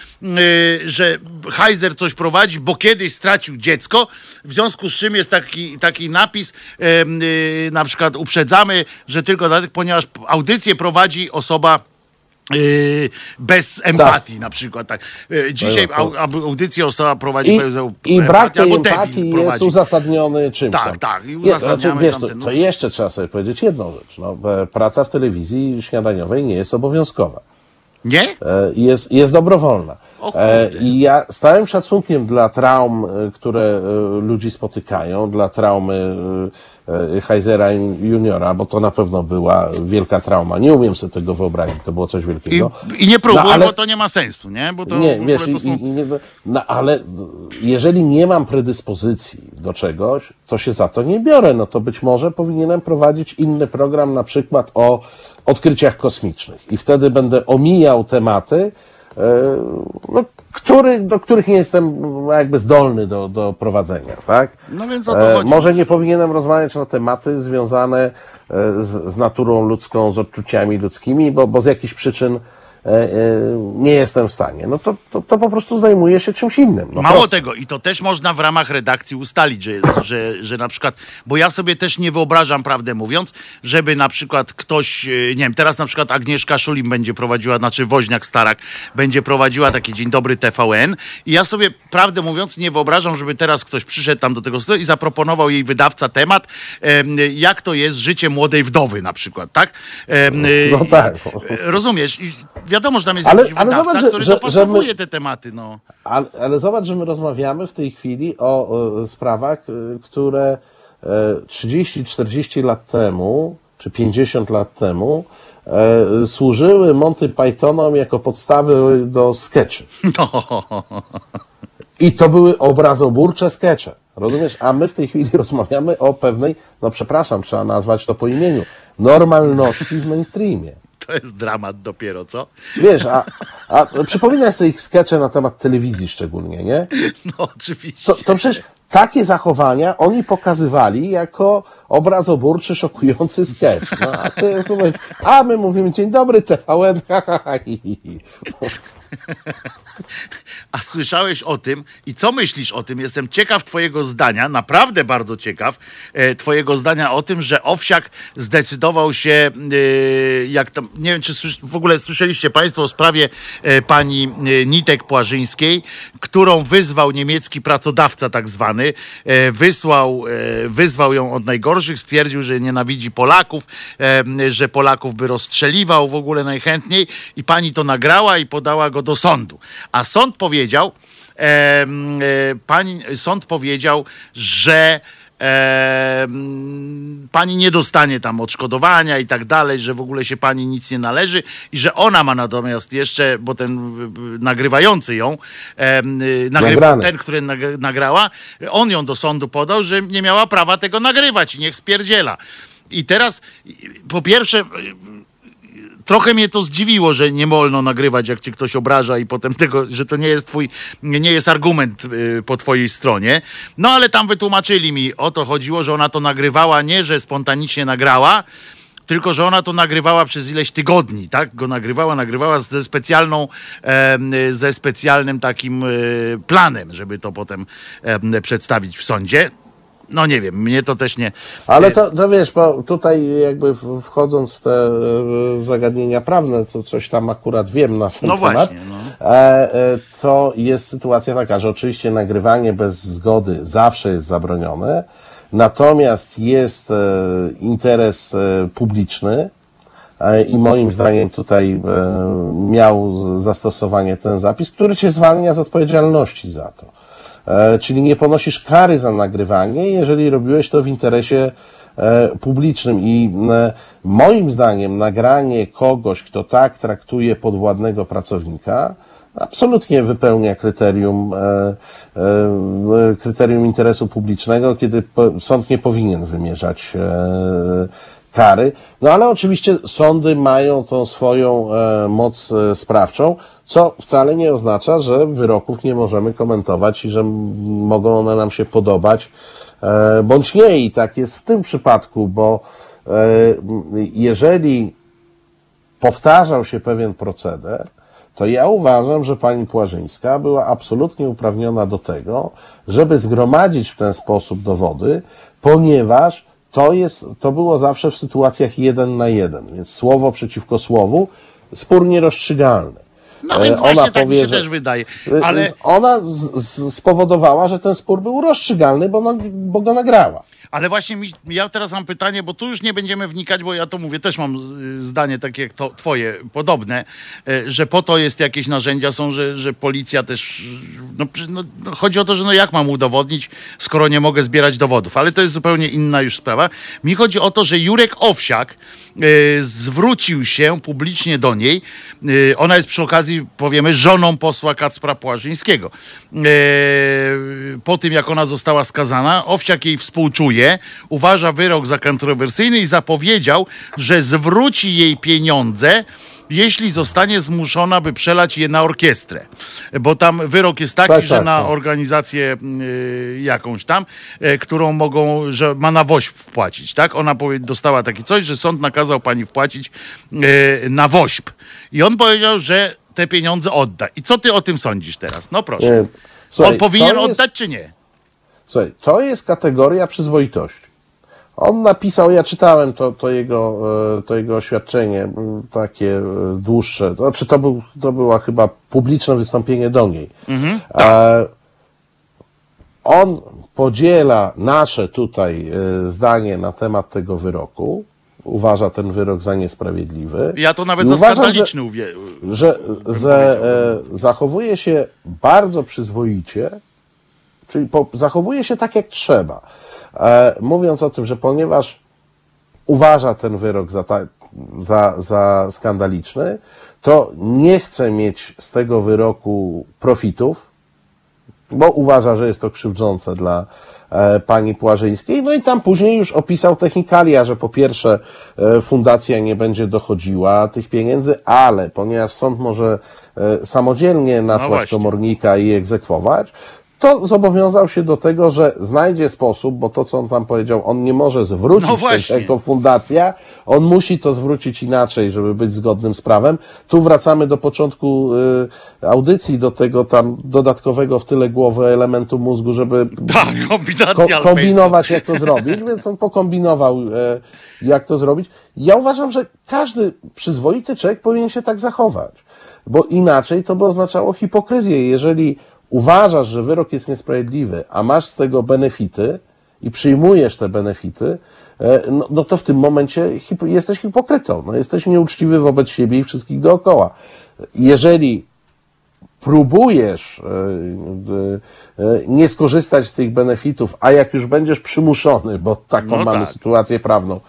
że Heiser coś prowadzi, bo kiedyś stracił dziecko, w związku z czym jest taki, taki napis, e, na przykład uprzedzamy, że tylko dlatego, ponieważ audycję prowadzi osoba bez empatii na przykład. Tak. Yy, dzisiaj No, au- audycję osoba prowadzi I, bez I brak albo empatii jest prowadzi. uzasadniony czymś Tak, tam. tak, i znaczy, uzasadniamy wiesz, to, tamten, no. jeszcze trzeba sobie powiedzieć jedną rzecz. No, praca w telewizji śniadaniowej nie jest obowiązkowa. Nie? E, Jest, jest dobrowolna. E. I ja z całym szacunkiem dla traum, e, które ludzi spotykają, dla traumy Heisera juniora, bo to na pewno była wielka trauma. Nie umiem sobie tego wyobrazić, to było coś I, wielkiego. I nie próbuj, No, ale- bo to nie ma sensu, nie? Bo to nie, wiesz, to i, są... i, i nie, no, ale jeżeli nie mam predyspozycji do czegoś, to się za to nie biorę. No to być może powinienem prowadzić inny program, na przykład o odkryciach kosmicznych. I wtedy będę omijał tematy, e, no, który, do których nie jestem jakby zdolny do, do prowadzenia, tak? No więc o to E, chodzi. Może nie powinienem rozmawiać na tematy związane e, z, z naturą ludzką, z odczuciami ludzkimi, bo, bo z jakichś przyczyn nie jestem w stanie. No to, to, to po prostu zajmuję się czymś innym. No Mało tego, i to też można w ramach redakcji ustalić, że, że, że na przykład, bo ja sobie też nie wyobrażam, prawdę mówiąc, żeby na przykład ktoś, e, nie wiem, teraz na przykład Agnieszka Szulim będzie prowadziła, znaczy Woźniak Starak będzie prowadziła taki Dzień Dobry TVN i ja sobie, prawdę mówiąc, nie wyobrażam, żeby teraz ktoś przyszedł tam do tego studia i zaproponował jej wydawca temat, em, jak to jest życie młodej wdowy na przykład, tak? No tak. e, Rozumiesz? Wiadomo, że tam jest Ale- jakiś ale wydawca, zobacz, że- który że- że dopasowuje my- te tematy, no. Ale, ale zobacz, że my rozmawiamy w tej chwili o, e, sprawach, e, które e, 30-40 lat temu, czy 50 lat temu e, służyły Monty Pythonom jako podstawy do sketchy. No. I to były obrazoburcze skecze. Rozumiesz? A my w tej chwili rozmawiamy o pewnej, no przepraszam, trzeba nazwać to po imieniu, normalności w mainstreamie. To jest dramat dopiero, co? Wiesz, a, a przypominaj sobie ich skecze na temat telewizji szczególnie, nie? No oczywiście. To, to przecież takie zachowania oni pokazywali jako obrazoburczy, szokujący sketch. No, a, ty, słuchaj, a my mówimy dzień dobry TVN, ha, ha, ha, hi, hi, hi. A słyszałeś o tym i co myślisz o tym? Jestem ciekaw Twojego zdania, naprawdę bardzo ciekaw e, Twojego zdania o tym, że Owsiak zdecydował się, e, jak tam, nie wiem, czy w ogóle słyszeliście Państwo o sprawie e, pani Nitek Płażyńskiej, którą wyzwał niemiecki pracodawca, tak zwany. Wysłał, wyzwał ją od najgorszych, stwierdził, że nienawidzi Polaków, że Polaków by rozstrzeliwał w ogóle najchętniej i pani to nagrała i podała go do sądu. A sąd powiedział, em, e, pani, sąd powiedział, że em, pani nie dostanie tam odszkodowania i tak dalej, że w ogóle się pani nic nie należy i że ona ma natomiast jeszcze, bo ten nagrywający ją, em, y, nagrywa, ten, który nag- nagrała, on ją do sądu podał, że nie miała prawa tego nagrywać i niech spierdziela. I teraz po pierwsze trochę mnie to zdziwiło, że nie wolno nagrywać, jak cię ktoś obraża i potem tego, że to nie jest twój, nie jest argument y, po twojej stronie. No ale tam wytłumaczyli mi, o to chodziło, że ona to nagrywała, nie, że spontanicznie nagrała, tylko że ona to nagrywała przez ileś tygodni, tak? Go nagrywała, nagrywała ze specjalną, ze specjalnym takim y, planem, żeby to potem em, przedstawić w sądzie. No nie wiem, mnie to też nie... Ale to, to wiesz, bo tutaj jakby wchodząc w te e, zagadnienia prawne, to coś tam akurat wiem na ten No temat, właśnie, no. e, e, to jest sytuacja taka, że oczywiście nagrywanie bez zgody zawsze jest zabronione, natomiast jest interes publiczny, I moim zdaniem tutaj miał zastosowanie ten zapis, który cię zwalnia z odpowiedzialności za to. E, Czyli nie ponosisz kary za nagrywanie, jeżeli robiłeś to w interesie e, publicznym. I e, moim zdaniem nagranie kogoś, kto tak traktuje podwładnego pracownika, absolutnie wypełnia kryterium, kryterium interesu publicznego, kiedy sąd nie powinien wymierzać kary. No ale oczywiście sądy mają tą swoją moc sprawczą, co wcale nie oznacza, że wyroków nie możemy komentować i że mogą one nam się podobać, e, bądź nie. I tak jest w tym przypadku, bo e, jeżeli powtarzał się pewien proceder, to ja uważam, że pani Płażyńska była absolutnie uprawniona do tego, żeby zgromadzić w ten sposób dowody, ponieważ to jest, to było zawsze w sytuacjach jeden na jeden, więc słowo przeciwko słowu, spór nierozstrzygalny. No więc E, właśnie tak mi się że- też wydaje. E, Ale... Ona spowodowała, że ten spór był rozstrzygalny, bo, bo go nagrała. Ale właśnie mi, ja teraz mam pytanie, bo tu już nie będziemy wnikać, bo ja to mówię, też mam y, zdanie takie jak to, twoje, podobne, y, że po to jest jakieś narzędzia są, że, że policja też, no, no, no, chodzi o to, że no jak mam udowodnić, skoro nie mogę zbierać dowodów, ale to jest zupełnie inna już sprawa. Mi chodzi o to, że Jurek Owsiak y, zwrócił się publicznie do niej, y, ona jest przy okazji, powiemy, żoną posła Kacpra Płażyńskiego. Po tym, jak ona została skazana, Owsiak jej współczuje, uważa wyrok za kontrowersyjny i zapowiedział, że zwróci jej pieniądze, jeśli zostanie zmuszona, by przelać je na orkiestrę. Bo tam wyrok jest taki, Tak, że tak, na tak. organizację y, jakąś tam, y, którą mogą, że ma na woźb wpłacić, tak? Ona powie, dostała takie coś, że sąd nakazał pani wpłacić y, na woźb. I on powiedział, że te pieniądze odda. I co ty o tym sądzisz teraz? No proszę. Słuchaj, on powinien jest- oddać, czy nie? Słuchaj, to jest kategoria przyzwoitości. On napisał, ja czytałem to, to, jego, e, to jego oświadczenie, takie e, dłuższe. To Znaczy, to, był, to była chyba publiczne wystąpienie do niej. E, On podziela nasze tutaj zdanie na temat tego wyroku. Uważa ten wyrok za niesprawiedliwy. Ja to nawet I za uważam, skandaliczny uwie... że, że zachowuje się bardzo przyzwoicie, czyli po, zachowuje się tak jak trzeba. E, mówiąc o tym, że ponieważ uważa ten wyrok za ta, za, za skandaliczny, to nie chce mieć z tego wyroku profitów, bo uważa, że jest to krzywdzące dla e, pani Płażyńskiej. No i tam później już opisał technikalia, że po pierwsze e, fundacja nie będzie dochodziła tych pieniędzy, ale ponieważ sąd może e, samodzielnie nasłać właśnie. komornika i egzekwować, to zobowiązał się do tego, że znajdzie sposób, bo to, co on tam powiedział, on nie może zwrócić No właśnie. jako fundacja, on musi to zwrócić inaczej, żeby być zgodnym z prawem. Tu wracamy do początku y, audycji, do tego tam dodatkowego w tyle głowy elementu mózgu, żeby Tak, kombinacja ko- kombinować, jak to zrobić, więc on pokombinował, e, jak to zrobić. Ja uważam, że każdy przyzwoity człowiek powinien się tak zachować, bo inaczej to by oznaczało hipokryzję. Jeżeli uważasz, że wyrok jest niesprawiedliwy, a masz z tego benefity i przyjmujesz te benefity, e, no, no to w tym momencie hip- jesteś hipokrytą, no, jesteś nieuczciwy wobec siebie i wszystkich dookoła. Jeżeli próbujesz e, e, nie skorzystać z tych benefitów, a jak już będziesz przymuszony, bo taką No mamy tak. sytuację prawną,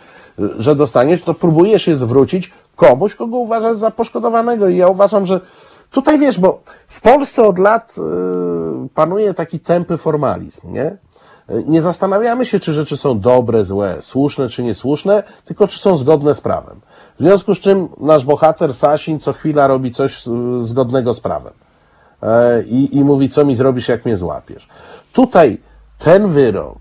że dostaniesz, to próbujesz je zwrócić komuś, kogo uważasz za poszkodowanego. I ja uważam, że tutaj wiesz, bo w Polsce od lat e, panuje taki tępy formalizm, nie? E, Nie zastanawiamy się, czy rzeczy są dobre, złe, słuszne czy niesłuszne, tylko czy są zgodne z prawem. W związku z czym nasz bohater Sasin co chwila robi coś e, zgodnego z prawem e, i, i mówi, co mi zrobisz, jak mnie złapiesz. Tutaj ten wyrok,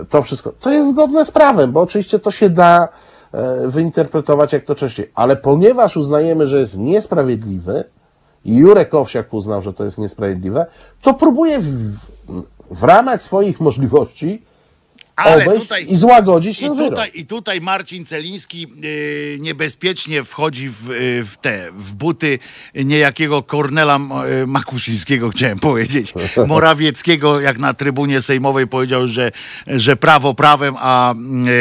e, to wszystko, to jest zgodne z prawem, bo oczywiście to się da e, wyinterpretować jak to częściej, ale ponieważ uznajemy, że jest niesprawiedliwy Jurek Owsiak uznał, że to jest niesprawiedliwe, to próbuje w, w ramach swoich możliwości Ale tutaj, i złagodzić i tutaj, I tutaj Marcin Celiński yy, niebezpiecznie wchodzi w, yy, w te, w buty niejakiego Kornela yy, Makuszyńskiego, chciałem powiedzieć, Morawieckiego, jak na trybunie sejmowej powiedział, że, że prawo prawem, a,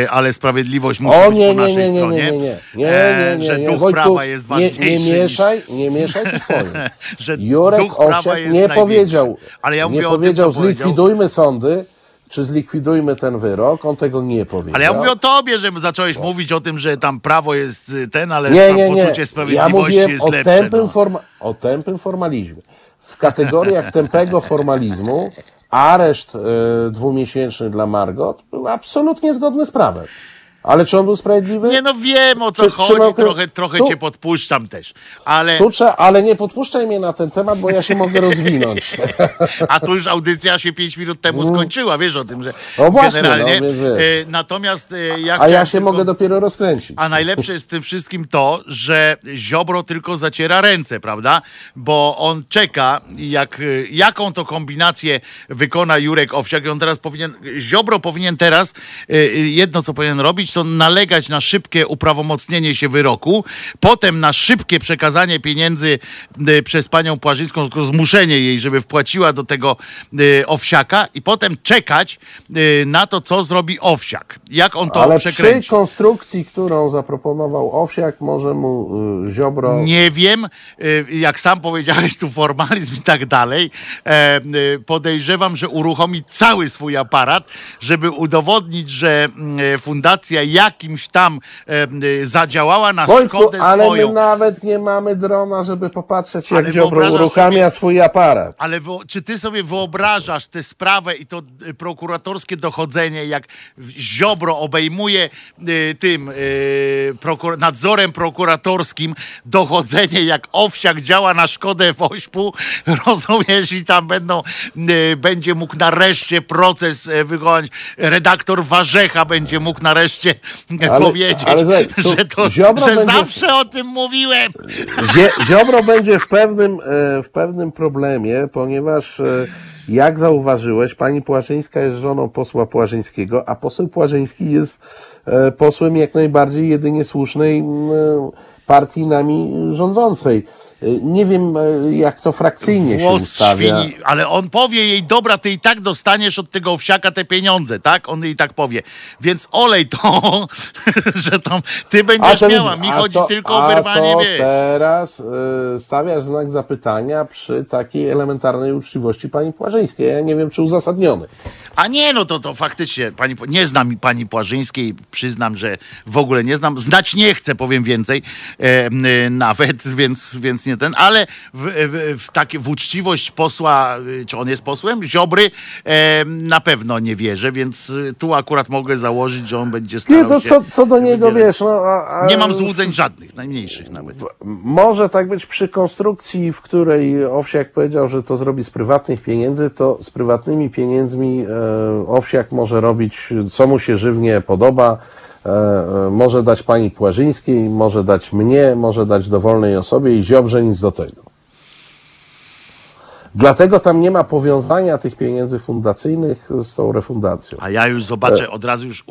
ale sprawiedliwość musi O być nie, po nie, naszej nie, nie, stronie. nie, nie, nie, E, że duch Wojtku, prawa jest nie, ważniejszy. nie mieszaj, nie mieszaj tych że Jurek duch prawa jest nie powiedział, Ale ja mówię nie o tym, powiedział, co powiedział. zlikwidujmy sądy, czy zlikwidujmy ten wyrok, on tego nie powiedział. Ale ja mówię o tobie, że zacząłeś mówić o tym, że tam prawo jest y, ten, ale nie, nie, nie. poczucie Ja sprawiedliwości mówiłem jest o lepsze. tępym, No. forma- o tępym formalizmie. W kategoriach tępego formalizmu areszt y, dwumiesięczny dla Margot był absolutnie zgodny z prawem. Ale czy on był sprawiedliwy? Nie no wiem o co Czy- chodzi, trzymał- trochę, trochę tu- cię podpuszczam też. Ale, Tu trzeba, ale nie podpuszczaj mnie na ten temat, bo ja się mogę rozwinąć. a tu już audycja się 5 minut temu skończyła, wiesz o tym, że No właśnie, generalnie. no, wiesz, wiesz. y, Natomiast y, ja A ja się tylko- mogę dopiero rozkręcić. A najlepsze jest w tym wszystkim to, że Ziobro tylko zaciera ręce, prawda? Bo on czeka, jak, y, jaką to kombinację wykona Jurek Owsiak. I on teraz powinien, Ziobro powinien teraz, jedno co powinien robić, to nalegać na szybkie uprawomocnienie się wyroku, potem na szybkie przekazanie pieniędzy y, przez panią Płażyńską, tylko zmuszenie jej, żeby wpłaciła do tego y, Owsiaka i potem czekać y, na to, co zrobi Owsiak. Jak on to Ale przy przekręci. konstrukcji, którą zaproponował Owsiak, może mu Ziobro... Nie wiem, jak sam powiedziałeś, tu formalizm i tak dalej. E, Podejrzewam, że uruchomi cały swój aparat, żeby udowodnić, że mm, fundacja jakimś tam y, zadziałała na Wojtku, szkodę ale swoją. my nawet nie mamy drona, żeby popatrzeć, jak Ale Ziobro uruchamia sobie- swój aparat. Ale czy ty sobie wyobrażasz tę sprawę i to y, prokuratorskie dochodzenie, jak Ziobro obejmuje y, tym prokur- nadzorem prokuratorskim dochodzenie, jak Owsiak działa na szkodę Wośpu, rozumiesz, i tam będą, będzie mógł nareszcie proces wykonać, redaktor Warzecha będzie mógł nareszcie Ale- powiedzieć, ale tu że, to, że będzie- zawsze o tym mówiłem. Zie- Ziobro będzie w pewnym, e, w pewnym problemie, ponieważ e, jak zauważyłeś, pani Płażyńska jest żoną posła Płażyńskiego, a poseł Płażyński jest e, posłem jak najbardziej jedynie słusznej m, partii nami rządzącej. E, Nie wiem, e, jak to frakcyjnie się Włos ustawia. świni, ale on powie jej, dobra, ty i tak dostaniesz od tego owsiaka te pieniądze, tak? On jej tak powie. Więc olej to, że tam ty będziesz to miała. Mi chodzi to- tylko o wyrwanie, wiesz. teraz y, stawiasz znak zapytania przy takiej elementarnej uczciwości pani Płażyńskiej. Ja nie wiem, czy uzasadniony. A nie, no to, to faktycznie, pani, nie znam pani Płażyńskiej, przyznam, że w ogóle nie znam. Znać nie chcę, powiem więcej, e, e, nawet, więc, więc nie ten, ale w, w, w, takie, w uczciwość posła, y, czy on jest posłem? Ziobry, e, na pewno nie wierzę, więc y, tu akurat mogę założyć, że on będzie starał Nie, to co, co do niego, wybierać. wiesz, no... A, a Nie mam złudzeń żadnych, najmniejszych nawet. Może tak być przy konstrukcji, w której Owsiak powiedział, że to zrobi z prywatnych pieniędzy, to z prywatnymi pieniędzmi e, Owsiak może robić, co mu się żywnie podoba. E, e, może dać pani Płażyńskiej, może dać mnie, może dać dowolnej osobie i Ziobrze nic do tego. Dlatego tam nie ma powiązania tych pieniędzy fundacyjnych z tą refundacją. A ja już zobaczę, od razu już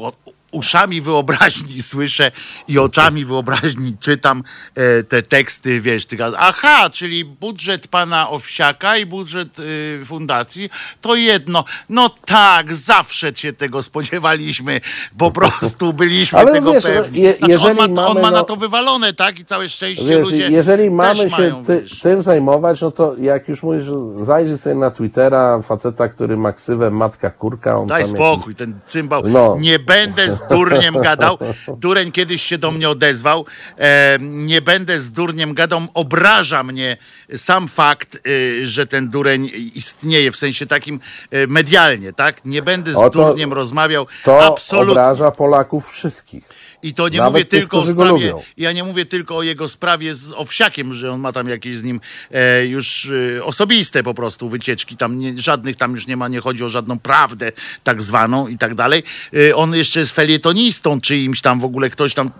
uszami wyobraźni słyszę i oczami wyobraźni czytam e, te teksty, wiesz, ty gadasz, aha, czyli budżet pana Owsiaka i budżet y, fundacji to jedno. No tak, zawsze się tego spodziewaliśmy, po prostu byliśmy Ale tego wiesz, pewni. je- Znaczy, on, jeżeli ma, on mamy, ma na no- to wywalone, tak? I całe szczęście Wiesz, ludzie jeżeli mamy się mają, ty, tym zajmować, no to jak już mówisz, zajrzyj sobie na Twittera faceta, który ma ksywę matka kurka. On Daj spokój, ten cymbał. No. Nie będę z durniem gadał. Dureń kiedyś się do mnie odezwał. E, nie będę z durniem gadał. Obraża mnie sam fakt, y, że ten dureń istnieje, w sensie takim e, medialnie, tak? Nie będę z O, to- durniem rozmawiał. To Absolutnie. obraża Polaków wszystkich. I to nie Nawet mówię tych, tylko o którzy go sprawie, lubią. ja nie mówię tylko o jego sprawie z Owsiakiem, że on ma tam jakieś z nim e, już e, osobiste po prostu wycieczki, tam nie, żadnych tam już nie ma, nie chodzi o żadną prawdę tak zwaną i tak dalej. E, on jeszcze jest felietonistą czyimś tam w ogóle, ktoś tam...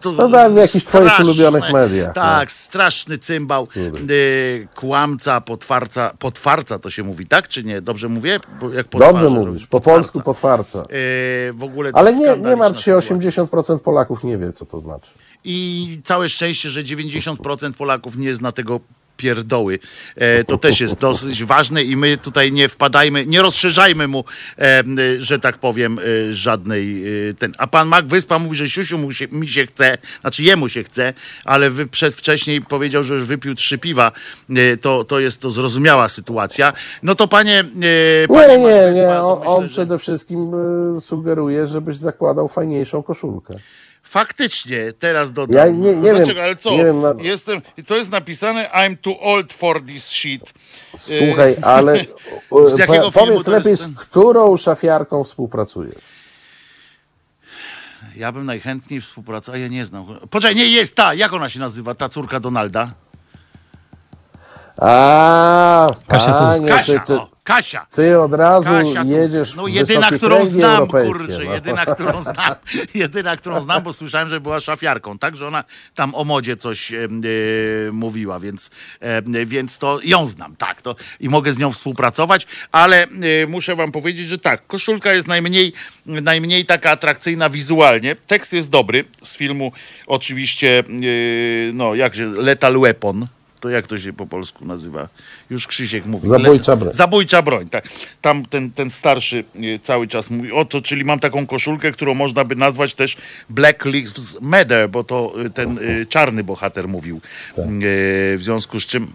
To, No tak, w jakichś twoich ulubionych mediach, no. Tak, straszny cymbał, e, kłamca, potwarca, potwarca to się mówi, tak czy nie? Dobrze mówię? Bo jak Dobrze potwarza mówisz, robisz, po potwarca. polsku potwarca. E, w ogóle to Ale nie, nie skandaliczna martw się, sytuacja. 80% Polaków nie wie, co to znaczy. I całe szczęście, że 90% Polaków nie zna tego pierdoły. E, to też jest dosyć ważne i my tutaj nie wpadajmy, nie rozszerzajmy mu, e, że tak powiem, e, żadnej e, ten. A pan Mak Wyspa mówi, że siusiu mu się, mi się chce, znaczy jemu się chce, ale wy przedwcześniej powiedział, że już wypił trzy piwa. E, to, to jest to zrozumiała sytuacja. No to panie, e, panie Nie, nie, Wyspa, nie. to On, myślę, on że- przede wszystkim y, sugeruje, żebyś zakładał fajniejszą koszulkę. Faktycznie, teraz dodam. Ja nie- nie Dlaczego? wiem, ale co? nie wiem, na- Jestem, to jest napisane I'm too old for this shit. Słuchaj, ale y, z jakiego po- powiedz lepiej, jest z którą szafiarką współpracujesz? Ja bym najchętniej współpracował, a ja nie znam. Poczekaj, nie, jest ta, jak ona się nazywa, ta córka Donalda? A, Kasia Tusk. Kasia, ty, ty, o, Kasia. ty od razu Kasia Tusk. jedziesz No w jedyna, którą znam, kurczę, no. jedyna, którą znam, jedyna, którą znam, bo słyszałem, że była szafiarką, tak, że ona tam o modzie coś e, mówiła, więc, e, więc to ją znam, tak, to i mogę z nią współpracować, ale e, muszę wam powiedzieć, że tak, koszulka jest najmniej, najmniej taka atrakcyjna wizualnie, tekst jest dobry, z filmu oczywiście, e, no, jakże, Lethal Weapon, to jak to się po polsku nazywa? Już Krzysiek mówi. Zabójcza broń. Zabójcza broń, tak. Tam ten, ten starszy e, cały czas mówi, o to, czyli mam taką koszulkę, którą można by nazwać też Black Lives Matter, bo to e, ten e, czarny bohater mówił. Tak. W związku z czym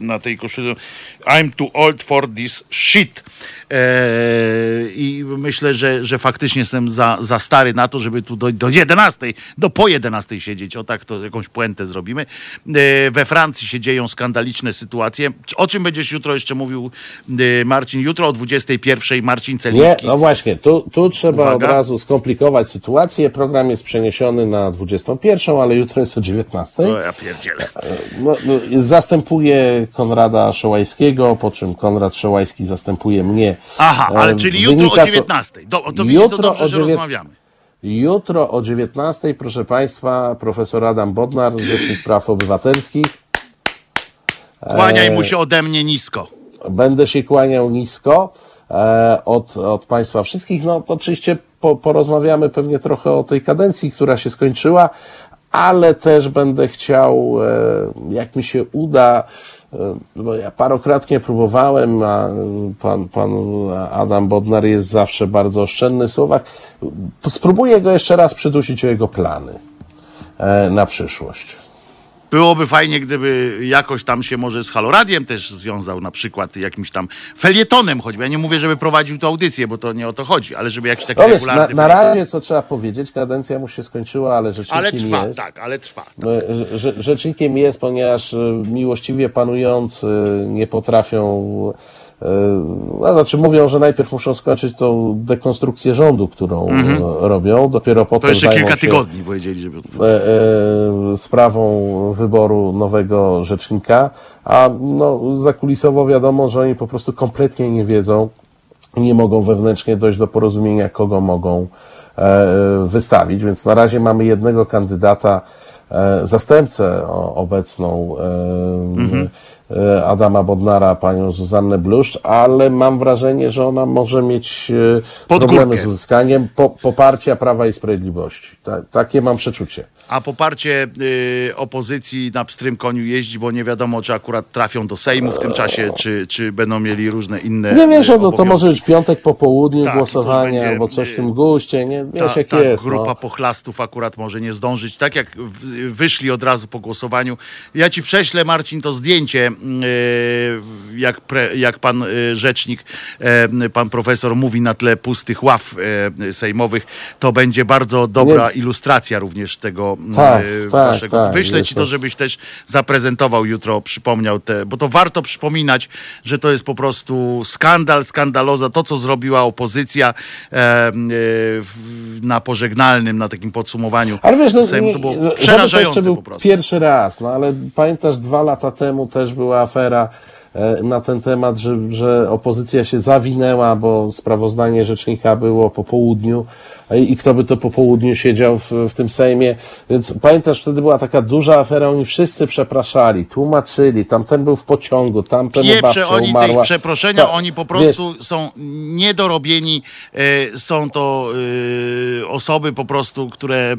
na tej koszulce I'm too old for this shit. E, I myślę, że, że faktycznie jestem za, za stary na to, żeby tu do, do 11, do po 11 siedzieć. O tak to jakąś puentę zrobimy. E, we Francji się dzieją skandaliczne sytuacje. O czym będziesz jutro jeszcze mówił, e, Marcin? Jutro o 21 Marcin Nie, Celiński. no właśnie, tu, tu trzeba Uwaga. od razu skomplikować sytuację. Program jest przeniesiony na 21, ale jutro jest o 19. O, ja pierdzielę. No, no, zastępuje Konrada Szołajskiego, po czym Konrad Szołajski zastępuje mnie. Aha, ale E, czyli jutro o to- 19. Do, to widzisz, to dobrze, że rozmawiamy. Jutro o 19, proszę Państwa, profesor Adam Bodnar, Rzecznik Praw Obywatelskich. Kłaniaj mu się ode mnie nisko. Będę się kłaniał nisko e, od, od Państwa wszystkich. No to oczywiście po, porozmawiamy pewnie trochę o tej kadencji, która się skończyła, ale też będę chciał, e, jak mi się uda, e, bo ja parokrotnie próbowałem, a pan, pan Adam Bodnar jest zawsze bardzo oszczędny w słowach. Spróbuję go jeszcze raz przydusić o jego plany e, na przyszłość. Byłoby fajnie, gdyby jakoś tam się może z Haloradiem też związał, na przykład jakimś tam felietonem choćby. Ja nie mówię, żeby prowadził tu audycję, bo to nie o to chodzi, ale żeby jakiś taki No na, regularny na felieton. razie, co trzeba powiedzieć, kadencja mu się skończyła, ale rzecznikiem Ale trwa, jest. tak, ale trwa. No, że- że- Rzecznikiem jest, ponieważ e, miłościwie panujący nie potrafią. No, znaczy mówią, że najpierw muszą skończyć tą dekonstrukcję rządu, którą e, robią, dopiero potem Mhm. To jeszcze kilka tygodni powiedzieli, żeby... e, sprawą wyboru nowego rzecznika, a no, zakulisowo wiadomo, że oni po prostu kompletnie nie wiedzą, nie mogą wewnętrznie dojść do porozumienia, kogo mogą wystawić, więc na razie mamy jednego kandydata, zastępcę obecną e, Adama Bodnara, panią Zuzannę Bluszcz, ale mam wrażenie, że ona może mieć e, Pod problemy górkę. z uzyskaniem po, poparcia Prawa i Sprawiedliwości. Ta, takie mam przeczucie. A poparcie y, opozycji na pstrym koniu jeździ, bo nie wiadomo, czy akurat trafią do Sejmu w tym czasie, czy, czy będą mieli różne inne Nie wiesz, y, no, to może być piątek po południu Tak, głosowanie będzie, albo coś w y, tym guście, nie? Wiesz Ta, jak ta jest. grupa no. pochlastów akurat może nie zdążyć. Tak jak w- wyszli od razu po głosowaniu. Ja ci prześlę, Marcin, to zdjęcie, yy, jak, pre, jak pan yy, rzecznik, yy, pan profesor mówi na tle pustych ław sejmowych. To będzie bardzo dobra ilustracja również tego Tak, tak, waszego. tak, Wyślę jest ci to. to, żebyś też zaprezentował jutro, przypomniał te, bo to warto przypominać, że to jest po prostu skandal, skandaloza, to co zrobiła opozycja e, na pożegnalnym, na takim podsumowaniu Ale wiesz, no, Sejmu, nie, to było to przerażające był po prostu. pierwszy raz, no ale pamiętasz, dwa lata temu też była afera e, na ten temat, że, że opozycja się zawinęła, bo sprawozdanie rzecznika było po południu i kto by to po południu siedział w, w tym Sejmie. Więc pamiętasz, wtedy była taka duża afera, oni wszyscy przepraszali, tłumaczyli, tamten był w pociągu, tamten Pieprze oni umarła. tych przeproszenia, Tak, oni po wiesz, prostu są niedorobieni, e, są to e, osoby po prostu, które e,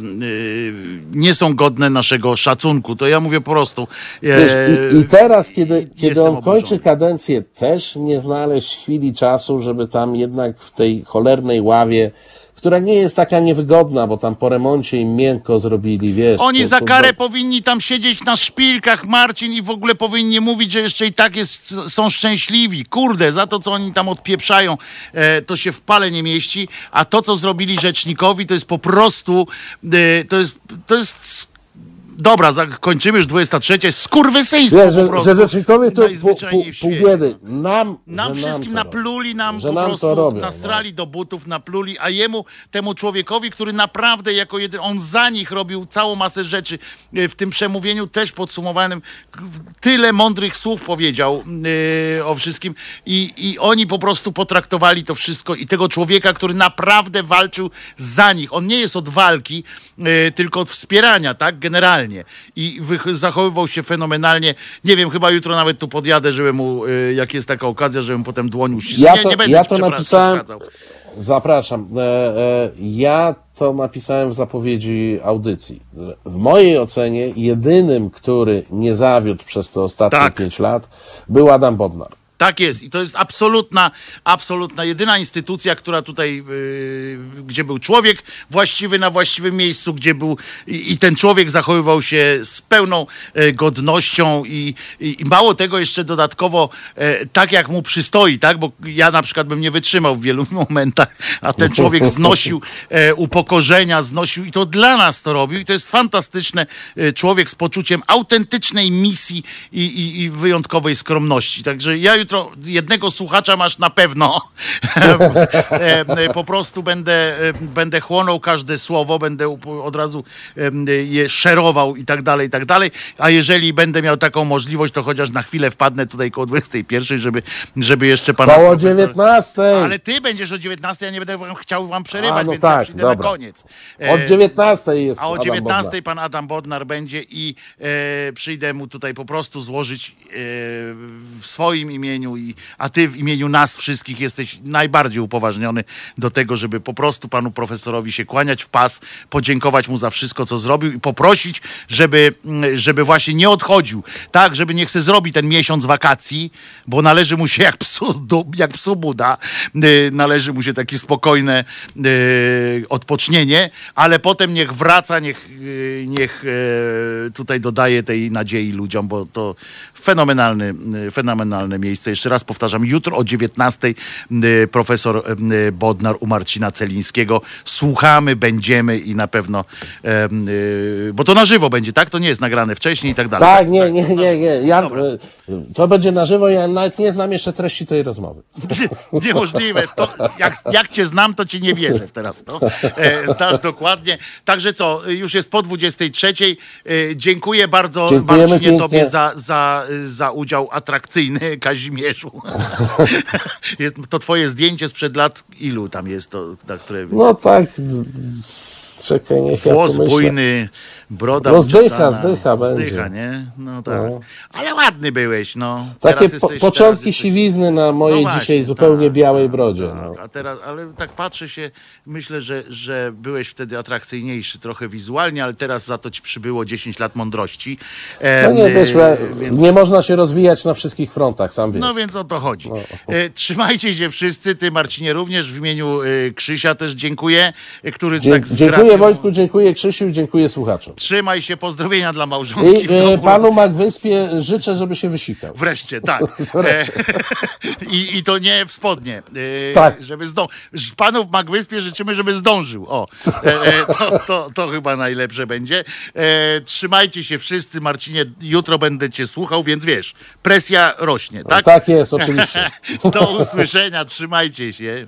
nie są godne naszego szacunku. To ja mówię po prostu. Wiesz, i, I teraz, kiedy, kiedy on kończy oburzony. kadencję, też nie znaleźć chwili czasu, żeby tam jednak w tej cholernej ławie, która nie jest taka niewygodna, bo tam po remoncie im miękko zrobili, wiesz. Oni to- za to- karę powinni tam siedzieć na szpilkach, Marcin, i w ogóle powinni mówić, że jeszcze i tak jest, są szczęśliwi. Kurde, za to, co oni tam odpieprzają, e, to się w pale nie mieści, a to, co zrobili rzecznikowi, to jest po prostu, e, to jest, to jest, dobra, za- kończymy już 23, skurwysyństwo Wiesz, po że, prostu. że rzecznikowie to pół, pół, pół biedy. Nam, Nam wszystkim nam napluli, nam po nam prostu robią, nastrali do butów, napluli, a jemu, temu człowiekowi, który naprawdę jako jedyny, on za nich robił całą masę rzeczy e, w tym przemówieniu też podsumowanym, tyle mądrych słów powiedział e, o wszystkim i, i oni po prostu potraktowali to wszystko i tego człowieka, który naprawdę walczył za nich. On nie jest od walki, e, tylko od wspierania, tak, generalnie. I wych- zachowywał się fenomenalnie. Nie wiem, chyba jutro nawet tu podjadę, żeby mu, e, jak jest taka okazja, żebym potem dłoń uścisnął. Ja nie, to- nie będę ja to napisałem-. Zapraszam. E, e, ja to napisałem w zapowiedzi audycji. W mojej ocenie jedynym, który nie zawiódł przez te ostatnie Tak. pięć lat, był Adam Bodnar. Tak jest i to jest absolutna, absolutna jedyna instytucja, która tutaj, yy, gdzie był człowiek właściwy na właściwym miejscu, gdzie był i, i ten człowiek zachowywał się z pełną e, godnością i, i, i mało tego jeszcze dodatkowo e, tak jak mu przystoi, tak, bo ja na przykład bym nie wytrzymał w wielu momentach, a ten człowiek znosił e, upokorzenia, znosił i to dla nas to robił i to jest fantastyczne. Człowiek z poczuciem autentycznej misji i, i wyjątkowej skromności. Także ja jutro jednego słuchacza masz na pewno. E, e, po prostu będę, e, będę chłonął każde słowo, będę od razu je szerował i tak dalej, i tak dalej. A jeżeli będę miał taką możliwość, to chociaż na chwilę wpadnę tutaj koło 21, żeby, żeby jeszcze pana Koło profesor- 19. ale ty będziesz o 19, ja nie będę chciał wam przerywać, A, no więc tak, ja przyjdę dobra. na koniec. Od 19 jest a o Adam 19 Bodnar. pan Adam Bodnar będzie i e, przyjdę mu tutaj po prostu złożyć e, w swoim imieniu imieniu, i, a ty w imieniu nas wszystkich jesteś najbardziej upoważniony do tego, żeby po prostu panu profesorowi się kłaniać w pas, podziękować mu za wszystko, co zrobił i poprosić, żeby, mm, żeby właśnie nie odchodził. Tak, żeby niech se zrobi ten miesiąc wakacji, bo należy mu się jak psu, jak psu Buda, y, należy mu się takie spokojne y, odpocznienie, ale potem niech wraca, niech, y, niech tutaj dodaje tej nadziei ludziom, bo to fenomenalny, fenomenalne miejsce. Jeszcze raz powtarzam, jutro o 19 y, profesor y, Bodnar u Marcina Celińskiego. Słuchamy, będziemy i na pewno, y, bo to na żywo będzie, tak? To nie jest nagrane wcześniej i tak dalej. Tak, nie, nie, nie, nie. Ja, to będzie na żywo, ja nawet nie znam jeszcze treści tej rozmowy. Niemożliwe. To, jak, jak cię znam, to ci nie wierzę teraz to. E, znasz dokładnie. Także co, już jest po 23. E, dziękuję bardzo Dziękujemy Marcinie pięknie. tobie za, za, za udział atrakcyjny, Kazimierzu. jest to twoje zdjęcie sprzed lat, ilu tam jest to, na które... No tak, czekaj, niech ja Włos pomyślę. bujny, broda No zdycha, uczesana. zdycha będzie. Zdycha, nie? No tak. No. Ale ładny byłeś, no. Takie po, jesteś- początki teraz jesteś- siwizny na mojej No właśnie, dzisiaj zupełnie tak, białej tak, brodzie. tak. No. A teraz, ale tak patrzę się, myślę, że, że byłeś wtedy atrakcyjniejszy trochę wizualnie, ale teraz za to ci przybyło 10 lat mądrości. No Em, nie, wiesz, e, więc... nie można się rozwijać na wszystkich frontach, sam wiesz. no więc o to chodzi. E, trzymajcie się wszyscy, ty Marcinie również w imieniu e, Krzysia też dziękuję, e, który Dzie- tak z dziękuję gracją- Wojtku, dziękuję Krzysiu, dziękuję słuchaczom. Trzymaj się, pozdrowienia dla małżonki. I w e, panu Magwyspie życzę, żeby się wysikał. Wreszcie, tak. E, i, I to nie w spodnie. E, Tak. Żeby zdą... Panu w Magwyspie życzymy, żeby zdążył. O, e, to, to, to chyba najlepsze będzie. Trzymajcie się wszyscy. Marcinie, jutro będę cię słuchał, więc wiesz, presja rośnie, tak? Tak jest, oczywiście. Do usłyszenia, trzymajcie się.